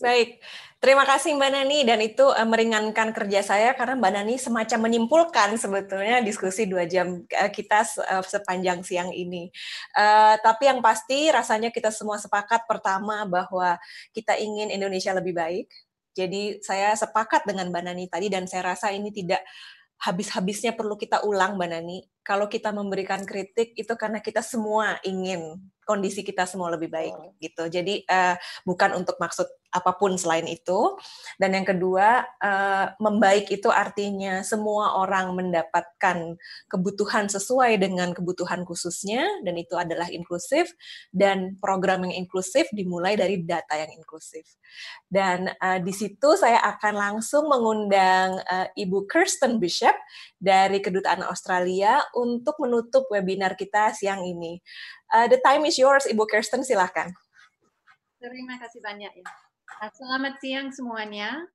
Baik, terima kasih Mbak Nani dan itu uh, meringankan kerja saya karena Mbak Nani semacam menyimpulkan sebetulnya diskusi dua jam uh, kita uh, sepanjang siang ini. Uh, tapi yang pasti rasanya kita semua sepakat pertama bahwa kita ingin Indonesia lebih baik. Jadi saya sepakat dengan Mbak Nani tadi dan saya rasa ini tidak habis-habisnya perlu kita ulang Mbak Nani. Kalau kita memberikan kritik itu karena kita semua ingin kondisi kita semua lebih baik gitu. Jadi uh, bukan untuk maksud apa pun selain itu. Dan yang kedua, uh, membaik itu artinya semua orang mendapatkan kebutuhan sesuai dengan kebutuhan khususnya, dan itu adalah inklusif. Dan program yang inklusif dimulai dari data yang inklusif. Dan uh, di situ saya akan langsung mengundang uh, Ibu Kirsten Bishop dari Kedutaan Australia untuk menutup webinar kita siang ini. Uh, the time is yours, Ibu Kirsten, silahkan. Terima kasih banyak ya. Selamat siang semuanya.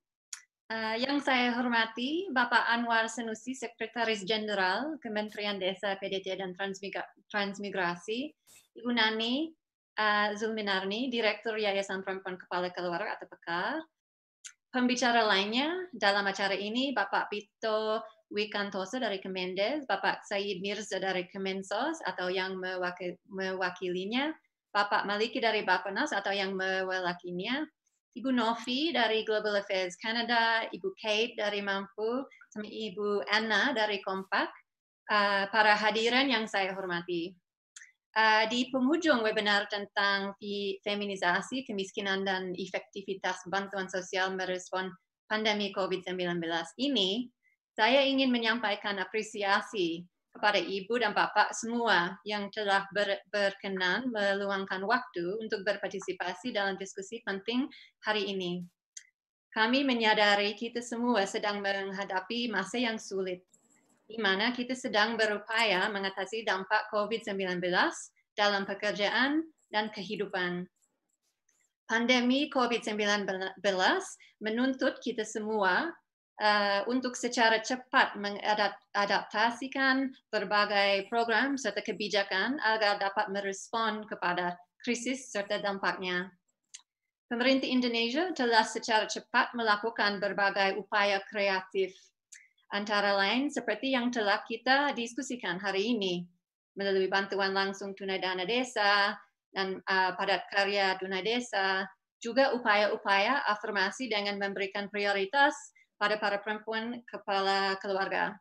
Uh, yang saya hormati Bapak Anwar Senusi, Sekretaris Jenderal Kementerian Desa, PDT dan Transmigra Transmigrasi, Ibu Nani uh, Zulminarni, Direktur Yayasan Perempuan Kepala Keluarga atau PEKAR. Pembicara lainnya dalam acara ini Bapak Pito Wikantoso dari Kemendes, Bapak Said Mirza dari Kemensos atau yang mewakil mewakilinya, Bapak Maliki dari Bapenas atau yang mewakilinya, Ibu Novi dari Global Affairs Canada, Ibu Kate dari Mampu, sama Ibu Anna dari Kompak, uh, para hadirin yang saya hormati. uh, di penghujung webinar tentang feminisasi, kemiskinan, dan efektivitas bantuan sosial merespon pandemi COVID-19 ini, saya ingin menyampaikan apresiasi kepada ibu dan bapak semua yang telah ber, berkenan meluangkan waktu untuk berpartisipasi dalam diskusi penting hari ini. Kami menyadari kita semua sedang menghadapi masa yang sulit, di mana kita sedang berupaya mengatasi dampak COVID-19 dalam pekerjaan dan kehidupan. Pandemi COVID-19 menuntut kita semua uh, untuk secara cepat mengadaptasikan berbagai program serta kebijakan agar dapat merespon kepada krisis serta dampaknya. Pemerintah Indonesia telah secara cepat melakukan berbagai upaya kreatif, antara lain seperti yang telah kita diskusikan hari ini, melalui bantuan langsung tunai dana desa dan uh, padat karya tunai desa, juga upaya-upaya afirmasi dengan memberikan prioritas pada para perempuan kepala keluarga.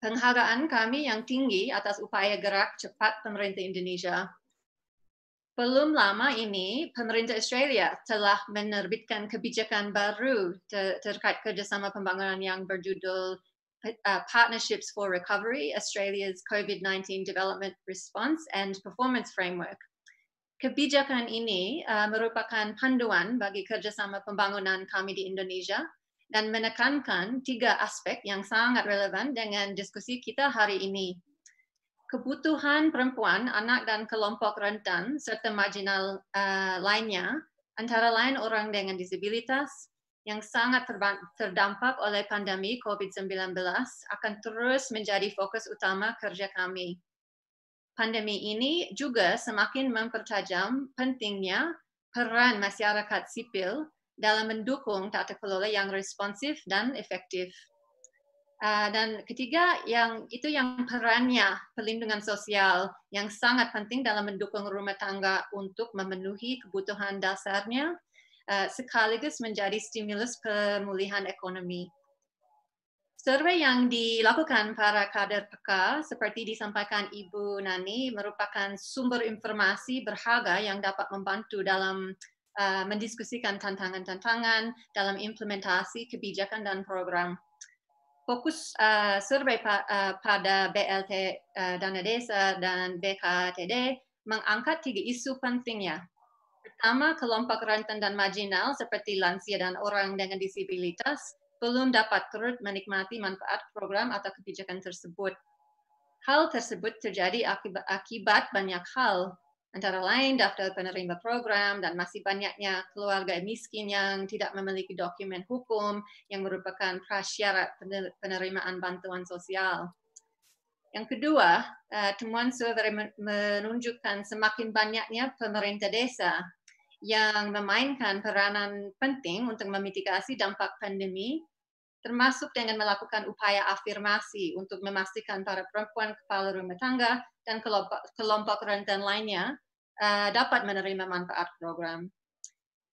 Penghargaan kami yang tinggi atas upaya gerak cepat pemerintah Indonesia belum lama ini, pemerintah Australia telah menerbitkan kebijakan baru ter terkait kerjasama pembangunan yang berjudul uh, Partnerships for Recovery, Australia's COVID-19 Development Response and Performance Framework. Kebijakan ini uh, merupakan panduan bagi kerjasama pembangunan kami di Indonesia dan menekankan tiga aspek yang sangat relevan dengan diskusi kita hari ini kebutuhan perempuan, anak dan kelompok rentan serta marginal uh, lainnya, antara lain orang dengan disabilitas yang sangat terdampak oleh pandemi COVID-19 akan terus menjadi fokus utama kerja kami. Pandemi ini juga semakin mempertajam pentingnya peran masyarakat sipil dalam mendukung tata kelola yang responsif dan efektif. Uh, dan ketiga, yang itu yang perannya perlindungan sosial yang sangat penting dalam mendukung rumah tangga untuk memenuhi kebutuhan dasarnya, uh, sekaligus menjadi stimulus pemulihan ekonomi. Survei yang dilakukan para kader PK seperti disampaikan Ibu Nani merupakan sumber informasi berharga yang dapat membantu dalam uh, mendiskusikan tantangan-tantangan dalam implementasi kebijakan dan program fokus uh, survei pa, uh, pada BLT uh, Dana Desa dan BKTD mengangkat tiga isu pentingnya. Pertama, kelompok rentan dan marginal seperti lansia dan orang dengan disabilitas belum dapat turut menikmati manfaat program atau kebijakan tersebut. Hal tersebut terjadi akibat, akibat banyak hal, antara lain daftar penerima program dan masih banyaknya keluarga miskin yang tidak memiliki dokumen hukum yang merupakan prasyarat penerimaan bantuan sosial. Yang kedua, uh, temuan survei menunjukkan semakin banyaknya pemerintah desa yang memainkan peranan penting untuk memitigasi dampak pandemi, termasuk dengan melakukan upaya afirmasi untuk memastikan para perempuan kepala rumah tangga dan kelompok, kelompok rentan lainnya uh, dapat menerima manfaat program.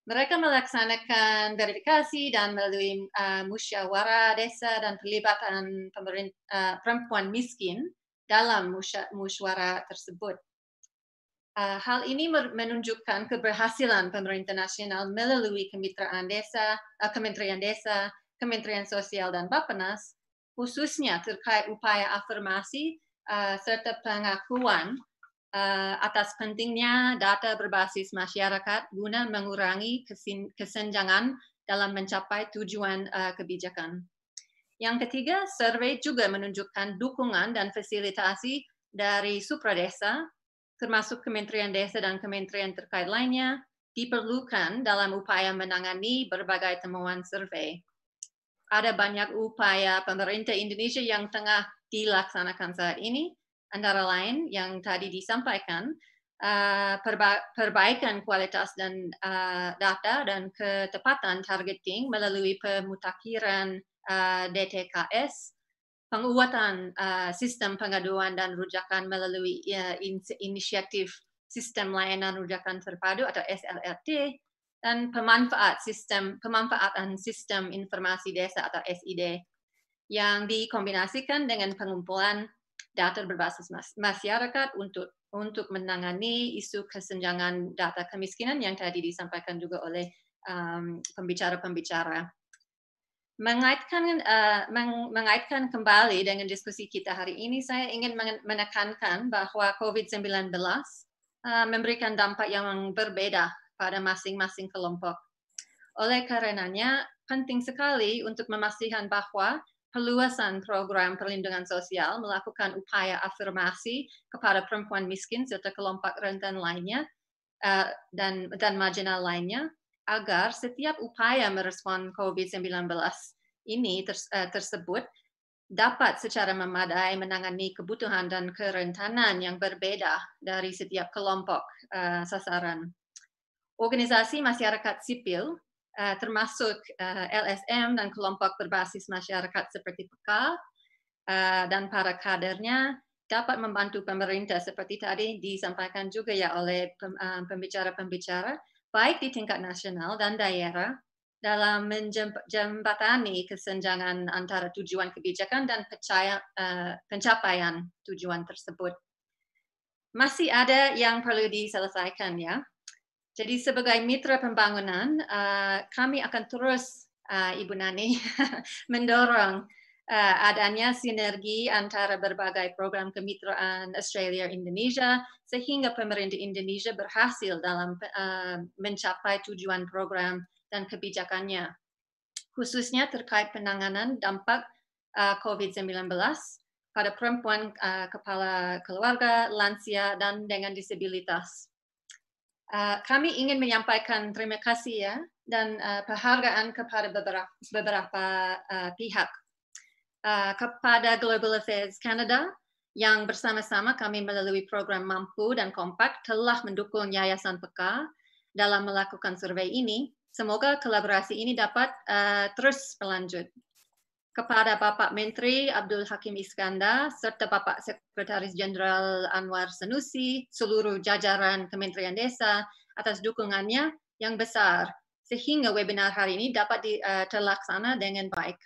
Mereka melaksanakan verifikasi dan melalui uh, musyawarah desa dan pelibatan uh, perempuan miskin dalam musyawarah tersebut. Uh, hal ini menunjukkan keberhasilan pemerintah nasional melalui kemitraan desa, uh, Kementerian Desa, Kementerian Sosial dan Bappenas, khususnya terkait upaya afirmasi uh, serta pengakuan uh, atas pentingnya data berbasis masyarakat guna mengurangi kesenjangan dalam mencapai tujuan uh, kebijakan. Yang ketiga, survei juga menunjukkan dukungan dan fasilitasi dari supradesa, termasuk Kementerian Desa dan Kementerian terkait lainnya, diperlukan dalam upaya menangani berbagai temuan survei. Ada banyak upaya pemerintah Indonesia yang tengah dilaksanakan saat ini, antara lain yang tadi disampaikan, uh, perba perbaikan kualitas dan uh, data dan ketepatan targeting melalui pemutakhiran uh, DTKS, penguatan uh, sistem pengaduan dan rujakan melalui uh, in inisiatif sistem layanan rujakan terpadu atau SLRT, dan pemanfaat sistem pemanfaatan sistem informasi desa atau SID yang dikombinasikan dengan pengumpulan data berbasis masyarakat untuk untuk menangani isu kesenjangan data kemiskinan yang tadi disampaikan juga oleh pembicara-pembicara. Um, mengaitkan uh, meng, mengaitkan kembali dengan diskusi kita hari ini, saya ingin menekankan bahwa COVID-19 uh, memberikan dampak yang berbeda pada masing-masing kelompok. Oleh karenanya, penting sekali untuk memastikan bahwa peluasan program perlindungan sosial melakukan upaya afirmasi kepada perempuan miskin serta kelompok rentan lainnya uh, dan dan marginal lainnya agar setiap upaya merespon COVID-19 ini ters, uh, tersebut dapat secara memadai menangani kebutuhan dan kerentanan yang berbeda dari setiap kelompok uh, sasaran. Organisasi masyarakat sipil uh, termasuk uh, eh, LSM dan kelompok berbasis masyarakat seperti PK uh, dan para kadernya dapat membantu pemerintah seperti tadi disampaikan juga ya oleh pembicara-pembicara baik di tingkat nasional dan daerah dalam menjembatani kesenjangan antara tujuan kebijakan dan percaya, uh, pencapaian tujuan tersebut. Masih ada yang perlu diselesaikan ya, jadi sebagai mitra pembangunan, uh, kami akan terus, uh, Ibu Nani, mendorong uh, adanya sinergi antara berbagai program kemitraan Australia-Indonesia sehingga pemerintah Indonesia berhasil dalam uh, mencapai tujuan program dan kebijakannya, khususnya terkait penanganan dampak uh, COVID-19 pada perempuan uh, kepala keluarga, lansia, dan dengan disabilitas. Uh, kami ingin menyampaikan terima kasih ya dan uh, penghargaan kepada beberapa, beberapa uh, pihak. Uh, kepada Global Affairs Canada yang bersama-sama kami melalui program Mampu dan Kompak telah mendukung Yayasan Peka dalam melakukan survei ini. Semoga kolaborasi ini dapat uh, terus berlanjut kepada Bapak Menteri Abdul Hakim Iskandar serta Bapak Sekretaris Jenderal Anwar Sanusi, seluruh jajaran Kementerian Desa atas dukungannya yang besar sehingga webinar hari ini dapat di, uh, terlaksana dengan baik.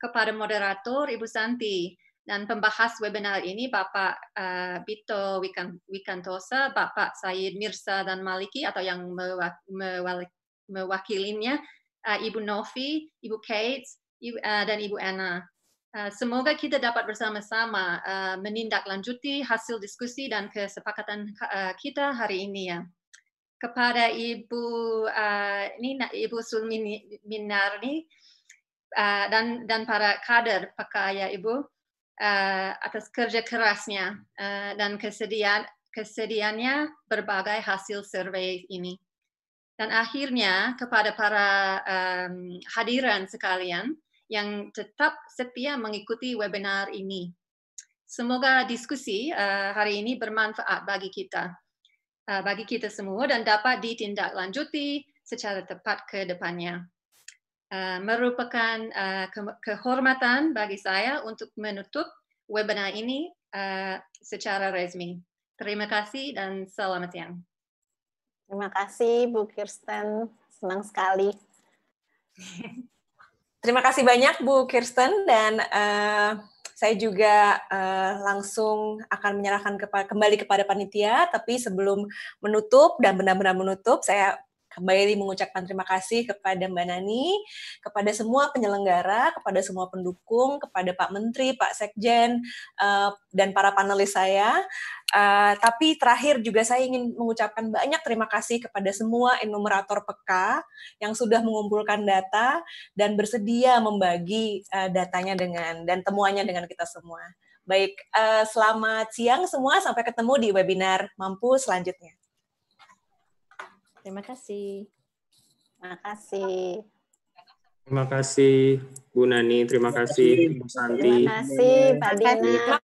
Kepada moderator Ibu Santi dan pembahas webinar ini Bapak uh, Bito Wikan, Wikantosa, Bapak Said Mirsa dan Maliki atau yang mewak, mewak, mewakilinya, uh, Ibu Novi, Ibu Kate, uh, dan Ibu Anna. Uh, semoga kita dapat bersama-sama uh, menindaklanjuti hasil diskusi dan kesepakatan kita hari ini ya. Kepada Ibu uh, ini Ibu Sulminarni uh, dan dan para kader pakaya Ibu atas kerja kerasnya dan kesediaan kesediaannya berbagai hasil survei ini. Dan akhirnya kepada para um, hadiran sekalian, yang tetap setia mengikuti webinar ini. Semoga diskusi uh, hari ini bermanfaat bagi kita, uh, bagi kita semua dan dapat ditindaklanjuti secara tepat ke depannya. Uh, merupakan uh, ke kehormatan bagi saya untuk menutup webinar ini uh, secara resmi. Terima kasih dan selamat siang. Terima kasih Bu Kirsten, senang sekali. Terima kasih banyak Bu Kirsten dan uh, saya juga uh, langsung akan menyerahkan kepa kembali kepada panitia. Tapi sebelum menutup dan benar-benar menutup, saya kembali mengucapkan terima kasih kepada Mbak Nani, kepada semua penyelenggara, kepada semua pendukung, kepada Pak Menteri, Pak Sekjen, uh, dan para panelis saya. Uh, tapi terakhir juga saya ingin mengucapkan banyak terima kasih kepada semua enumerator PK yang sudah mengumpulkan data dan bersedia membagi uh, datanya dengan dan temuannya dengan kita semua. Baik, selamat siang semua. Sampai ketemu di webinar Mampu selanjutnya. Terima kasih. Terima kasih. Terima kasih Bu Nani, terima kasih Bu Santi. Terima kasih Pak Dina.